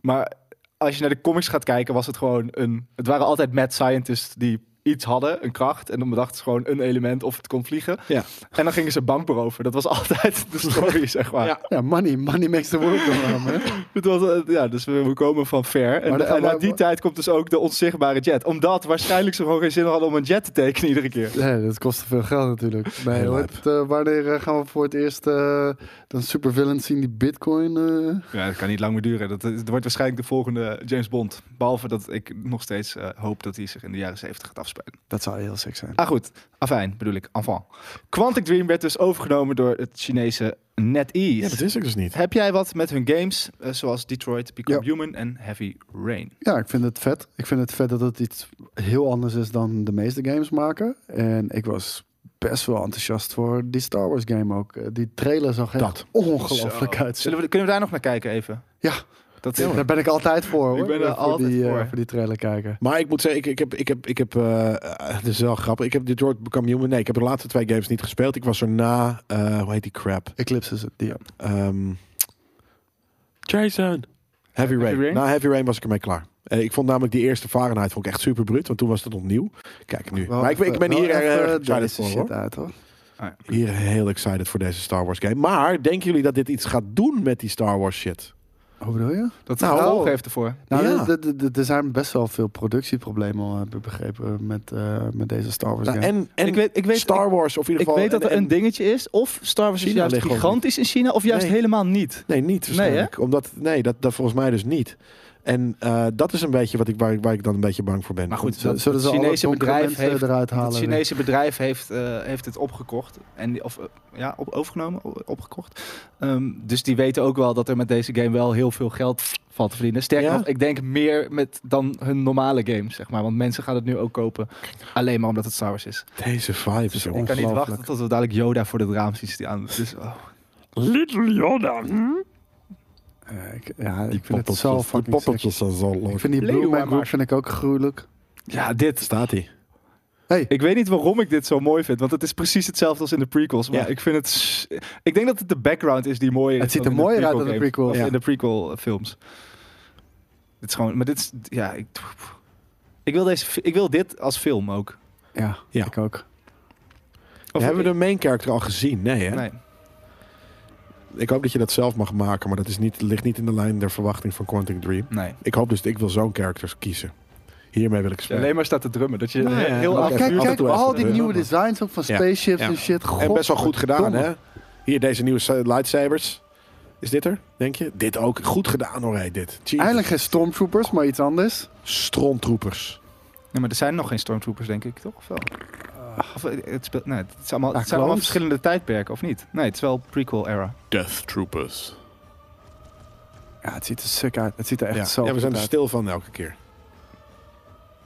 Maar als je naar de comics gaat kijken, was het gewoon een. Het waren altijd mad scientists die iets hadden, een kracht. En dan bedachten ze gewoon een element of het kon vliegen. Ja. En dan gingen ze bank beroven. Dat was altijd de story, zeg maar. Ja. Ja, money. Money makes the world go round, hè? Het was, eh, ja, dus we, we komen van ver. En, gaan en uit die tijd komt dus ook de onzichtbare jet. Omdat waarschijnlijk ze gewoon geen zin hadden om een jet te tekenen iedere keer. Nee, dat kost te veel geld natuurlijk. Nee, het, eh, wanneer eh, gaan we voor het eerst eh dan supervillains zien die bitcoin... eh, Ja, dat kan niet lang meer duren. Dat, is- het wordt waarschijnlijk de volgende James Bond. Behalve dat ik nog steeds hoop dat hij zich in de jaren 70 gaat afspelen. Dat zou heel sick zijn. Ah goed, afijn bedoel ik, avant. Quantic Dream werd dus overgenomen door het Chinese NetEase. Ja, dat wist ik dus niet. Heb jij wat met hun games, eh, zoals Detroit Become Ja. Human en Heavy Rain? Ja, ik vind het vet. Ik vind het vet dat het iets heel anders is dan de meeste games maken. En ik was best wel enthousiast voor die Star Wars game ook. Eh, Die trailer zag echt Dat. ongelooflijk uit. Zullen we, kunnen we daar nog naar kijken even? Ja, Dat, daar ben ik altijd voor hoor. Ik ben er voor altijd die, eh, voor. voor die trailer kijken. Maar ik moet zeggen, ik, ik heb, ik heb, ik heb, eh, eh, het is wel grappig. Ik heb Detroit Become Human. Nee, ik heb de laatste twee games niet gespeeld. Ik was er na, eh, hoe heet die crap? Eclipse is het. Die, Ehm, Jason. Heavy Rain. Rain? Na Heavy Rain was ik ermee klaar. Eh, ik vond namelijk die eerste Fahrenheit vond ik echt super bruut, want toen was het nog nieuw. Kijk nu. Wel maar ik, ben hier erg excited voor shit hoor. uit hoor. Hier heel excited voor deze Star Wars game. Maar denken jullie dat dit iets gaat doen met die Star Wars shit? Hoe bedoel je? dat Nou, gevolg heeft ervoor. Nou, Ja. er zijn best wel veel productieproblemen, al, heb ik begrepen, met, eh, met deze Star Wars Nou, game. en en ik weet, ik weet, Star Wars, of in ieder ik geval... weet dat er en- een en- dingetje is. Of Star Wars is juist gigantisch in China, of juist Nee. helemaal niet. Nee, niet waarschijnlijk. Omdat, nee, dat, dat volgens mij dus niet. En eh, dat is een beetje wat ik, waar, ik- waar ik dan een beetje bang voor ben. Maar goed, Zullen dat- zullen het ze alle Chinese bedrijf heeft, eruit halen? het Chinese bedrijf heeft, eh, heeft het opgekocht. En, die- of eh, ja, op, overgenomen, opgekocht. Ehm, dus die weten ook wel dat er met deze game wel heel veel geld valt te verdienen. Sterker Ja? nog, ik denk meer met dan hun normale games, zeg maar. Want mensen gaan het nu ook kopen. Alleen maar omdat het Star Wars is. Deze vibe is Ik kan niet wachten tot we dadelijk Yoda voor het raam zien staan. Dus, oh. Little Yoda. Eh, ik, ja, Die ik vind het zo die poppetjes zijn zo Ik leuk. vind die Blue Man. Group vind ik ook gruwelijk. Ja, dit. Staat hij? Ik weet niet waarom ik dit zo mooi vind, want het is precies hetzelfde als in de prequels. Maar Ja. ik vind het. Ik denk dat het de background is die mooier Het is. ziet dan er in de mooier uit dan de games. prequels. Ja. in de prequel eh, films. Dit is gewoon. Maar dit is. Ja, ik. Ik wil, deze, ik wil dit als film ook. Ja, Ja. ik ook. Of- Hebben we de main character al gezien? Nee, hè? Nee. Ik hoop dat je dat zelf mag maken, maar dat is niet, ligt niet in de lijn der verwachting van Quantum Dream. nee. Ik hoop dus, ik wil zo'n character kiezen. Hiermee wil ik spelen. Alleen maar staat te drummen. Dat je Nou heel af- kijk, kijk al die nieuwe designs ook van spaceships Ja. en shit. en best wel goed gedaan, hè? Hier, deze nieuwe sa- lightsabers. Is dit er, denk je? Dit ook. Goed gedaan hoor, hey, dit. Jesus. Eigenlijk geen stormtroopers, maar iets anders. Stroomtroepers. Nee, maar er zijn nog geen stormtroopers, denk ik, toch? Of wel? Of, eh, het, speelt, nee, het, is allemaal, Ah, het zijn allemaal verschillende tijdperken, of niet? Nee, het is wel prequel era. Death Troopers. Ja, het ziet er sick uit. Het ziet er echt Ja. zo ja, we zijn er uit. stil van elke keer.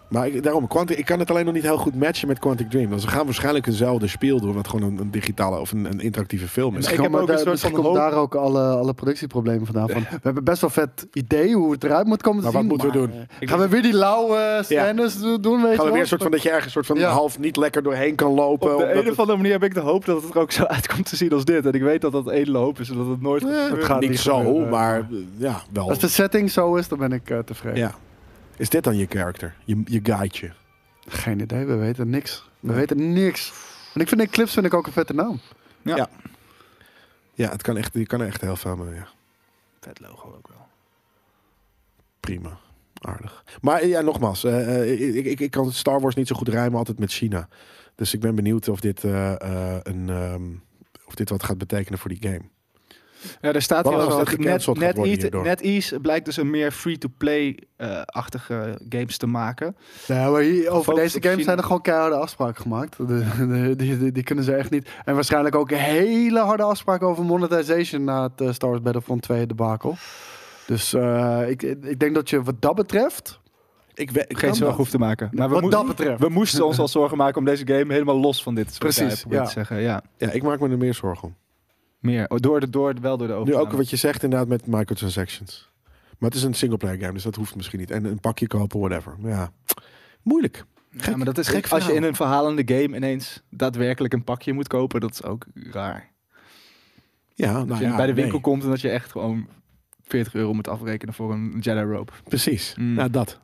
Maar ik, daarom, Quantic, ik kan het alleen nog niet heel goed matchen met Quantic Dream. Want ze gaan waarschijnlijk eenzelfde speel doen, wat gewoon een, een digitale of een, een interactieve film is. Ik Misschien heb ook een daar- soort misschien van hoop- daar ook alle, alle productieproblemen vandaan. Van, we hebben best wel vet idee hoe het eruit moet komen te Maar wat zien. moeten we maar, doen? eh, gaan we weer die lauwe scènes do- doen, weet Gaan we weer een soort van dat je ergens een soort van Ja. half niet lekker doorheen kan lopen. Op de een of andere manier heb ik de hoop dat het er ook zo uitkomt te zien als dit. En ik weet dat dat edele hoop is en dat het nooit gaat Eh, niet niet zo, gebeuren. maar eh, ja, wel. Als de setting zo is, dan ben ik eh, tevreden. Ja. Is dit dan je character? Je, je guideje? Geen idee, we weten niks. We Nee. weten niks. En ik vind Eclipse vind ik ook een vette naam. Ja, het kan echt, je kan er echt heel veel mee. Ja. Vet logo ook wel. Prima. Aardig. Maar ja, nogmaals, eh, eh, ik, ik, ik kan Star Wars niet zo goed rijmen altijd met China. Dus ik ben benieuwd of dit, eh, eh, een, ehm, of dit wat gaat betekenen voor die game. Ja, er staat hier dat gecanceld Net, hierdoor? NetEase blijkt dus een meer free-to-play-achtige games te maken. Ja, maar hier, over Focus deze games zijn er gewoon keiharde afspraken gemaakt. De- de- die, die, die kunnen ze echt niet. En waarschijnlijk ook hele harde afspraken over monetization na het eh, Star Wars Battlefront 2 debakel. Dus eh, ik, ik denk dat je wat dat betreft... Ik, we, ik Geen zorg hoeft te maken. Maar we, wat moe- dat betreft. we moesten ons al zorgen maken om deze game helemaal los van dit soort Precies, ja. te zeggen. Ja, Ja, ik maak me er meer zorgen om. Meer. Oh, door de, door, wel door de Nu overname. ook wat je zegt inderdaad met microtransactions. Maar het is een singleplayer game, dus dat hoeft misschien niet. En een pakje kopen, whatever. Ja, moeilijk. ja, maar dat is gek. Als je verhaal. in een verhalende game ineens daadwerkelijk een pakje moet kopen, dat is ook raar. Ja, Als nou je ja, bij de nee. winkel komt en dat je echt gewoon 40 euro moet afrekenen voor een Jedi rope. Precies. Mm. Nou, dat.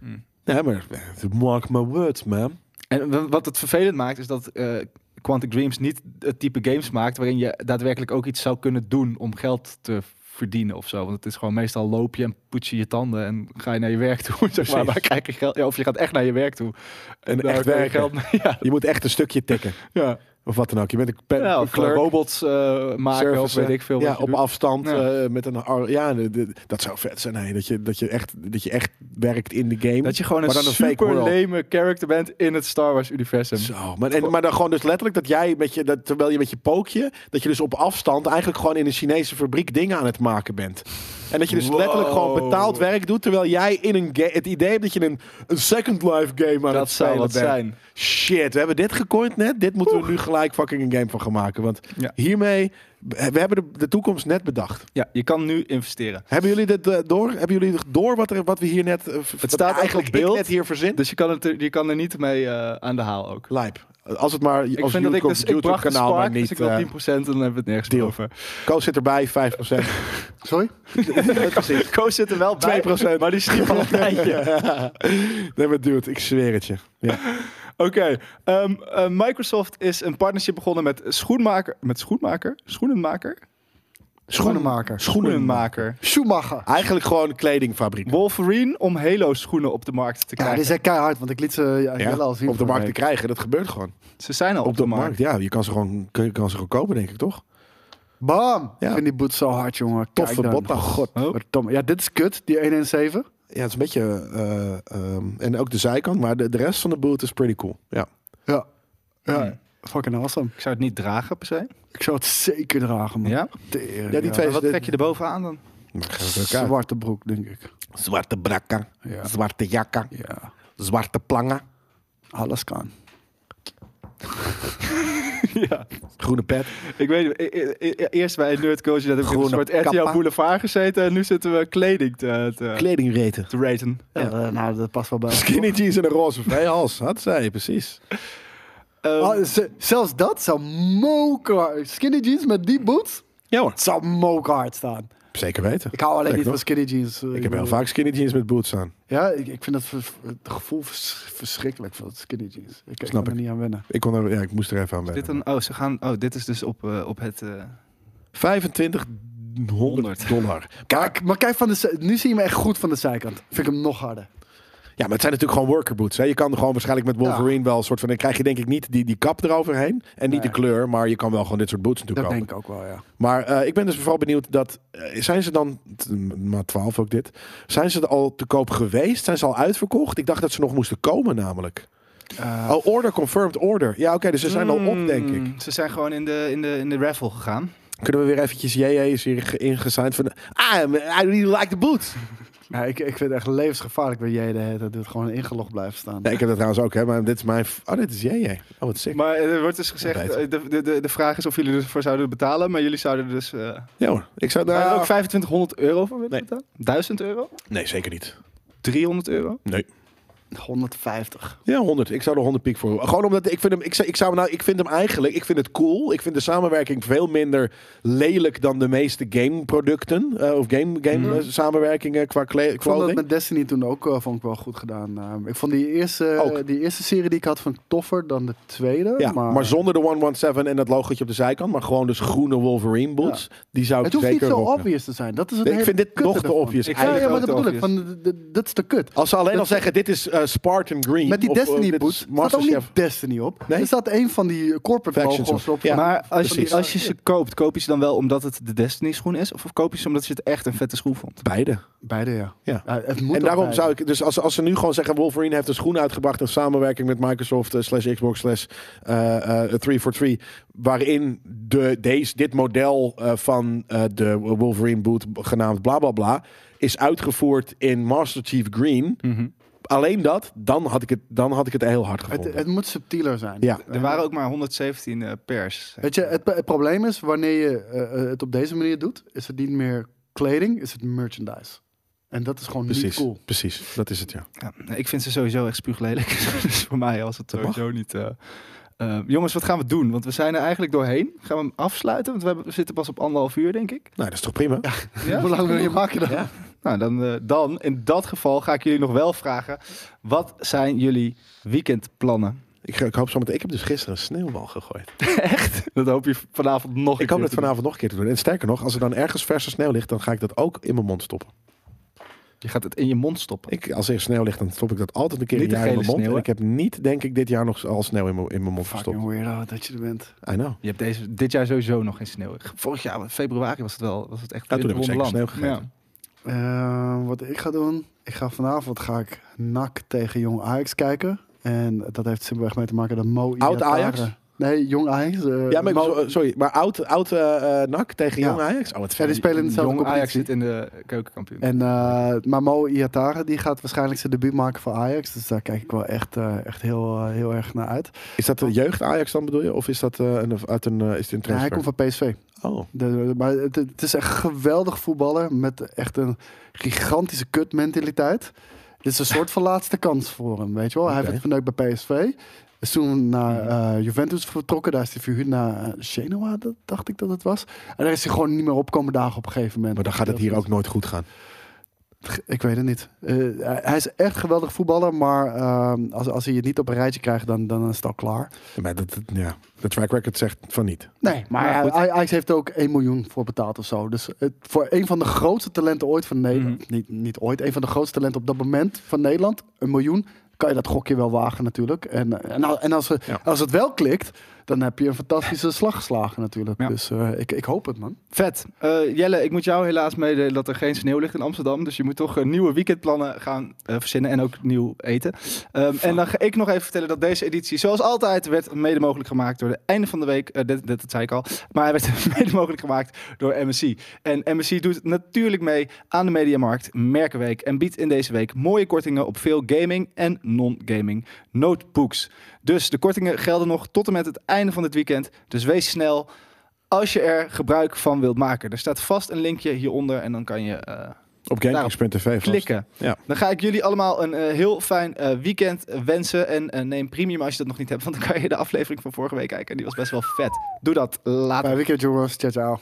Mm. Ja, maar eh, mark my words, man. En wa- wat het vervelend maakt, is dat eh Quantic Dreams niet het type games maakt waarin je daadwerkelijk ook iets zou kunnen doen om geld te verdienen of zo. Want het is gewoon meestal loop je en poets je je tanden en ga je naar je werk toe. Zeg maar, krijg je geld? Ja, of je gaat echt naar je werk toe. En echt geld Ja, Je moet echt een stukje tikken. ja. Of wat dan ook. Je bent een, pen, ja een robots eh, maken of weet ik veel. Ja, op doet. afstand Ja. eh, met een ja, de- de- dat zou vet zijn. Nee, dat je dat je echt dat je echt werkt in de game. Dat je gewoon een, super leme character bent in het Star Wars universum. Zo, maar, en, maar dan gewoon dus letterlijk dat jij met je, dat, terwijl je met je pookje, dat je dus op afstand eigenlijk gewoon in een Chinese fabriek dingen aan het maken bent. En dat je dus Wow. letterlijk gewoon betaald werk doet, terwijl jij in een game, het idee hebt dat je een, een Second Life game aan Dat het zou spelen bent. zijn. Shit, we hebben dit gecoind net. Dit moeten we nu gelijk fucking een game van gaan maken. Want Ja. hiermee, we hebben de, de toekomst net bedacht. Ja, je kan nu investeren. Hebben jullie dit eh, door? Hebben jullie door wat, er, wat we hier net, eh, wat staat eigenlijk beeld. net hier verzin? Dus je kan, het, er- je kan er niet mee eh, aan de haal ook. Lijp. Als het maar Ik als vind dat ik YouTube, dus ik YouTube de kanaal maar spark, niet. dus ik wil eh, 10% en dan hebben we het nergens deal. over. Koos zit erbij, 5%. Sorry? Koos zit er wel bij, 2%. maar die schiep al een tijdje. nee, maar dude, ik zweer het je. Ja. Oké, ehm, eh, Microsoft is een partnership begonnen met schoenmaker, met schoenmaker, schoenenmaker, Schoenenmaker. schoenenmaker, Schumacher. Eigenlijk gewoon een kledingfabriek. Wolverine om Halo schoenen op de markt te Ja, krijgen. die zijn keihard, want ik liet ze ja, Ja, wel al zien. op de markt te krijgen, dat gebeurt gewoon. Ze zijn al Op de markt, ja. Je kan ze gewoon, je kan ze gewoon kopen, denk ik, toch? Bam! Ja. Ik vind die boot zo hard, jongen. Toffe Kijk dan. botten. Godverdomme. Ja, dit is kut, die 117. Ja, het is een beetje... eh, ehm, en ook de zijkant, maar de, de rest van de boot is pretty cool. Ja. Ja. Ja, Hmm. Fucking awesome. Ik zou het niet dragen per se. Ik zou het zeker dragen, man. Ja? Tering, Ja, die twee- wat trek je er bovenaan dan? Zwarte broek, denk ik. Zwarte brakken, Ja. zwarte jakken, Ja, zwarte plangen, alles kan. ja. groene pet. Ik weet, e- e- e- eerst bij Nerd Culture dat heb ik een soort RTL. Boulevard gezeten en nu zitten we kleding te, te, Kledingreten. te raten. Ja, eh, nou, dat past wel bij. Skinny jeans en een roze vrijhals. Had zij, precies. Oh, zelfs dat zou moker. Skinny jeans met die boots? Ja hoor. Het zou mokerhard staan. Zeker weten. Ik hou alleen Lekker, niet van skinny jeans. eh, Ik heb heel vaak skinny jeans met boots aan. Ja, ik, ik vind dat het gevoel vers- verschrikkelijk van skinny jeans. Ik, Snap kan er niet aan wennen. Ik, kon er, ja, ik moest er even aan is wennen. dit een, oh, ze gaan, oh, dit is dus op, eh, op het... eh, 2500 dollar. Kijk, maar kijk van de nu zie je me echt goed van de zijkant. Vind ik hem nog harder. Ja, maar het zijn natuurlijk gewoon worker boots. Hè. Je kan er gewoon waarschijnlijk met Wolverine wel een soort van... Dan krijg je denk ik niet die, die kap eroverheen. En niet Nee. de kleur, maar je kan wel gewoon dit soort boots natuurlijk Dat kopen. denk ik ook wel, ja. Maar eh, ik ben dus vooral benieuwd dat... eh, zijn ze dan... Maar 12 ook dit. Zijn ze al te koop geweest? Zijn ze al uitverkocht? Ik dacht dat ze nog moesten komen namelijk. Eh, Oh, order confirmed order. Ja, oké, dus ze zijn al op, denk ik. mm, Ze zijn gewoon in de, in de, in de raffle gegaan. Kunnen we weer eventjes JJ is hier ge- ingesigned van... Ah, I really like the boots. Ja, ik, ik vind het echt levensgevaarlijk bij jij de hele tijd doet. Gewoon ingelogd blijven staan. Ja, ik heb dat trouwens ook, hè. Maar dit is mijn... Oh, dit is JJ. Oh, wat sick. Maar er wordt dus gezegd, eh, de, de, de, de vraag is of jullie ervoor zouden betalen. Maar jullie zouden er dus... eh Ja hoor. Ik zou er daar... ook 2500 euro voor willen Nee. betalen? 1000 euro? Nee, zeker niet. 300 euro? Nee. 150. Ja, 100. Ik zou er 100 piek voor. Gewoon omdat ik vind hem. Ik, ik zou nou. Ik vind hem eigenlijk. Ik vind het cool. Ik vind de samenwerking veel minder lelijk dan de meeste gameproducten eh, of game, game Mhm. eh, samenwerkingen qua kle- Ik vond dat met Destiny toen ook eh, vond ik wel goed gedaan. Ik vond die eerste, die eerste serie die ik had ik toffer dan de tweede. Ja, maar, zonder de 117 en dat logootje op de zijkant, maar gewoon dus groene Wolverine boots. Die zou ik het hoeft niet zo rocken. obvious te zijn. Dat is het Nee, ik hele vind dit nog te obvious. Ik Ja, ja, maar dat te bedoel ik. Van, dat is te kut. Als ze alleen al zeggen, dit is eh, eh, Spartan Green. Met die of, eh, Destiny dit boot is staat ook niet Destiny op. Nee? Er staat een van die corporate Factions op. Ja. maar als je, als je ze koopt, koop je ze dan wel omdat het de Destiny schoen is? Of koop je ze omdat je het echt een vette schoen vond? Beide. Beide, ja. Ja. het moet En daarom beide. zou ik, dus als, als ze nu gewoon zeggen, Wolverine heeft een schoen uitgebracht in samenwerking met Microsoft eh, slash Xbox slash eh, eh, 343, waarin de, deze, dit model eh, van eh, de Wolverine boot genaamd bla bla bla is uitgevoerd in Master Chief Green. Alleen dat, dan had ik het, dan had ik het heel hard Het, gevonden. het moet subtieler zijn. Ja. Er waren ook maar 117 eh, pers. Weet je, het, het probleem is, wanneer je eh, eh, het op deze manier doet, is het niet meer kleding, is het merchandise. En dat is gewoon niet cool. precies, dat is het ja. Ja, ik vind ze sowieso echt spuuglelijk. dus voor mij was het sowieso niet... jongens, wat gaan we doen? Want we zijn er eigenlijk doorheen. Gaan we hem afsluiten? Want we, hebben, we zitten pas op anderhalf uur, denk ik. Nou, dat is toch prima? Ja? Hoe lang wil je maken dan? Ja. Nou, dan, eh, dan in dat geval ga ik jullie nog wel vragen. Wat zijn jullie weekendplannen? Ik, ik hoop zo meteen. Ik heb dus gisteren een sneeuwbal gegooid. Echt? Dat hoop je vanavond nog een Ik hoop keer dat te doen. vanavond nog een keer te doen. En sterker nog, als er dan ergens verse sneeuw ligt, dan ga ik dat ook in mijn mond stoppen. Je gaat het in je mond stoppen. Ik, als er sneeuw ligt, dan stop ik dat altijd een keer jaar in mijn mond. sneeuw, en ik heb niet, denk ik, dit jaar nog al sneeuw in mijn, in mijn mond Fucking gestopt. weirdo dat je er bent. I know. Je hebt deze, dit jaar sowieso nog geen sneeuw. Vorig jaar, februari, was het wel was het echt Ja, toen heb ik sneeuw gegeten. Eh, wat ik ga doen, ik ga vanavond ga ik NAC tegen Jong Ajax kijken. En dat heeft simpelweg mee te maken dat Mo Oud Ajax? Nee, Jong Ajax. eh, Ja, maar Mo- zo- sorry, maar oud, oud eh, eh, NAC tegen Ja. Jong Ajax? Oh, wat Ja, vet. die spelen in dezelfde Jong Ajax zit in de keukenkampioen. En, eh, maar Mo Iatare, die gaat waarschijnlijk zijn debuut maken voor Ajax. Dus daar kijk ik wel echt, eh, echt heel, eh, heel erg naar uit. Is dat de jeugd Ajax dan bedoel je? Of is dat eh, een, uit een, eh, is het een Ja, hij komt van PSV. Oh, De, maar het, het is echt geweldig voetballer met echt een gigantische kutmentaliteit. Dit is een soort van laatste kans voor hem, weet je wel. Hij heeft het verneukt bij PSV. Is toen naar eh, Juventus vertrokken. Daar is hij verhuurd naar eh, Genoa, dat dacht ik dat het was. En daar is hij gewoon niet meer op komen dagen op een gegeven moment. maar dan gaat het hier ook nooit goed gaan. Ik weet het niet. Eh, hij- is echt geweldig voetballer, maar ehm, als, als hij het niet op een rijtje krijgt, dan, dan is het al klaar. Ja, Maar dat, dat- ja, de track record zegt van niet. Nee, maar hij- hij- Ajax heeft er ook 1 miljoen voor betaald of zo. Dus het, voor een van de grootste talenten ooit van Nederland, niet, niet ooit, een van de grootste talenten op dat moment van Nederland, een miljoen, kan je dat gokje wel wagen natuurlijk. En, en, en als, we- Ja. als het wel klikt, dan heb je een fantastische slag geslagen natuurlijk. Ja. Dus eh, ik, ik hoop het man. Vet. Eh, Jelle, ik moet jou helaas meedelen dat er geen sneeuw ligt in Amsterdam. Dus je moet toch eh, nieuwe weekendplannen gaan verzinnen en ook nieuw eten. Ehm, en dan ga ik nog even vertellen dat deze editie, zoals altijd, werd mede mogelijk gemaakt door de einde van de week. dit, dit, dat zei ik al. Maar hij werd mede mogelijk gemaakt door MSC. En MSC doet natuurlijk mee aan de Mediamarkt Merkenweek. En biedt in deze week mooie kortingen op veel gaming en non-gaming notebooks. Dus de kortingen gelden nog tot en met het einde van dit weekend. Dus wees snel als je er gebruik van wilt maken. Er staat vast een linkje hieronder en dan kan je eh, Op GameKings.tv klikken. Ja. Dan ga ik jullie allemaal een eh, heel fijn eh, weekend wensen. En neem premium als je dat nog niet hebt, want dan kan je de aflevering van vorige week kijken. En die was best wel vet. Doe dat later. Bij weekend jongens, ciao ciao.